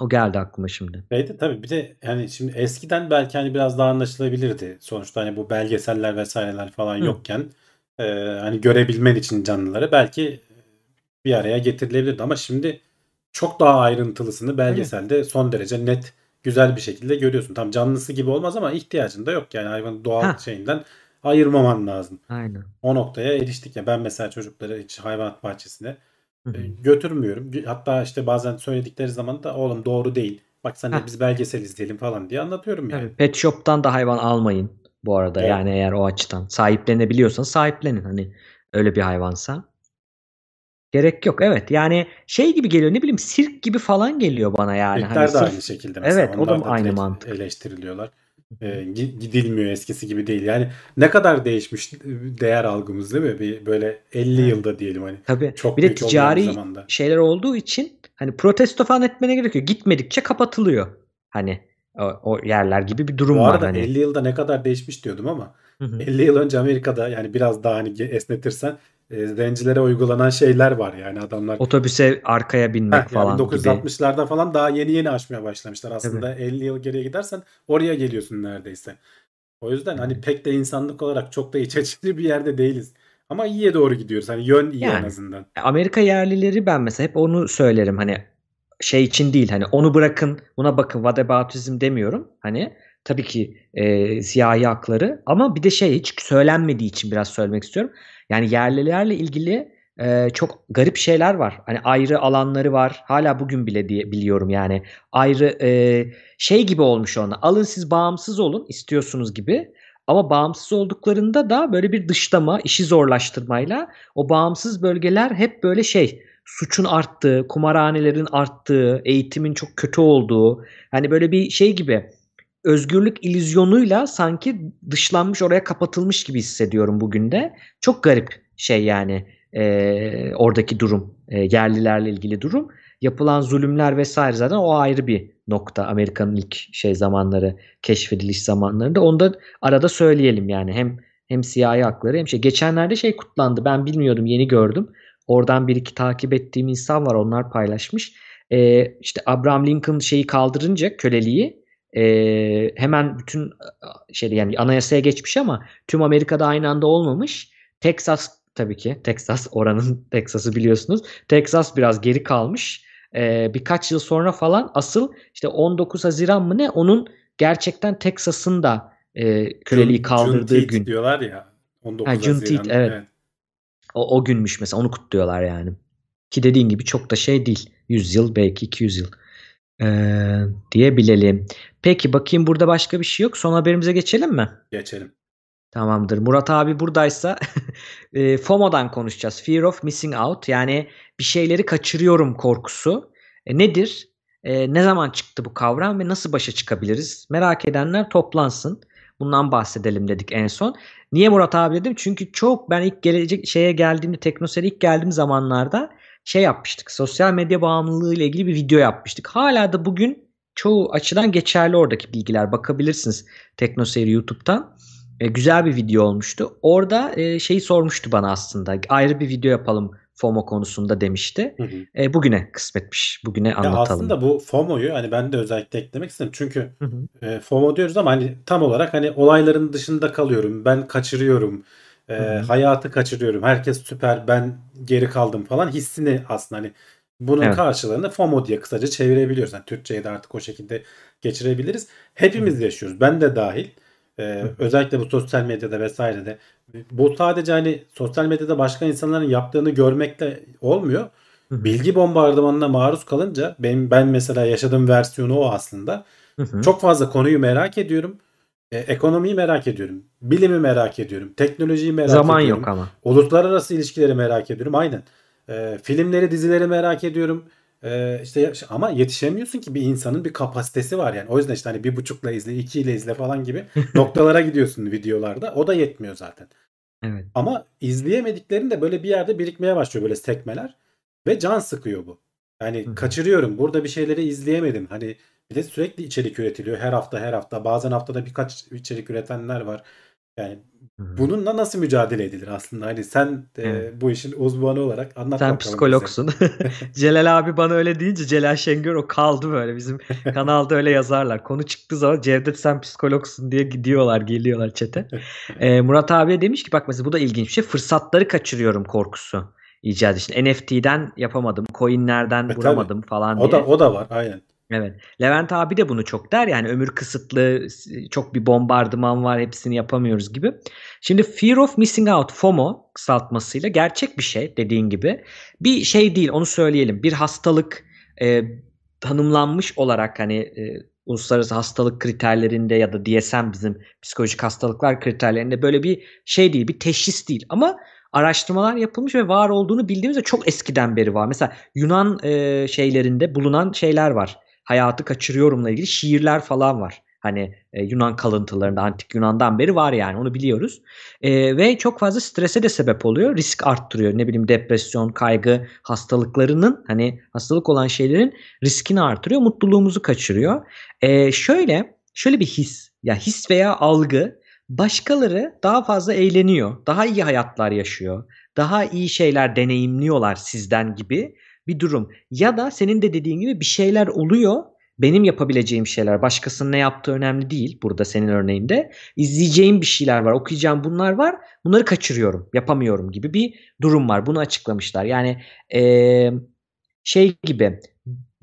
C: O geldi aklıma şimdi.
B: Şeyde tabii bir de hani şimdi eskiden belki hani biraz daha anlaşılabilirdi. Sonuçta hani bu belgeseller vesaireler falan
C: Hı.
B: yokken e, hani görebilmen için canlıları belki bir araya getirilebilirdi ama şimdi çok daha ayrıntılısını belgeselde son derece net güzel bir şekilde görüyorsun. Tam canlısı gibi olmaz ama ihtiyacın da yok yani hayvanın doğal
C: Ha.
B: şeyinden ayırmaman lazım.
C: Aynen.
B: O noktaya eriştik ya ben mesela çocukları hiç hayvanat bahçesine
C: Hı
B: e, götürmüyorum. Hatta işte bazen söyledikleri zaman da oğlum doğru değil. Bak sen de biz belgesel izleyelim falan diye anlatıyorum yani.
C: Tabii, Pet shop'tan da hayvan almayın bu arada.
B: Evet.
C: Yani eğer o açıdan sahiplenebiliyorsanız sahiplenin hani öyle bir hayvansa. Gerek yok. Evet. Yani şey gibi geliyor ne bileyim sirk gibi falan geliyor bana yani.
B: Türkler
C: Hani
B: de
C: sırf-
B: aynı şekilde mesela.
C: Evet, o da
B: Onlar
C: aynı mantık.
B: eleştiriliyorlar. E, gi- gidilmiyor eskisi gibi değil. Yani ne kadar değişmiş değer algımız değil mi? Bir böyle 50
C: Evet.
B: yılda diyelim hani.
C: Tabii.
B: Çok
C: bir de ticari
B: zamanda.
C: şeyler olduğu için hani protesto falan etmene gerekiyor. Gitmedikçe kapatılıyor. Hani o, o yerler gibi bir durum
B: Bu
C: var
B: arada
C: hani.
B: 50 yılda ne kadar değişmiş diyordum ama
C: Hı hı.
B: 50 yıl önce Amerika'da yani biraz daha hani esnetirsen e, zencilere uygulanan şeyler var yani adamlar
C: Otobüse arkaya binmek
B: Heh, yani
C: falan gibi.
B: 1960'larda falan daha yeni yeni aşmaya başlamışlar. Aslında 50 yıl geriye gidersen oraya geliyorsun neredeyse. O yüzden hani pek de insanlık olarak çok da [LAUGHS] iç açıcı bir yerde değiliz. Ama iyiye doğru gidiyoruz. Hani yön iyi en
C: Yani.
B: azından.
C: Amerika yerlileri ben mesela hep onu söylerim hani şey için değil hani onu bırakın buna bakın whataboutism demiyorum hani tabii ki e, siyahi hakları ama bir de şey hiç söylenmediği için biraz söylemek istiyorum. Yani yerlilerle ilgili e, çok garip şeyler var. Hani ayrı alanları var. Hala bugün bile diye biliyorum yani. Ayrı e, şey gibi olmuş ona. Alın siz bağımsız olun istiyorsunuz gibi. Ama bağımsız olduklarında da böyle bir dışlama, işi zorlaştırmayla o bağımsız bölgeler hep böyle şey suçun arttığı, kumarhanelerin arttığı, eğitimin çok kötü olduğu hani böyle bir şey gibi özgürlük illüzyonuyla sanki dışlanmış oraya kapatılmış gibi hissediyorum bugün de. Çok garip şey yani e, oradaki durum, e, yerlilerle ilgili durum. Yapılan zulümler vesaire zaten o ayrı bir nokta Amerika'nın ilk şey zamanları, keşfediliş zamanlarında. Onu da arada söyleyelim yani hem hem siyahi hakları hem şey. Geçenlerde şey kutlandı. Ben bilmiyordum, yeni gördüm. Oradan bir iki takip ettiğim insan var. Onlar paylaşmış. Ee, işte Abraham Lincoln şeyi kaldırınca köleliği e, hemen bütün şey yani anayasaya geçmiş ama tüm Amerika'da aynı anda olmamış. Texas tabii ki Texas oranın [LAUGHS] Texas'ı biliyorsunuz. Texas biraz geri kalmış. Ee, birkaç yıl sonra falan asıl işte 19 Haziran mı ne onun gerçekten Texas'ın da e, köleliği kaldırdığı
B: Juneteenth
C: gün.
B: diyorlar ya. 19
C: Ha, Juneteenth,
B: Haziran.
C: evet. O, o günmüş mesela onu kutluyorlar yani. Ki dediğin gibi çok da şey değil. 100 yıl belki 200 yıl ee, diyebilelim. Peki bakayım burada başka bir şey yok. Son haberimize geçelim mi?
B: Geçelim.
C: Tamamdır. Murat abi buradaysa [LAUGHS] e, FOMO'dan konuşacağız. Fear of Missing Out. Yani bir şeyleri kaçırıyorum korkusu. E, nedir? E, ne zaman çıktı bu kavram ve nasıl başa çıkabiliriz? Merak edenler toplansın. Bundan bahsedelim dedik en son. Niye Murat abi dedim? Çünkü çok ben ilk gelecek şeye geldiğimde Teknoseyir'e ilk geldiğim zamanlarda şey yapmıştık. Sosyal medya bağımlılığı ile ilgili bir video yapmıştık. Hala da bugün çoğu açıdan geçerli oradaki bilgiler. Bakabilirsiniz TeknoSeyir YouTube'dan. E, güzel bir video olmuştu. Orada e, şeyi sormuştu bana aslında. Ayrı bir video yapalım FOMO konusunda demişti.
B: Hı hı.
C: E, bugüne kısmetmiş. Bugüne
B: Ya
C: anlatalım.
B: aslında bu FOMO'yu hani ben de özellikle eklemek istedim. Çünkü
C: Hı hı.
B: e, FOMO diyoruz ama hani tam olarak hani olayların dışında kalıyorum. Ben kaçırıyorum. E,
C: Hı hı.
B: hayatı kaçırıyorum. Herkes süper. Ben geri kaldım falan hissini aslında hani bunun
C: Evet.
B: karşılığını FOMO diye kısaca çevirebiliyoruz. Yani Türkçe'ye de artık o şekilde geçirebiliriz. Hepimiz yaşıyoruz. Ben de dahil. E, özellikle bu sosyal medyada vesairede. Bu sadece hani sosyal medyada başka insanların yaptığını görmekle olmuyor.
C: Hı hı.
B: Bilgi bombardımanına maruz kalınca benim ben mesela yaşadığım versiyonu o aslında.
C: Hı hı.
B: Çok fazla konuyu merak ediyorum. E, ekonomiyi merak ediyorum. Bilimi merak ediyorum. Teknolojiyi merak
C: Zaman
B: ediyorum.
C: yok ama.
B: Uluslararası ilişkileri merak ediyorum. Aynen. E, filmleri, dizileri merak ediyorum. E, işte ama yetişemiyorsun ki bir insanın bir kapasitesi var yani. O yüzden işte hani bir buçukla izle, iki ile izle falan gibi [LAUGHS] noktalara gidiyorsun videolarda. O da yetmiyor zaten.
C: Evet.
B: Ama izleyemediklerin de böyle bir yerde birikmeye başlıyor böyle sekmeler. Ve can sıkıyor bu. Yani
C: Hı
B: kaçırıyorum. Burada bir şeyleri izleyemedim. Hani bir de sürekli içerik üretiliyor. Her hafta her hafta. Bazen haftada birkaç içerik üretenler var. Yani. Bununla nasıl mücadele edilir aslında? Hani sen e, bu işin uzmanı olarak anlat
C: Sen psikologsun. [LAUGHS] Celal abi bana öyle deyince Celal Şengör o kaldı böyle. Bizim [LAUGHS] kanalda öyle yazarlar. Konu çıktığı zaman Cevdet sen psikologsun diye gidiyorlar geliyorlar çete. Ee, Murat abiye demiş ki bak mesela bu da ilginç bir şey. Fırsatları kaçırıyorum korkusu icat için. NFT'den yapamadım. Coinlerden
B: E,
C: vuramadım falan
B: O
C: diye.
B: da o da var aynen.
C: Evet. Levent abi de bunu çok der yani ömür kısıtlı, çok bir bombardıman var, hepsini yapamıyoruz gibi. Şimdi fear of missing out FOMO kısaltmasıyla gerçek bir şey dediğin gibi. Bir şey değil onu söyleyelim. Bir hastalık e, tanımlanmış olarak hani e, uluslararası hastalık kriterlerinde ya da DSM bizim psikolojik hastalıklar kriterlerinde böyle bir şey değil, bir teşhis değil ama araştırmalar yapılmış ve var olduğunu bildiğimiz ve çok eskiden beri var. Mesela Yunan e, şeylerinde bulunan şeyler var hayatı kaçırıyorumla ilgili şiirler falan var. Hani e, Yunan kalıntılarında antik Yunan'dan beri var yani onu biliyoruz. E, ve çok fazla strese de sebep oluyor. Risk arttırıyor. Ne bileyim depresyon, kaygı hastalıklarının hani hastalık olan şeylerin riskini artırıyor. Mutluluğumuzu kaçırıyor. E, şöyle şöyle bir his ya his veya algı başkaları daha fazla eğleniyor. Daha iyi hayatlar yaşıyor. Daha iyi şeyler deneyimliyorlar sizden gibi bir durum. Ya da senin de dediğin gibi bir şeyler oluyor. Benim yapabileceğim şeyler, başkasının ne yaptığı önemli değil burada senin örneğinde. İzleyeceğim bir şeyler var, okuyacağım bunlar var. Bunları kaçırıyorum, yapamıyorum gibi bir durum var. Bunu açıklamışlar. Yani eee, şey gibi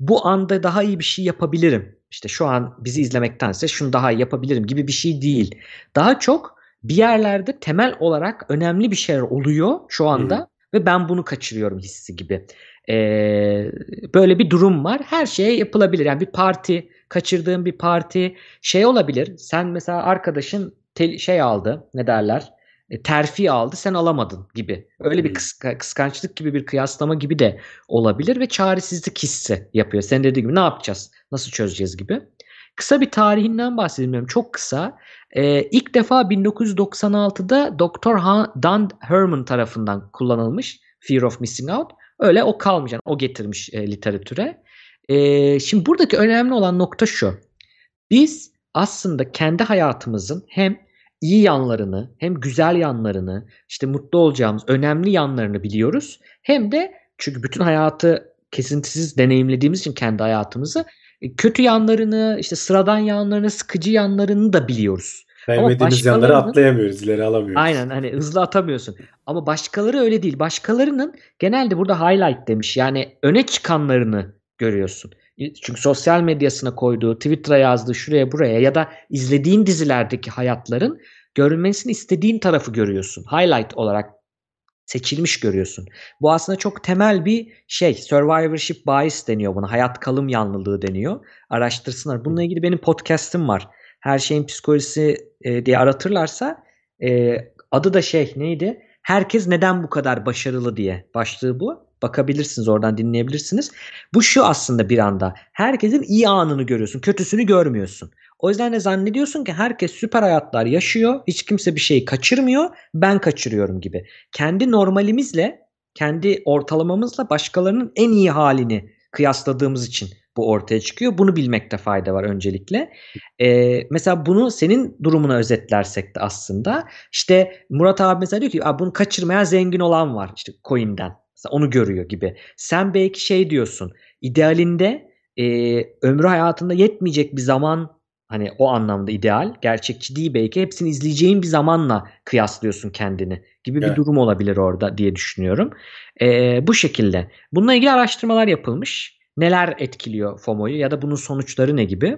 C: bu anda daha iyi bir şey yapabilirim. İşte şu an bizi izlemektense şunu daha iyi yapabilirim gibi bir şey değil. Daha çok bir yerlerde temel olarak önemli bir şeyler oluyor şu anda
B: Hı.
C: ve ben bunu kaçırıyorum hissi gibi. Ee, böyle bir durum var. Her şeye yapılabilir. Yani bir parti, kaçırdığın bir parti şey olabilir. Sen mesela arkadaşın tel- şey aldı, ne derler? E, terfi aldı, sen alamadın gibi. Öyle bir kıska- kıskançlık gibi bir kıyaslama gibi de olabilir ve çaresizlik hissi yapıyor. Sen dediğin gibi ne yapacağız? Nasıl çözeceğiz gibi. Kısa bir tarihinden bahsedeyim. Çok kısa. Ee, ilk defa 1996'da Dr. Dan Herman tarafından kullanılmış Fear of Missing Out. Öyle o kalmış. Yani o getirmiş e, literatüre. Ee, şimdi buradaki önemli olan nokta şu. Biz aslında kendi hayatımızın hem iyi yanlarını hem güzel yanlarını işte mutlu olacağımız önemli yanlarını biliyoruz. Hem de çünkü bütün hayatı kesintisiz deneyimlediğimiz için kendi hayatımızı e, kötü yanlarını işte sıradan yanlarını sıkıcı yanlarını da biliyoruz.
B: Sevmediğimiz yanları atlayamıyoruz, ileri alamıyoruz.
C: Aynen hani hızlı atamıyorsun. Ama başkaları öyle değil. Başkalarının genelde burada highlight demiş. Yani öne çıkanlarını görüyorsun. Çünkü sosyal medyasına koyduğu, Twitter'a yazdığı şuraya buraya ya da izlediğin dizilerdeki hayatların görülmesini istediğin tarafı görüyorsun. Highlight olarak seçilmiş görüyorsun. Bu aslında çok temel bir şey. Survivorship bias deniyor buna. Hayat kalım yanlılığı deniyor. Araştırsınlar. Bununla ilgili benim podcast'im var. Her şeyin psikolojisi e, diye aratırlarsa e, adı da şey neydi? Herkes neden bu kadar başarılı diye başlığı bu. Bakabilirsiniz oradan dinleyebilirsiniz. Bu şu aslında bir anda. Herkesin iyi anını görüyorsun. Kötüsünü görmüyorsun. O yüzden de zannediyorsun ki herkes süper hayatlar yaşıyor. Hiç kimse bir şeyi kaçırmıyor. Ben kaçırıyorum gibi. Kendi normalimizle kendi ortalamamızla başkalarının en iyi halini kıyasladığımız için bu ortaya çıkıyor. Bunu bilmekte fayda var öncelikle. Ee, mesela bunu senin durumuna özetlersek de aslında işte Murat abi mesela diyor ki bunu kaçırmayan zengin olan var işte coin'den. Mesela onu görüyor gibi. Sen belki şey diyorsun idealinde e, ömrü hayatında yetmeyecek bir zaman hani o anlamda ideal gerçekçi değil belki hepsini izleyeceğin bir zamanla kıyaslıyorsun kendini gibi evet. bir durum olabilir orada diye düşünüyorum. E, bu şekilde. Bununla ilgili araştırmalar yapılmış. Neler etkiliyor FOMO'yu ya da bunun sonuçları ne gibi?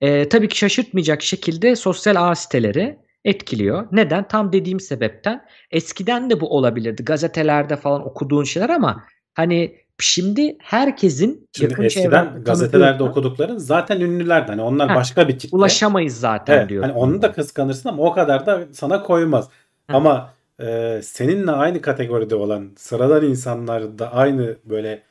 C: E, tabii ki şaşırtmayacak şekilde sosyal ağ siteleri etkiliyor. Neden? Tam dediğim sebepten. Eskiden de bu olabilirdi. Gazetelerde falan okuduğun şeyler ama hani şimdi herkesin
B: Şimdi yakın eskiden gazetelerde okudukların zaten ünlülerdi. Hani onlar ha, başka bir kitle.
C: Ulaşamayız zaten
B: evet,
C: diyor.
B: Hani onu da kıskanırsın ama o kadar da sana koymaz. Ha. Ama e, seninle aynı kategoride olan sıradan insanlar da aynı böyle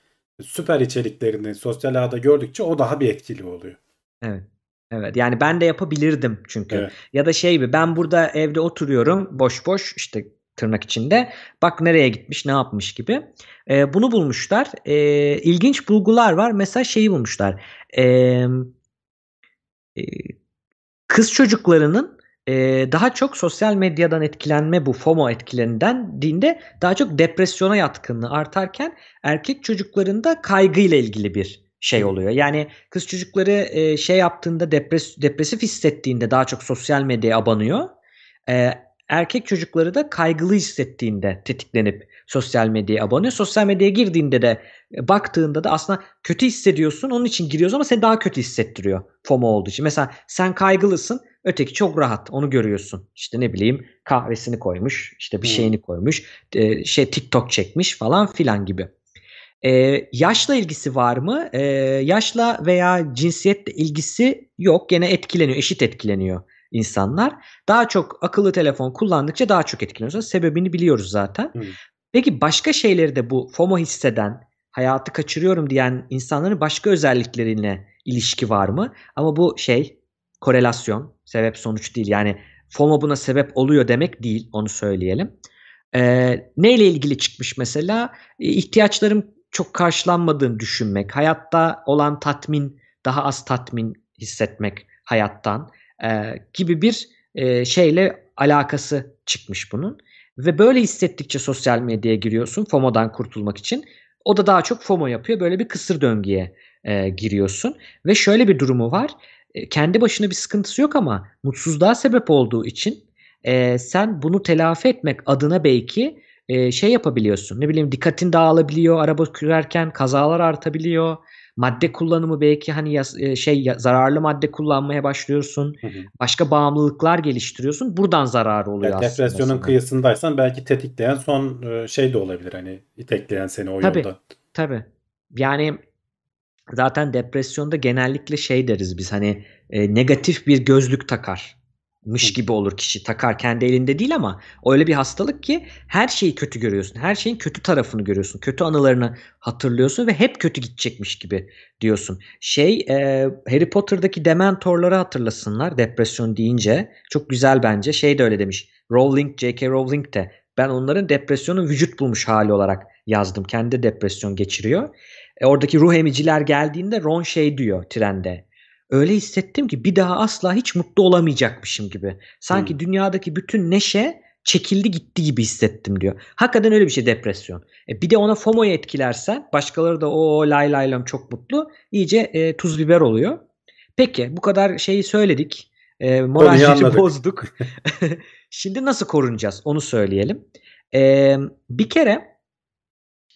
B: süper içeriklerini sosyal ağda gördükçe o daha bir etkili oluyor.
C: Evet. Evet yani ben de yapabilirdim çünkü. Evet. Ya da şey bir ben burada evde oturuyorum boş boş işte tırnak içinde. Bak nereye gitmiş ne yapmış gibi. E, bunu bulmuşlar. E, ilginç bulgular var. Mesela şeyi bulmuşlar. E, e, kız çocuklarının e, daha çok sosyal medyadan etkilenme bu FOMO etkilerinden dinde daha çok depresyona yatkınlığı artarken erkek çocuklarında kaygıyla ilgili bir şey oluyor. Yani kız çocukları e, şey yaptığında depres depresif hissettiğinde daha çok sosyal medyaya abanıyor. E, erkek çocukları da kaygılı hissettiğinde tetiklenip sosyal medyaya abanıyor. Sosyal medyaya girdiğinde de e, baktığında da aslında kötü hissediyorsun. Onun için giriyorsun ama seni daha kötü hissettiriyor FOMO olduğu için. Mesela sen kaygılısın. Öteki çok rahat. Onu görüyorsun. İşte ne bileyim kahvesini koymuş. işte bir şeyini koymuş. E, şey TikTok çekmiş falan filan gibi. Ee, yaşla ilgisi var mı? Ee, yaşla veya cinsiyetle ilgisi yok. Gene etkileniyor. Eşit etkileniyor insanlar. Daha çok akıllı telefon kullandıkça daha çok etkileniyoruz. Sebebini biliyoruz zaten. Hmm. Peki başka şeyleri de bu FOMO hisseden, hayatı kaçırıyorum diyen insanların başka özellikleriyle ilişki var mı? Ama bu şey korelasyon, sebep sonuç değil. Yani FOMO buna sebep oluyor demek değil, onu söyleyelim. Ee, neyle ilgili çıkmış mesela? İhtiyaçlarım çok karşılanmadığını düşünmek, hayatta olan tatmin, daha az tatmin hissetmek hayattan e, gibi bir e, şeyle alakası çıkmış bunun. Ve böyle hissettikçe sosyal medyaya giriyorsun FOMO'dan kurtulmak için. O da daha çok FOMO yapıyor. Böyle bir kısır döngüye e, giriyorsun. Ve şöyle bir durumu var. E, kendi başına bir sıkıntısı yok ama mutsuzluğa sebep olduğu için e, sen bunu telafi etmek adına belki e, şey yapabiliyorsun. Ne bileyim dikkatin dağılabiliyor. Araba sürerken kazalar artabiliyor madde kullanımı belki hani e, şey zararlı madde kullanmaya başlıyorsun. Hı hı. Başka bağımlılıklar geliştiriyorsun. Buradan zararı oluyor
B: yani
C: aslında.
B: Depresyonun sana. kıyısındaysan belki tetikleyen son e, şey de olabilir hani itekleyen seni o
C: tabii,
B: yolda.
C: Tabii. Yani zaten depresyonda genellikle şey deriz biz hani e, negatif bir gözlük takar mış gibi olur kişi takar kendi elinde değil ama öyle bir hastalık ki her şeyi kötü görüyorsun. Her şeyin kötü tarafını görüyorsun. Kötü anılarını hatırlıyorsun ve hep kötü gidecekmiş gibi diyorsun. Şey e, Harry Potter'daki dementorları hatırlasınlar depresyon deyince. Çok güzel bence. Şey de öyle demiş. Rowling, J.K. Rowling de ben onların depresyonun vücut bulmuş hali olarak yazdım. Kendi depresyon geçiriyor. E, oradaki ruh emiciler geldiğinde Ron şey diyor trende öyle hissettim ki bir daha asla hiç mutlu olamayacakmışım gibi. Sanki hmm. dünyadaki bütün neşe çekildi gitti gibi hissettim diyor. Hakikaten öyle bir şey depresyon. E bir de ona FOMO'yu etkilersen başkaları da o lay lay lam çok mutlu iyice e, tuz biber oluyor. Peki bu kadar şeyi söyledik. E, moralleri bozduk. [LAUGHS] Şimdi nasıl korunacağız onu söyleyelim. E, bir kere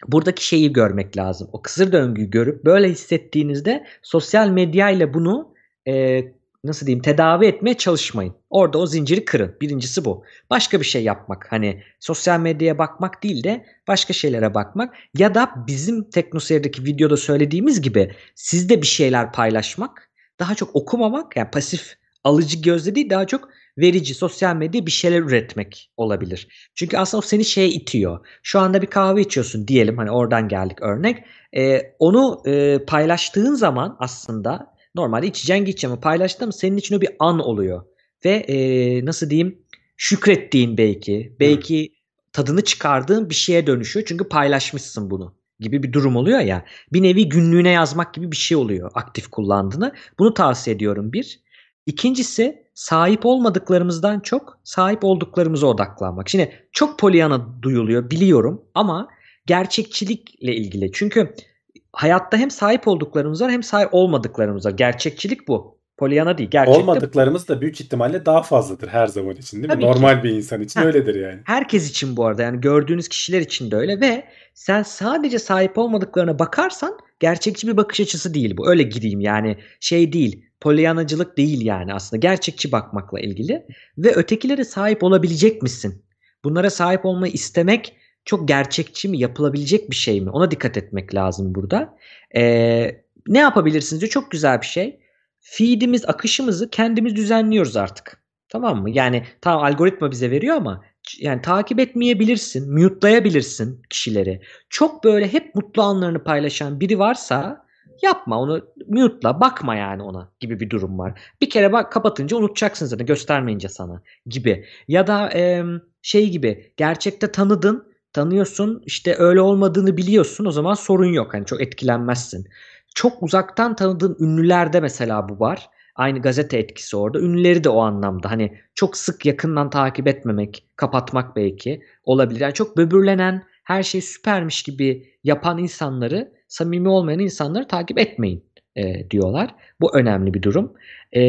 C: buradaki şeyi görmek lazım. O kısır döngüyü görüp böyle hissettiğinizde sosyal medya ile bunu e, nasıl diyeyim tedavi etmeye çalışmayın. Orada o zinciri kırın. Birincisi bu. Başka bir şey yapmak. Hani sosyal medyaya bakmak değil de başka şeylere bakmak. Ya da bizim TeknoSeyir'deki videoda söylediğimiz gibi sizde bir şeyler paylaşmak. Daha çok okumamak yani pasif alıcı gözle değil daha çok verici sosyal medya bir şeyler üretmek olabilir. Çünkü aslında o seni şeye itiyor. Şu anda bir kahve içiyorsun diyelim hani oradan geldik örnek. E, onu e, paylaştığın zaman aslında normalde içeceğin gideceğim ama paylaştığın senin için o bir an oluyor. Ve e, nasıl diyeyim şükrettiğin belki belki tadını çıkardığın bir şeye dönüşüyor. Çünkü paylaşmışsın bunu gibi bir durum oluyor ya. Bir nevi günlüğüne yazmak gibi bir şey oluyor aktif kullandığını. Bunu tavsiye ediyorum bir. İkincisi sahip olmadıklarımızdan çok sahip olduklarımıza odaklanmak. Şimdi çok polyana duyuluyor biliyorum ama gerçekçilikle ilgili. Çünkü hayatta hem sahip olduklarımız var hem sahip olmadıklarımız var. Gerçekçilik bu. Polyana değil. Gerçekte
B: Olmadıklarımız da büyük ihtimalle daha fazladır her zaman için değil mi?
C: Tabii ki.
B: Normal bir insan için
C: Ha.
B: öyledir yani.
C: Herkes için bu arada yani gördüğünüz kişiler için de öyle ve sen sadece sahip olmadıklarına bakarsan gerçekçi bir bakış açısı değil bu. Öyle gireyim yani şey değil. Polyanacılık değil yani aslında gerçekçi bakmakla ilgili ve ötekilere sahip olabilecek misin? Bunlara sahip olmayı istemek çok gerçekçi mi? Yapılabilecek bir şey mi? Ona dikkat etmek lazım burada. Ee, ne yapabilirsiniz diyor. Çok güzel bir şey. Feed'imiz, akışımızı kendimiz düzenliyoruz artık. Tamam mı? Yani tamam algoritma bize veriyor ama yani takip etmeyebilirsin, mute'layabilirsin kişileri. Çok böyle hep mutlu anlarını paylaşan biri varsa yapma onu mute'la bakma yani ona gibi bir durum var. Bir kere bak kapatınca unutacaksın zaten göstermeyince sana gibi. Ya da e, şey gibi gerçekte tanıdın tanıyorsun işte öyle olmadığını biliyorsun o zaman sorun yok hani çok etkilenmezsin. Çok uzaktan tanıdığın ünlülerde mesela bu var. Aynı gazete etkisi orada. Ünlüleri de o anlamda hani çok sık yakından takip etmemek, kapatmak belki olabilir. Yani çok böbürlenen, her şey süpermiş gibi yapan insanları, samimi olmayan insanları takip etmeyin e, diyorlar. Bu önemli bir durum. E,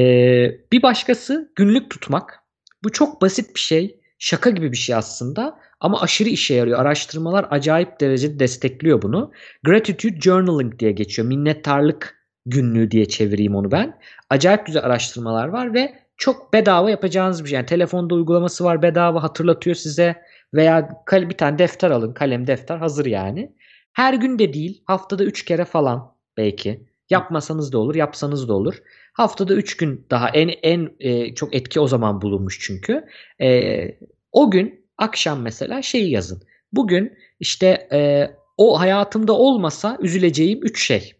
C: bir başkası günlük tutmak. Bu çok basit bir şey. Şaka gibi bir şey aslında ama aşırı işe yarıyor. Araştırmalar acayip derecede destekliyor bunu. Gratitude Journaling diye geçiyor. Minnettarlık günlüğü diye çevireyim onu ben. Acayip güzel araştırmalar var ve çok bedava yapacağınız bir şey. Yani telefonda uygulaması var bedava hatırlatıyor size veya bir tane defter alın. Kalem defter hazır yani. Her gün de değil haftada 3 kere falan belki. Yapmasanız da olur yapsanız da olur. Haftada 3 gün daha en en e, çok etki o zaman bulunmuş çünkü. E, o gün akşam mesela şeyi yazın. Bugün işte e, o hayatımda olmasa üzüleceğim 3 şey.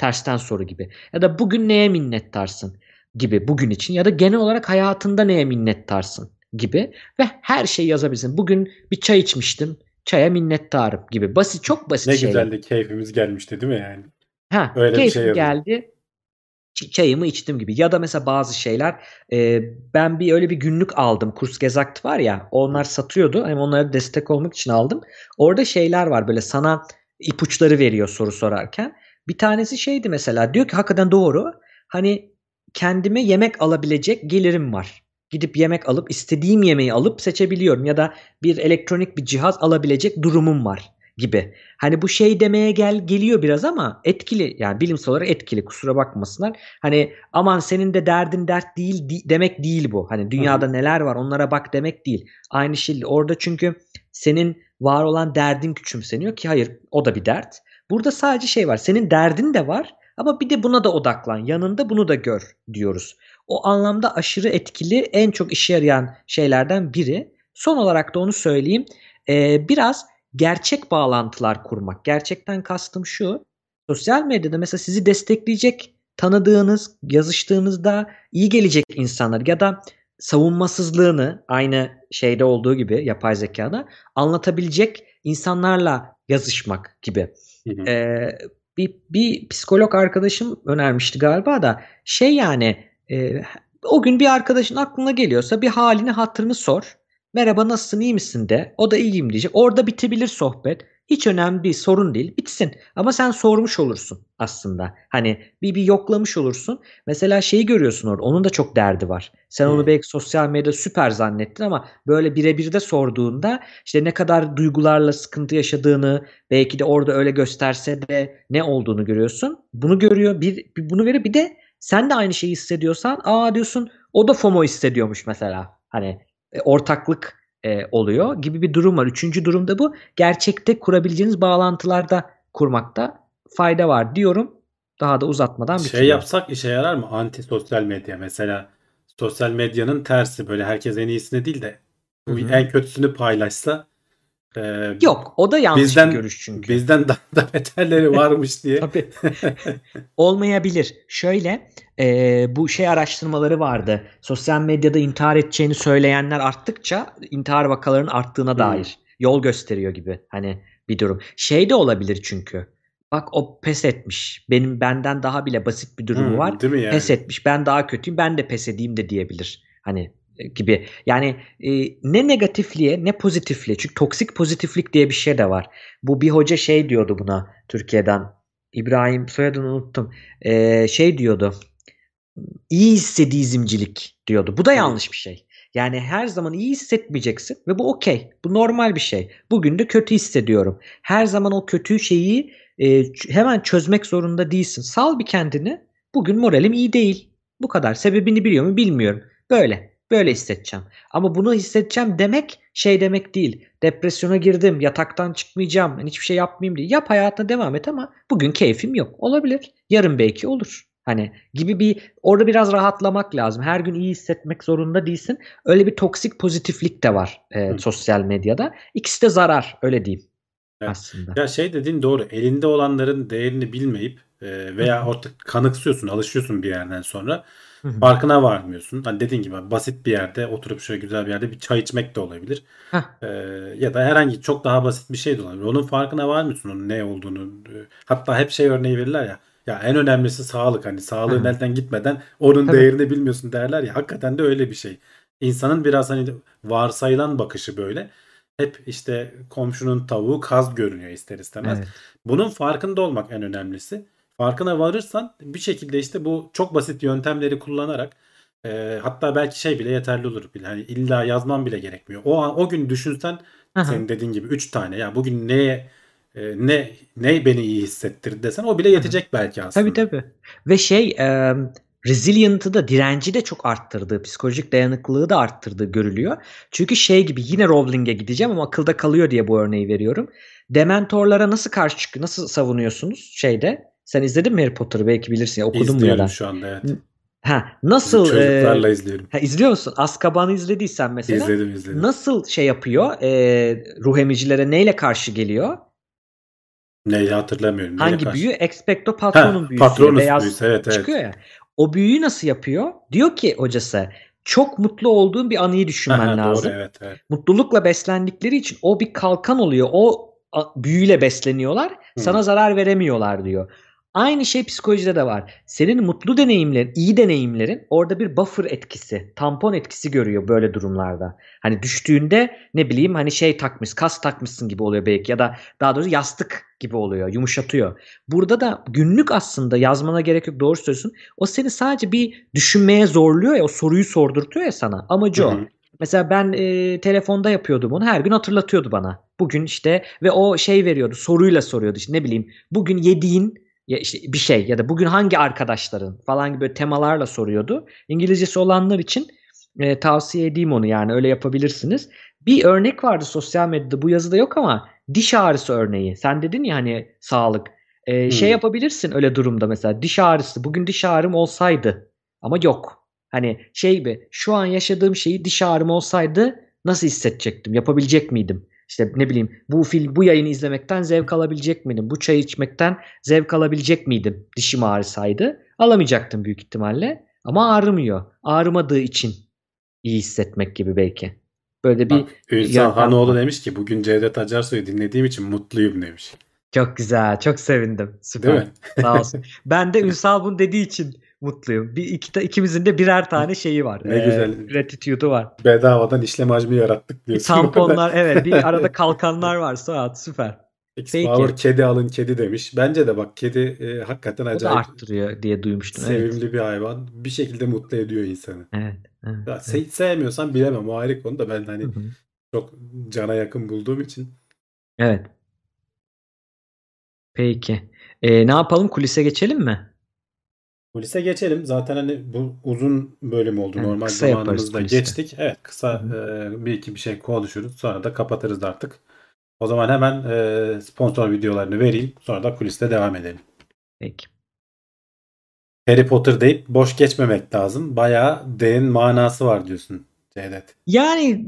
C: Tersten soru gibi. Ya da bugün neye minnettarsın gibi bugün için ya da genel olarak hayatında neye minnettarsın gibi ve her şeyi yazabilirsin. Bugün bir çay içmiştim. Çaya minnettarım gibi. Basit çok basit
B: Ne
C: şeyler.
B: güzel de keyfimiz gelmişti değil mi yani?
C: Ha,
B: Öyle bir
C: keyfim
B: şey yazın.
C: geldi. Çayımı içtim gibi. Ya da mesela bazı şeyler e, ben bir öyle bir günlük aldım. Kurs Gezakt var ya onlar satıyordu. Hem onlara destek olmak için aldım. Orada şeyler var böyle sana ipuçları veriyor soru sorarken. Bir tanesi şeydi mesela diyor ki hakikaten doğru. Hani kendime yemek alabilecek gelirim var. Gidip yemek alıp istediğim yemeği alıp seçebiliyorum ya da bir elektronik bir cihaz alabilecek durumum var gibi. Hani bu şey demeye gel geliyor biraz ama etkili yani bilimsel olarak etkili kusura bakmasınlar. Hani aman senin de derdin dert değil di- demek değil bu. Hani dünyada neler var onlara bak demek değil. Aynı şey orada çünkü senin var olan derdin küçümseniyor ki hayır o da bir dert. Burada sadece şey var senin derdin de var ama bir de buna da odaklan yanında bunu da gör diyoruz. O anlamda aşırı etkili en çok işe yarayan şeylerden biri. Son olarak da onu söyleyeyim. Ee, biraz gerçek bağlantılar kurmak. Gerçekten kastım şu. Sosyal medyada mesela sizi destekleyecek tanıdığınız, yazıştığınızda iyi gelecek insanlar ya da savunmasızlığını aynı şeyde olduğu gibi yapay zekada anlatabilecek insanlarla yazışmak gibi.
B: Hı.
C: Ee, bir, bir psikolog arkadaşım önermişti galiba da şey yani e, o gün bir arkadaşın aklına geliyorsa bir halini hatırını sor. Merhaba nasılsın iyi misin de. O da iyiyim diyecek. Orada bitebilir sohbet. Hiç önemli değil sorun değil bitsin. Ama sen sormuş olursun aslında. Hani bir bir yoklamış olursun. Mesela şeyi görüyorsun orada onun da çok derdi var. Sen onu
B: Hmm.
C: belki sosyal medyada süper zannettin ama böyle birebir de sorduğunda işte ne kadar duygularla sıkıntı yaşadığını belki de orada öyle gösterse de ne olduğunu görüyorsun. Bunu görüyor bir, bir bunu veriyor bir de sen de aynı şeyi hissediyorsan aa diyorsun o da FOMO hissediyormuş mesela. Hani e, ortaklık e, oluyor gibi bir durum var. Üçüncü durumda bu. Gerçekte kurabileceğiniz bağlantılarda kurmakta fayda var diyorum. Daha da uzatmadan
B: Şey
C: bitiriyorum.
B: yapsak işe yarar mı? Anti sosyal medya mesela. Sosyal medyanın tersi böyle herkes en iyisini değil de bu
C: Hı hı.
B: en kötüsünü paylaşsa e,
C: Yok o da yanlış
B: bizden
C: bir görüş çünkü.
B: bizden daha da beterleri [LAUGHS] varmış diye.
C: Tabii. [LAUGHS] Olmayabilir. Şöyle e, bu şey araştırmaları vardı. Sosyal medyada intihar edeceğini söyleyenler arttıkça intihar vakalarının arttığına
B: Hmm.
C: dair yol gösteriyor gibi hani bir durum. Şey de olabilir çünkü. Bak o pes etmiş. Benim benden daha bile basit bir durumu
B: Hmm,
C: var.
B: Değil mi yani?
C: Pes etmiş. Ben daha kötüyüm. Ben de pes edeyim de diyebilir. Hani gibi. Yani e, ne negatifliğe ne pozitifliğe. Çünkü toksik pozitiflik diye bir şey de var. Bu bir hoca şey diyordu buna Türkiye'den. İbrahim soyadını unuttum. E, şey diyordu. İyi hissedizmcilik diyordu. Bu da yanlış bir şey. Yani her zaman iyi hissetmeyeceksin ve bu okey. Bu normal bir şey. Bugün de kötü hissediyorum. Her zaman o kötü şeyi e, hemen çözmek zorunda değilsin. Sal bir kendini. Bugün moralim iyi değil. Bu kadar. Sebebini biliyor mu bilmiyorum. Böyle. Böyle hissedeceğim. Ama bunu hissedeceğim demek şey demek değil. Depresyona girdim. Yataktan çıkmayacağım. Hiçbir şey yapmayayım diye. Yap hayatına devam et ama bugün keyfim yok. Olabilir. Yarın belki olur. Hani gibi bir orada biraz rahatlamak lazım. Her gün iyi hissetmek zorunda değilsin. Öyle bir toksik pozitiflik de var e,
B: Hı.
C: sosyal medyada. İkisi de zarar öyle diyeyim
B: Evet.
C: aslında.
B: Ya şey dediğin doğru. Elinde olanların değerini bilmeyip e, veya artık kanıksıyorsun, alışıyorsun bir yerden sonra. Farkına varmıyorsun. Hani dediğin gibi basit bir yerde oturup şöyle güzel bir yerde bir çay içmek de olabilir.
C: Heh.
B: E, ya da herhangi çok daha basit bir şey de olabilir. Onun farkına varmıyorsun onun ne olduğunu. Hatta hep şey örneği verirler ya. Ya en önemlisi sağlık. Hani sağlığın elden gitmeden onun
C: Tabii.
B: değerini bilmiyorsun derler ya. Hakikaten de öyle bir şey. İnsanın biraz hani varsayılan bakışı böyle. Hep işte komşunun tavuğu kaz görünüyor ister istemez.
C: Evet.
B: Bunun farkında olmak en önemlisi. Farkına varırsan bir şekilde işte bu çok basit yöntemleri kullanarak e, hatta belki şey bile yeterli olur bile. Hani illa yazman bile gerekmiyor. O an o gün düşünsen
C: Aha.
B: senin dediğin gibi 3 tane ya bugün neye e, ne ne beni iyi hissettirdi desen o bile yetecek belki aslında.
C: Tabii tabii. Ve şey e, resilient'ı da direnci de çok arttırdığı, psikolojik dayanıklılığı da arttırdığı görülüyor. Çünkü şey gibi yine Rowling'e gideceğim ama akılda kalıyor diye bu örneği veriyorum. Dementorlara nasıl karşı çık nasıl savunuyorsunuz şeyde? Sen izledin mi Harry Potter'ı belki bilirsin ya okudun mu ya da?
B: şu anda evet.
C: Ha, nasıl
B: Çocuklarla
C: e,
B: izliyorum.
C: ha, izliyor musun? Azkaban'ı izlediysen mesela.
B: İzledim izledim.
C: Nasıl şey yapıyor? E, ruh emicilere neyle karşı geliyor?
B: Neyi hatırlamıyorum. Neyle
C: Hangi
B: karşı-
C: büyü? Expecto
B: Ha,
C: Patronum büyüsü.
B: Patronus
C: Beyaz
B: büyüsü evet evet.
C: çıkıyor ya. O büyüyü nasıl yapıyor? Diyor ki hocası çok mutlu olduğun bir anıyı düşünmen lazım.
B: Doğru evet evet.
C: Mutlulukla beslendikleri için o bir kalkan oluyor. O büyüyle besleniyorlar.
B: Hı.
C: Sana zarar veremiyorlar diyor. Aynı şey psikolojide de var. Senin mutlu deneyimlerin, iyi deneyimlerin orada bir buffer etkisi, tampon etkisi görüyor böyle durumlarda. Hani düştüğünde ne bileyim hani şey takmış, kas takmışsın gibi oluyor belki ya da daha doğrusu yastık gibi oluyor, yumuşatıyor. Burada da günlük aslında yazmana gerek yok doğru söylüyorsun. O seni sadece bir düşünmeye zorluyor ya, o soruyu sordurtuyor ya sana. Amacı o. Mesela ben e, telefonda yapıyordum onu. Her gün hatırlatıyordu bana. Bugün işte ve o şey veriyordu. Soruyla soruyordu. İşte ne bileyim bugün yediğin ya işte bir şey ya da bugün hangi arkadaşların falan gibi temalarla soruyordu. İngilizcesi olanlar için e, tavsiye edeyim onu yani öyle yapabilirsiniz. Bir örnek vardı sosyal medyada bu yazıda yok ama diş ağrısı örneği. Sen dedin ya hani sağlık. E, Şey
B: Hmm.
C: yapabilirsin öyle durumda mesela diş ağrısı. Bugün diş ağrım olsaydı ama yok. Hani şey gibi şu an yaşadığım şeyi diş ağrım olsaydı nasıl hissedecektim? Yapabilecek miydim? İşte ne bileyim bu film bu yayını izlemekten zevk alabilecek miydim? Bu çayı içmekten zevk alabilecek miydim? Dişim ağrısaydı. Alamayacaktım büyük ihtimalle. Ama ağrımıyor. Ağrımadığı için iyi hissetmek gibi belki. Böyle bir
B: Ünsal Hanoğlu demiş ki bugün Cevdet Acarsoy'u dinlediğim için mutluyum demiş.
C: çok güzel. Çok sevindim. Süper.
B: Değil mi?
C: Sağ olsun. [LAUGHS] Ben de Ünsal bunu dediği için mutluyum. Bir iki ikimizin de birer tane şeyi var.
B: Ne güzel.
C: Gratitude'u var.
B: Bedavadan işlem hacmi yarattık
C: Bir
B: diyorsun.
C: tamponlar [LAUGHS] evet bir arada kalkanlar var Suat süper. Peki.
B: X-Power kedi alın kedi demiş. Bence de bak kedi e, hakikaten
C: O da
B: acayip
C: arttırıyor diye duymuştum. Evet.
B: sevimli bir hayvan. Bir şekilde mutlu ediyor insanı.
C: Evet. evet,
B: Ya,
C: evet.
B: se- sevmiyorsan bilemem o ayrı konu da ben hani çok cana yakın bulduğum için.
C: Evet. Peki. Ee, ne yapalım? Kulise geçelim mi?
B: Kulise geçelim. Zaten hani bu uzun bölüm oldu.
C: Evet,
B: Normal zamanımızda geçtik. Evet kısa e, bir iki bir şey konuşuruz. Sonra da kapatırız artık. O zaman hemen e, sponsor videolarını vereyim. Sonra da kuliste devam edelim.
C: Peki.
B: Harry Potter deyip boş geçmemek lazım. Bayağı derin manası var diyorsun Cevdet.
C: Yani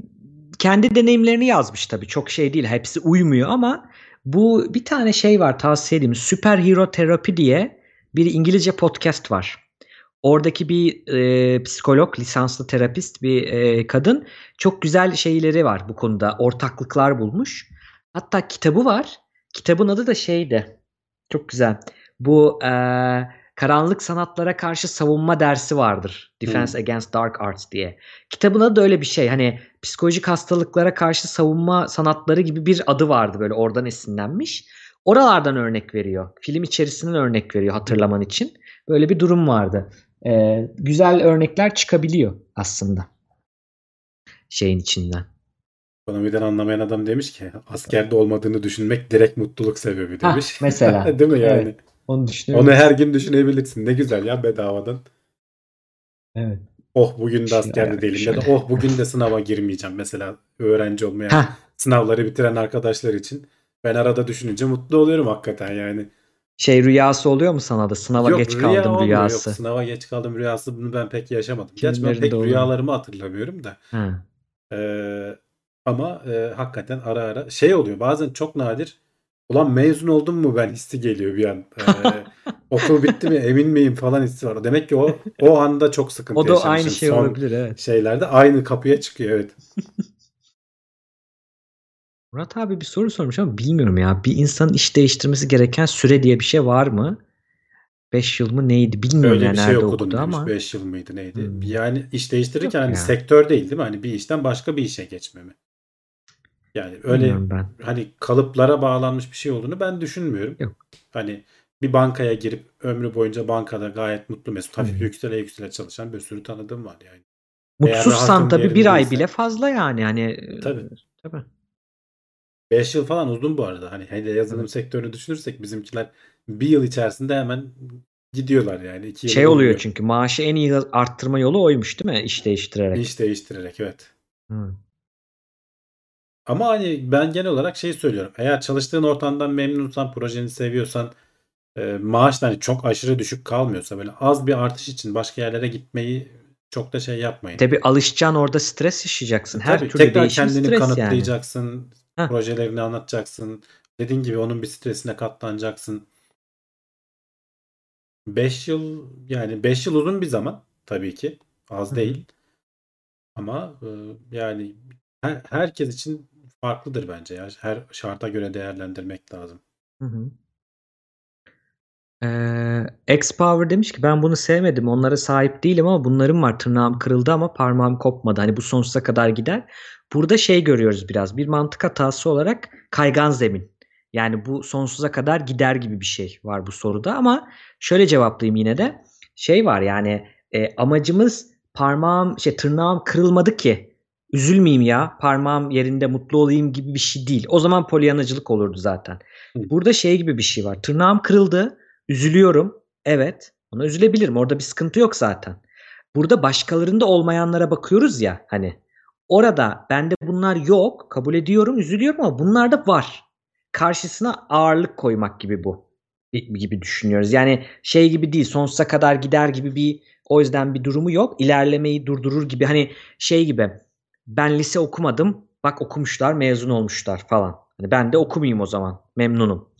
C: kendi deneyimlerini yazmış tabii. Çok şey değil. Hepsi uymuyor ama bu bir tane şey var tavsiye edeyim. Süper Hero Terapi diye bir İngilizce podcast var. Oradaki bir e, psikolog, lisanslı terapist bir e, kadın çok güzel şeyleri var bu konuda. Ortaklıklar bulmuş. Hatta kitabı var. Kitabın adı da şeydi. Çok güzel. Bu e, karanlık sanatlara karşı savunma dersi vardır. Defense Against Dark Arts diye. Kitabın adı da öyle bir şey. Hani psikolojik hastalıklara karşı savunma sanatları gibi bir adı vardı böyle oradan esinlenmiş. Oralardan örnek veriyor. Film içerisinden örnek veriyor hatırlaman için. Böyle bir durum vardı. Ee, güzel örnekler çıkabiliyor aslında şeyin içinden.
B: Ekonomiden anlamayan adam demiş ki askerde olmadığını düşünmek direkt mutluluk sebebi demiş.
C: mesela. [LAUGHS]
B: Değil mi yani?
C: Evet. Onu düşünüyorum.
B: Onu her gün düşünebilirsin. Ne güzel ya bedavadan.
C: Evet.
B: Oh bugün de
C: Şöyle,
B: askerde değilim ya da
C: şöyle.
B: oh bugün de sınava girmeyeceğim mesela öğrenci olmayan
C: Hah,
B: sınavları bitiren arkadaşlar için. Ben arada düşününce mutlu oluyorum hakikaten yani.
C: şey rüyası oluyor mu sana da? Sınava
B: Yok,
C: geç
B: rüya
C: kaldım
B: olmuyor.
C: rüyası.
B: Yok sınava geç kaldım rüyası bunu ben pek yaşamadım. Gerçi ben pek rüyalarımı hatırlamıyorum da.
C: Ha.
B: Ee, ama e, hakikaten ara ara şey oluyor bazen çok nadir. Ulan mezun oldum mu ben hissi geliyor bir an. Ee, [LAUGHS] okul bitti mi emin miyim falan hissi var. Demek ki o o anda çok sıkıntı
C: O da
B: yaşamışım.
C: aynı şey
B: Son
C: olabilir evet.
B: şeylerde aynı kapıya çıkıyor evet. [LAUGHS]
C: Murat abi bir soru sormuş ama bilmiyorum ya. Bir insanın iş değiştirmesi gereken süre diye bir şey var mı? 5 yıl mı neydi bilmiyorum
B: Öyle
C: ya
B: bir şey
C: nerede
B: okudum
C: okudu ama.
B: 5 yıl mıydı neydi?
C: Hmm.
B: Yani iş değiştirirken
C: Yok
B: hani
C: ya.
B: sektör değil değil mi? Hani bir işten başka bir işe geçme mi? Yani öyle
C: Bilmiyorum ben.
B: hani kalıplara bağlanmış bir şey olduğunu ben düşünmüyorum.
C: Yok.
B: Hani bir bankaya girip ömrü boyunca bankada gayet mutlu mesut hafif
C: Hı.
B: yüksele yüksele çalışan bir sürü tanıdığım var yani.
C: Mutsuzsan tabii bir ay bile fazla yani. Hani
B: Tabii.
C: tabii.
B: 5 yıl falan uzun bu arada. Hani hele yazılım
C: Evet.
B: sektörünü düşünürsek bizimkiler bir yıl içerisinde hemen gidiyorlar yani. iki
C: Şey oluyor
B: olmuyor.
C: çünkü maaşı en iyi arttırma yolu oymuş değil mi? İş değiştirerek.
B: İş değiştirerek evet.
C: Hı.
B: Ama hani ben genel olarak şey söylüyorum. Eğer çalıştığın ortamdan memnunsan, projeni seviyorsan, e, maaş hani çok aşırı düşük kalmıyorsa böyle az bir artış için başka yerlere gitmeyi çok da şey yapmayın.
C: Tabii alışacaksın orada stres yaşayacaksın. Her
B: Tabii
C: türlü
B: tekrar
C: değişim
B: kendini
C: stres yani. Heh.
B: projelerini anlatacaksın. Dediğin gibi onun bir stresine katlanacaksın. 5 yıl yani 5 yıl uzun bir zaman tabii ki. Az
C: Hı hı.
B: değil. Ama e, yani her, herkes için farklıdır bence ya. Her şarta göre değerlendirmek lazım.
C: Hı hı. Ee, X-Power demiş ki ben bunu sevmedim. Onlara sahip değilim ama bunların var. Tırnağım kırıldı ama parmağım kopmadı. Hani bu sonsuza kadar gider. Burada şey görüyoruz biraz. Bir mantık hatası olarak kaygan zemin. Yani bu sonsuza kadar gider gibi bir şey var bu soruda ama şöyle cevaplayayım yine de. Şey var yani e, amacımız parmağım şey tırnağım kırılmadı ki üzülmeyeyim ya parmağım yerinde mutlu olayım gibi bir şey değil. O zaman polyanacılık olurdu zaten. Burada şey gibi bir şey var. Tırnağım kırıldı. Üzülüyorum. Evet. Ona üzülebilirim. Orada bir sıkıntı yok zaten. Burada başkalarında olmayanlara bakıyoruz ya hani. Orada bende bunlar yok. Kabul ediyorum, üzülüyorum ama bunlar da var. Karşısına ağırlık koymak gibi bu. Gibi düşünüyoruz. Yani şey gibi değil. Sonsuza kadar gider gibi bir o yüzden bir durumu yok. İlerlemeyi durdurur gibi. Hani şey gibi. Ben lise okumadım. Bak okumuşlar, mezun olmuşlar falan. Hani ben de okumayayım o zaman. Memnunum.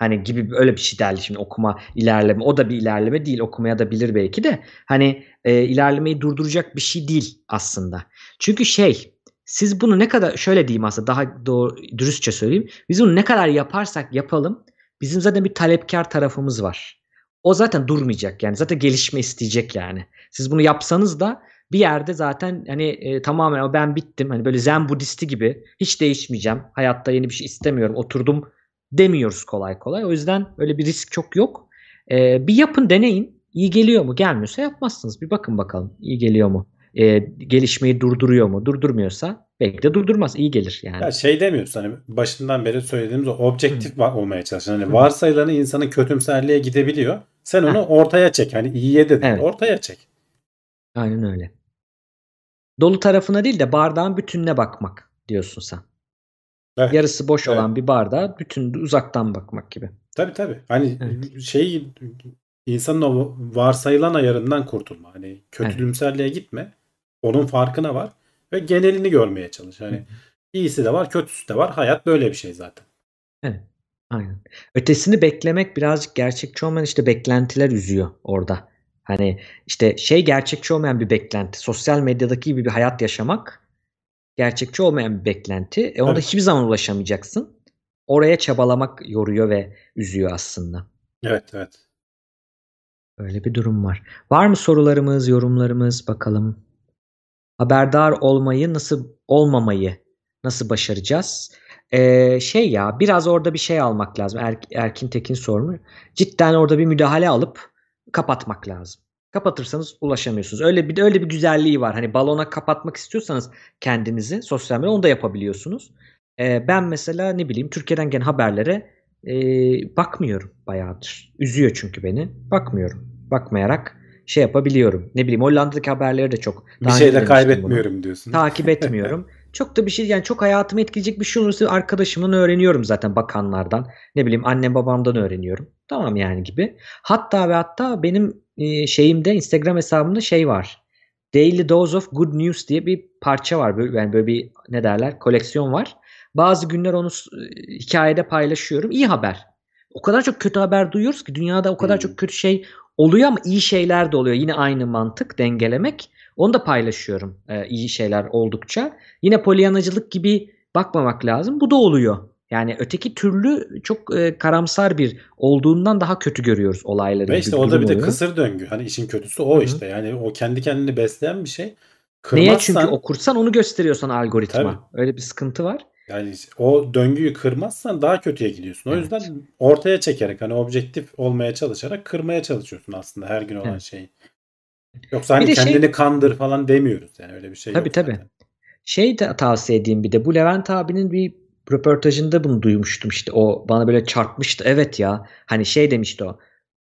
C: Hani gibi öyle bir şey derdi şimdi okuma ilerleme. O da bir ilerleme değil. Okumaya da bilir belki de. Hani e, ilerlemeyi durduracak bir şey değil aslında. Çünkü şey siz bunu ne kadar şöyle diyeyim aslında daha doğru dürüstçe söyleyeyim. Biz bunu ne kadar yaparsak yapalım bizim zaten bir talepkar tarafımız var. O zaten durmayacak yani zaten gelişme isteyecek yani. Siz bunu yapsanız da bir yerde zaten hani e, tamamen ben bittim hani böyle zen budisti gibi hiç değişmeyeceğim. Hayatta yeni bir şey istemiyorum. Oturdum demiyoruz kolay kolay. O yüzden öyle bir risk çok yok. Ee, bir yapın deneyin. İyi geliyor mu? Gelmiyorsa yapmazsınız. Bir bakın bakalım. İyi geliyor mu? Ee, gelişmeyi durduruyor mu? Durdurmuyorsa belki de durdurmaz. İyi gelir yani.
B: Ya şey demiyoruz hani başından beri söylediğimiz o objektif va- olmaya çalışın. Hani
C: Hı.
B: varsayılanı insanın kötümserliğe gidebiliyor. Sen onu ortaya çek. Hani iyiye de değil,
C: Evet.
B: ortaya çek.
C: Aynen öyle. Dolu tarafına değil de bardağın bütününe bakmak diyorsun sen.
B: Evet.
C: Yarısı boş
B: Evet.
C: olan bir bardağa bütün uzaktan bakmak gibi.
B: Tabii tabii. Hani
C: Evet.
B: şey insanın o varsayılan ayarından kurtulma. Hani kötülümserliğe gitme. Onun farkına var ve genelini görmeye çalış. Hani iyisi de var, kötüsü de var. Hayat böyle bir şey zaten.
C: Evet. Aynen. Ötesini beklemek birazcık gerçekçi olmayan işte beklentiler üzüyor orada. Hani işte şey gerçekçi olmayan bir beklenti. Sosyal medyadaki gibi bir hayat yaşamak gerçekçi olmayan bir beklenti. E ona da
B: Evet.
C: hiçbir zaman ulaşamayacaksın. Oraya çabalamak yoruyor ve üzüyor aslında.
B: Evet evet.
C: Öyle bir durum var. Var mı sorularımız, yorumlarımız? Bakalım. Haberdar olmayı nasıl olmamayı nasıl başaracağız? Ee, şey ya biraz orada bir şey almak lazım. Er, Erkin Tekin sormuş. Cidden orada bir müdahale alıp kapatmak lazım. Kapatırsanız ulaşamıyorsunuz. Öyle bir de öyle bir güzelliği var. Hani balona kapatmak istiyorsanız kendinizi sosyal medyada onu da yapabiliyorsunuz. Ee, ben mesela ne bileyim Türkiye'den gelen haberlere e, bakmıyorum bayağıdır. Üzüyor çünkü beni. Bakmıyorum. Bakmayarak şey yapabiliyorum. Ne bileyim Hollanda'daki haberleri de çok.
B: Bir şey de
C: demiştim bunu.
B: kaybetmiyorum diyorsun.
C: Takip [LAUGHS] etmiyorum. çok da bir şey yani çok hayatımı etkileyecek bir şey olursa arkadaşımdan öğreniyorum zaten bakanlardan. Ne bileyim annem babamdan öğreniyorum. Tamam yani gibi. Hatta ve hatta benim e, şeyimde Instagram hesabımda şey var. Daily Dose of Good News diye bir parça var. Böyle, yani böyle bir ne derler koleksiyon var. Bazı günler onu e, hikayede paylaşıyorum. İyi haber. O kadar çok kötü haber duyuyoruz ki dünyada o kadar
B: Hmm.
C: çok kötü şey oluyor ama iyi şeyler de oluyor. Yine aynı mantık dengelemek. Onu da paylaşıyorum e, iyi şeyler oldukça. Yine polyanacılık gibi bakmamak lazım. Bu da oluyor. Yani öteki türlü çok e, karamsar bir olduğundan daha kötü görüyoruz olayları.
B: Ve işte orada bir de
C: oluyor.
B: kısır döngü. Hani işin kötüsü o
C: Hı hı.
B: işte. Yani o kendi kendini besleyen bir şey.
C: Neye
B: Kırmazsan
C: çünkü okursan onu gösteriyorsan algoritma.
B: Tabii.
C: Öyle bir sıkıntı var.
B: yani o döngüyü kırmazsan daha kötüye gidiyorsun. O
C: Evet.
B: yüzden ortaya çekerek hani objektif olmaya çalışarak kırmaya çalışıyorsun aslında her gün olan
C: Evet.
B: şeyi. Yoksa hani
C: şey-
B: kendini kandır falan demiyoruz. Yani öyle bir şey
C: Tabii,
B: yok
C: tabii.
B: zaten.
C: Şey de tavsiye edeyim bir de bu Levent abinin bir röportajında bunu duymuştum işte o bana böyle çarpmıştı. Evet ya hani şey demişti o.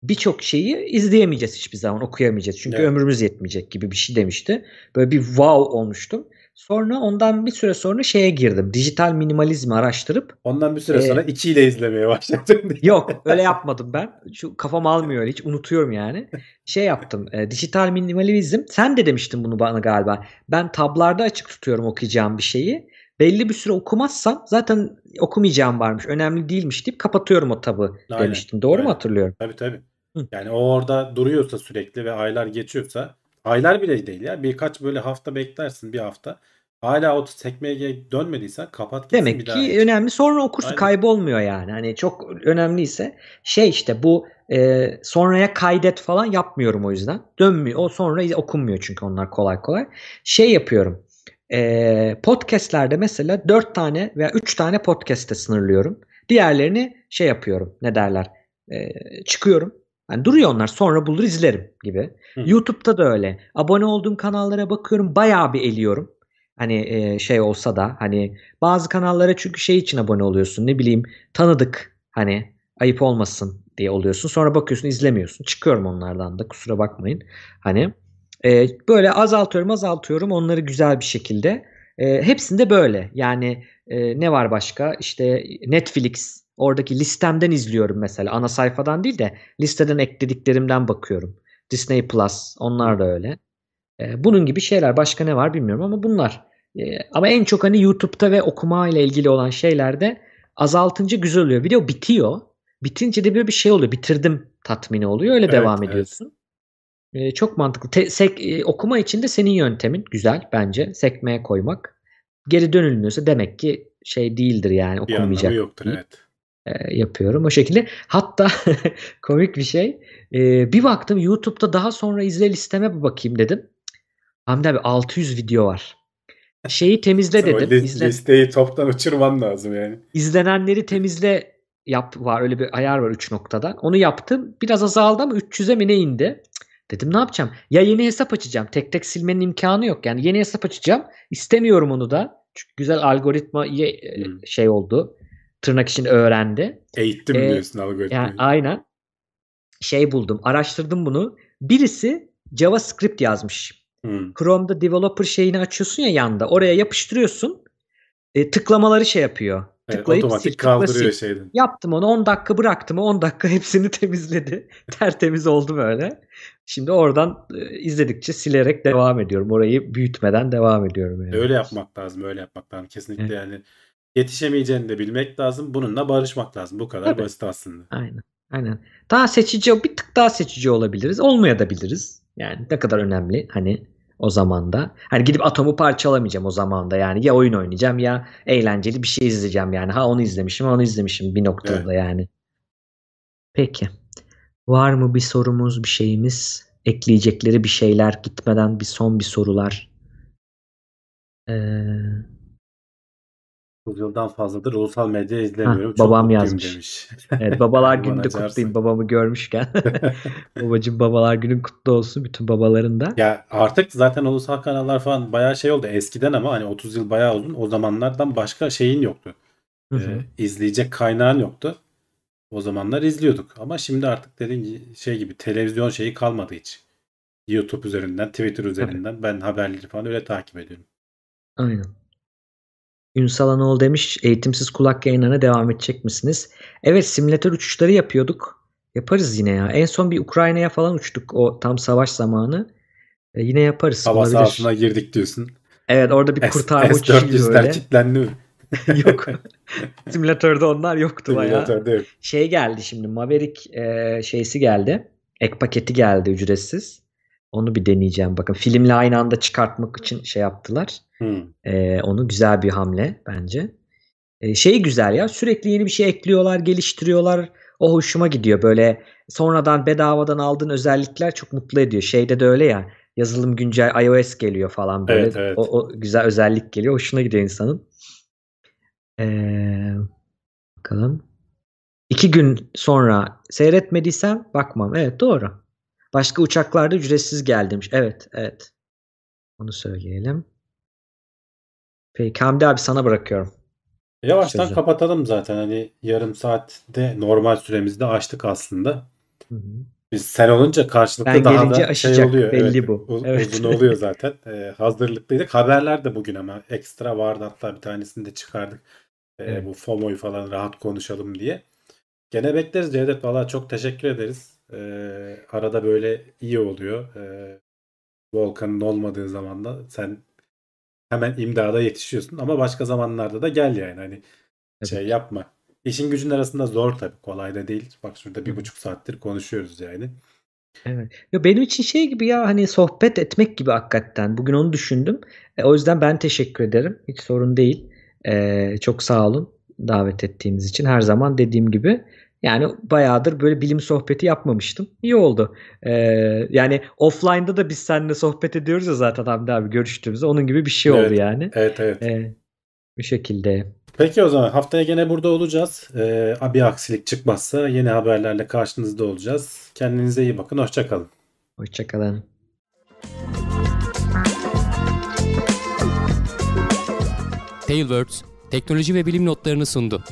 C: Birçok şeyi izleyemeyeceğiz hiçbir zaman okuyamayacağız. Çünkü
B: Evet.
C: ömrümüz yetmeyecek gibi bir şey demişti. Böyle bir wow olmuştum. Sonra ondan bir süre sonra şeye girdim. Dijital minimalizmi araştırıp
B: Ondan bir süre
C: Ee,
B: sonra 2 ile izlemeye başladım. [LAUGHS]
C: Yok öyle yapmadım ben. Şu kafam almıyor hiç unutuyorum yani. Şey yaptım. e, dijital minimalizm. Sen de demiştin bunu bana galiba. Ben tablarda açık tutuyorum okuyacağım bir şeyi. Belli bir süre okumazsam zaten okumayacağım varmış. Önemli değilmiş deyip kapatıyorum o tabı
B: Aynen,
C: demiştin. Doğru mu
B: aynen.
C: hatırlıyorum?
B: Tabii tabii.
C: Hı.
B: Yani o orada duruyorsa sürekli ve aylar geçiyorsa aylar bile değil ya. Birkaç böyle hafta beklersin bir hafta. Hala o sekmeye dönmediysen kapat gitsin
C: Demek
B: bir daha
C: ki
B: geç.
C: önemli. Sonra okursun
B: Aynen.
C: kaybolmuyor yani. Hani çok önemliyse şey işte bu e, sonraya kaydet falan yapmıyorum o yüzden. Dönmüyor. O sonra okunmuyor çünkü onlar kolay kolay. Şey yapıyorum. E, podcastlerde mesela 4 tane veya 3 tane podcast'e sınırlıyorum. Diğerlerini şey yapıyorum. Ne derler? E, çıkıyorum. Yani duruyor onlar sonra bulur izlerim gibi.
B: Hı.
C: YouTube'da da öyle. Abone olduğum kanallara bakıyorum. Bayağı bir eliyorum. Hani e, şey olsa da hani bazı kanallara çünkü şey için abone oluyorsun. Ne bileyim tanıdık hani ayıp olmasın diye oluyorsun. Sonra bakıyorsun izlemiyorsun. Çıkıyorum onlardan da kusura bakmayın. Hani e, böyle azaltıyorum azaltıyorum onları güzel bir şekilde. E, hepsinde böyle. Yani e, ne var başka? İşte Netflix oradaki listemden izliyorum mesela. Ana sayfadan değil de listeden eklediklerimden bakıyorum. Disney Plus onlar da öyle. E, bunun gibi şeyler başka ne var bilmiyorum ama bunlar. E, ama en çok hani YouTube'da ve okuma ile ilgili olan şeylerde azaltınca güzel oluyor. Video bitiyor. Bitince de böyle bir şey oluyor. Bitirdim tatmini oluyor. Öyle
B: Evet,
C: devam
B: evet.
C: Ediyorsun. E, çok mantıklı. Te- sek- e, okuma için de senin yöntemin güzel bence. Sekmeye koymak. Geri dönülmüyorsa demek ki şey değildir yani
B: Bir
C: okunmayacak.
B: anlamı yoktur
C: değil.
B: evet.
C: E, yapıyorum o şekilde. Hatta [LAUGHS] komik bir şey. E, bir baktım YouTube'da daha sonra izle listeme bir bakayım dedim. Hamdi abi 600 video var. Şeyi temizle [LAUGHS] dedim.
B: li-
C: İzle,
B: listeyi toptan uçurman lazım yani.
C: izlenenleri temizle yap var. Öyle bir ayar var 3 noktada. Onu yaptım. Biraz azaldı ama 300'e mi ne indi? Dedim ne yapacağım? Ya yeni hesap açacağım. Tek tek silmenin imkanı yok. Yani yeni hesap açacağım. İstemiyorum onu da. Çünkü güzel algoritma iyi e,
B: Hmm.
C: şey oldu. Tırnak içinde öğrendi.
B: Eğittim
C: Ee,
B: diyorsun algoritmayı.
C: Yani aynen. Şey buldum. Araştırdım bunu. Birisi JavaScript yazmış.
B: Hı.
C: Chrome'da developer şeyini açıyorsun ya yanda. Oraya yapıştırıyorsun. E, tıklamaları şey yapıyor.
B: Evet,
C: Tıklayıp
B: otomatik
C: sil,
B: kaldırıyor
C: sil.
B: şeyden.
C: Yaptım onu 10 dakika bıraktım. 10 dakika [LAUGHS] hepsini temizledi. [LAUGHS] Tertemiz oldu böyle. Şimdi oradan e, izledikçe silerek devam ediyorum. Orayı büyütmeden devam ediyorum. Yani.
B: Öyle yapmak lazım, öyle yapmak lazım. Kesinlikle
C: Evet.
B: yani yetişemeyeceğini de bilmek lazım. Bununla barışmak lazım. Bu kadar
C: Tabii.
B: basit aslında.
C: Aynen. Aynen. Daha seçici, bir tık daha seçici olabiliriz. Olmayabiliriz. Yani ne kadar önemli hani o zaman da. Hani gidip atomu parçalamayacağım o zaman da yani. Ya oyun oynayacağım ya eğlenceli bir şey izleyeceğim yani. Ha onu izlemişim, onu izlemişim bir noktada
B: Evet.
C: yani. Peki. Var mı bir sorumuz, bir şeyimiz? Ekleyecekleri bir şeyler gitmeden bir son bir sorular. Ee,
B: 9 yıldan fazladır ulusal medya izlemiyorum. Çok
C: babam yazmış.
B: demiş. [LAUGHS]
C: evet babalar [LAUGHS] günü de kutlayayım babamı görmüşken. [LAUGHS] Babacım babalar günün kutlu olsun bütün babaların da.
B: Ya artık zaten ulusal kanallar falan bayağı şey oldu eskiden ama hani 30 yıl bayağı uzun. O zamanlardan başka şeyin yoktu.
C: Hı
B: Ee,
C: hı.
B: izleyecek kaynağın yoktu. O zamanlar izliyorduk. Ama şimdi artık dediğin şey gibi televizyon şeyi kalmadı hiç. YouTube üzerinden, Twitter üzerinden ben haberleri falan öyle takip ediyorum.
C: Aynen. Ünsal Anoğlu demiş eğitimsiz kulak yayınlarına devam edecek misiniz? Evet simülatör uçuşları yapıyorduk. Yaparız yine ya. En son bir Ukrayna'ya falan uçtuk o tam savaş zamanı. E, yine yaparız.
B: Hava
C: olabilir.
B: sahasına girdik diyorsun.
C: Evet orada bir
B: S-
C: kurtarma uçuşuydu
B: S-400'ler
C: öyle.
B: kilitlendi mi? [LAUGHS]
C: Yok. [LAUGHS] Simülatörde onlar yoktu bayağı.
B: Simülatörde yok.
C: Şey geldi şimdi Maverick e, şeysi geldi. Ek paketi geldi ücretsiz. Onu bir deneyeceğim. Bakın filmle aynı anda çıkartmak için şey yaptılar.
B: Hmm.
C: Ee, onu güzel bir hamle bence. Ee, şey güzel ya sürekli yeni bir şey ekliyorlar, geliştiriyorlar. O hoşuma gidiyor. Böyle sonradan bedavadan aldığın özellikler çok mutlu ediyor. Şeyde de öyle ya. Yazılım güncel iOS geliyor falan böyle.
B: Evet, evet.
C: O, o güzel özellik geliyor. Hoşuna gidiyor insanın. Ee, bakalım. İki gün sonra seyretmediysem bakmam. Evet doğru. Başka uçaklarda ücretsiz demiş. Evet, evet. Onu söyleyelim. Peki Hamdi abi sana bırakıyorum.
B: Yavaştan
C: Sözü.
B: kapatalım zaten. Hani yarım saatte normal süremizde açtık aslında.
C: Hı hı.
B: Biz sen olunca karşılıklı
C: Ben
B: daha da şey
C: aşacak,
B: oluyor.
C: belli
B: Evet,
C: bu. Evet.
B: Uzun oluyor zaten. [LAUGHS] Ee, hazırlıklıydık. Haberler de bugün ama ekstra vardı hatta bir tanesini de çıkardık. Ee,
C: Evet.
B: Bu FOMO'yu falan rahat konuşalım diye. Gene bekleriz Cevdet. Valla çok teşekkür ederiz. Ee, arada böyle iyi oluyor. Ee, Volkan'ın olmadığı zaman da sen hemen imdada yetişiyorsun. Ama başka zamanlarda da gel yani. Hani
C: Evet.
B: şey yapma. İşin gücün arasında zor tabii. Kolay da değil. Bak şurada bir buçuk saattir konuşuyoruz yani.
C: Evet. Ya benim için şey gibi ya hani sohbet etmek gibi hakikaten. Bugün onu düşündüm. E, o yüzden ben teşekkür ederim. Hiç sorun değil. E, çok sağ olun davet ettiğiniz için. Her zaman dediğim gibi yani bayağıdır böyle bilim sohbeti yapmamıştım. İyi oldu. E, yani offline'da da biz seninle sohbet ediyoruz ya zaten Hamdi abi görüştüğümüzde. Onun gibi bir şey oldu
B: Evet.
C: yani.
B: Evet evet.
C: E, bu şekilde.
B: Peki o zaman haftaya gene burada olacağız. Ee, bir aksilik çıkmazsa yeni haberlerle karşınızda olacağız. Kendinize iyi bakın. Hoşçakalın.
C: Hoşçakalın.
A: Tailwords teknoloji ve bilim notlarını sundu.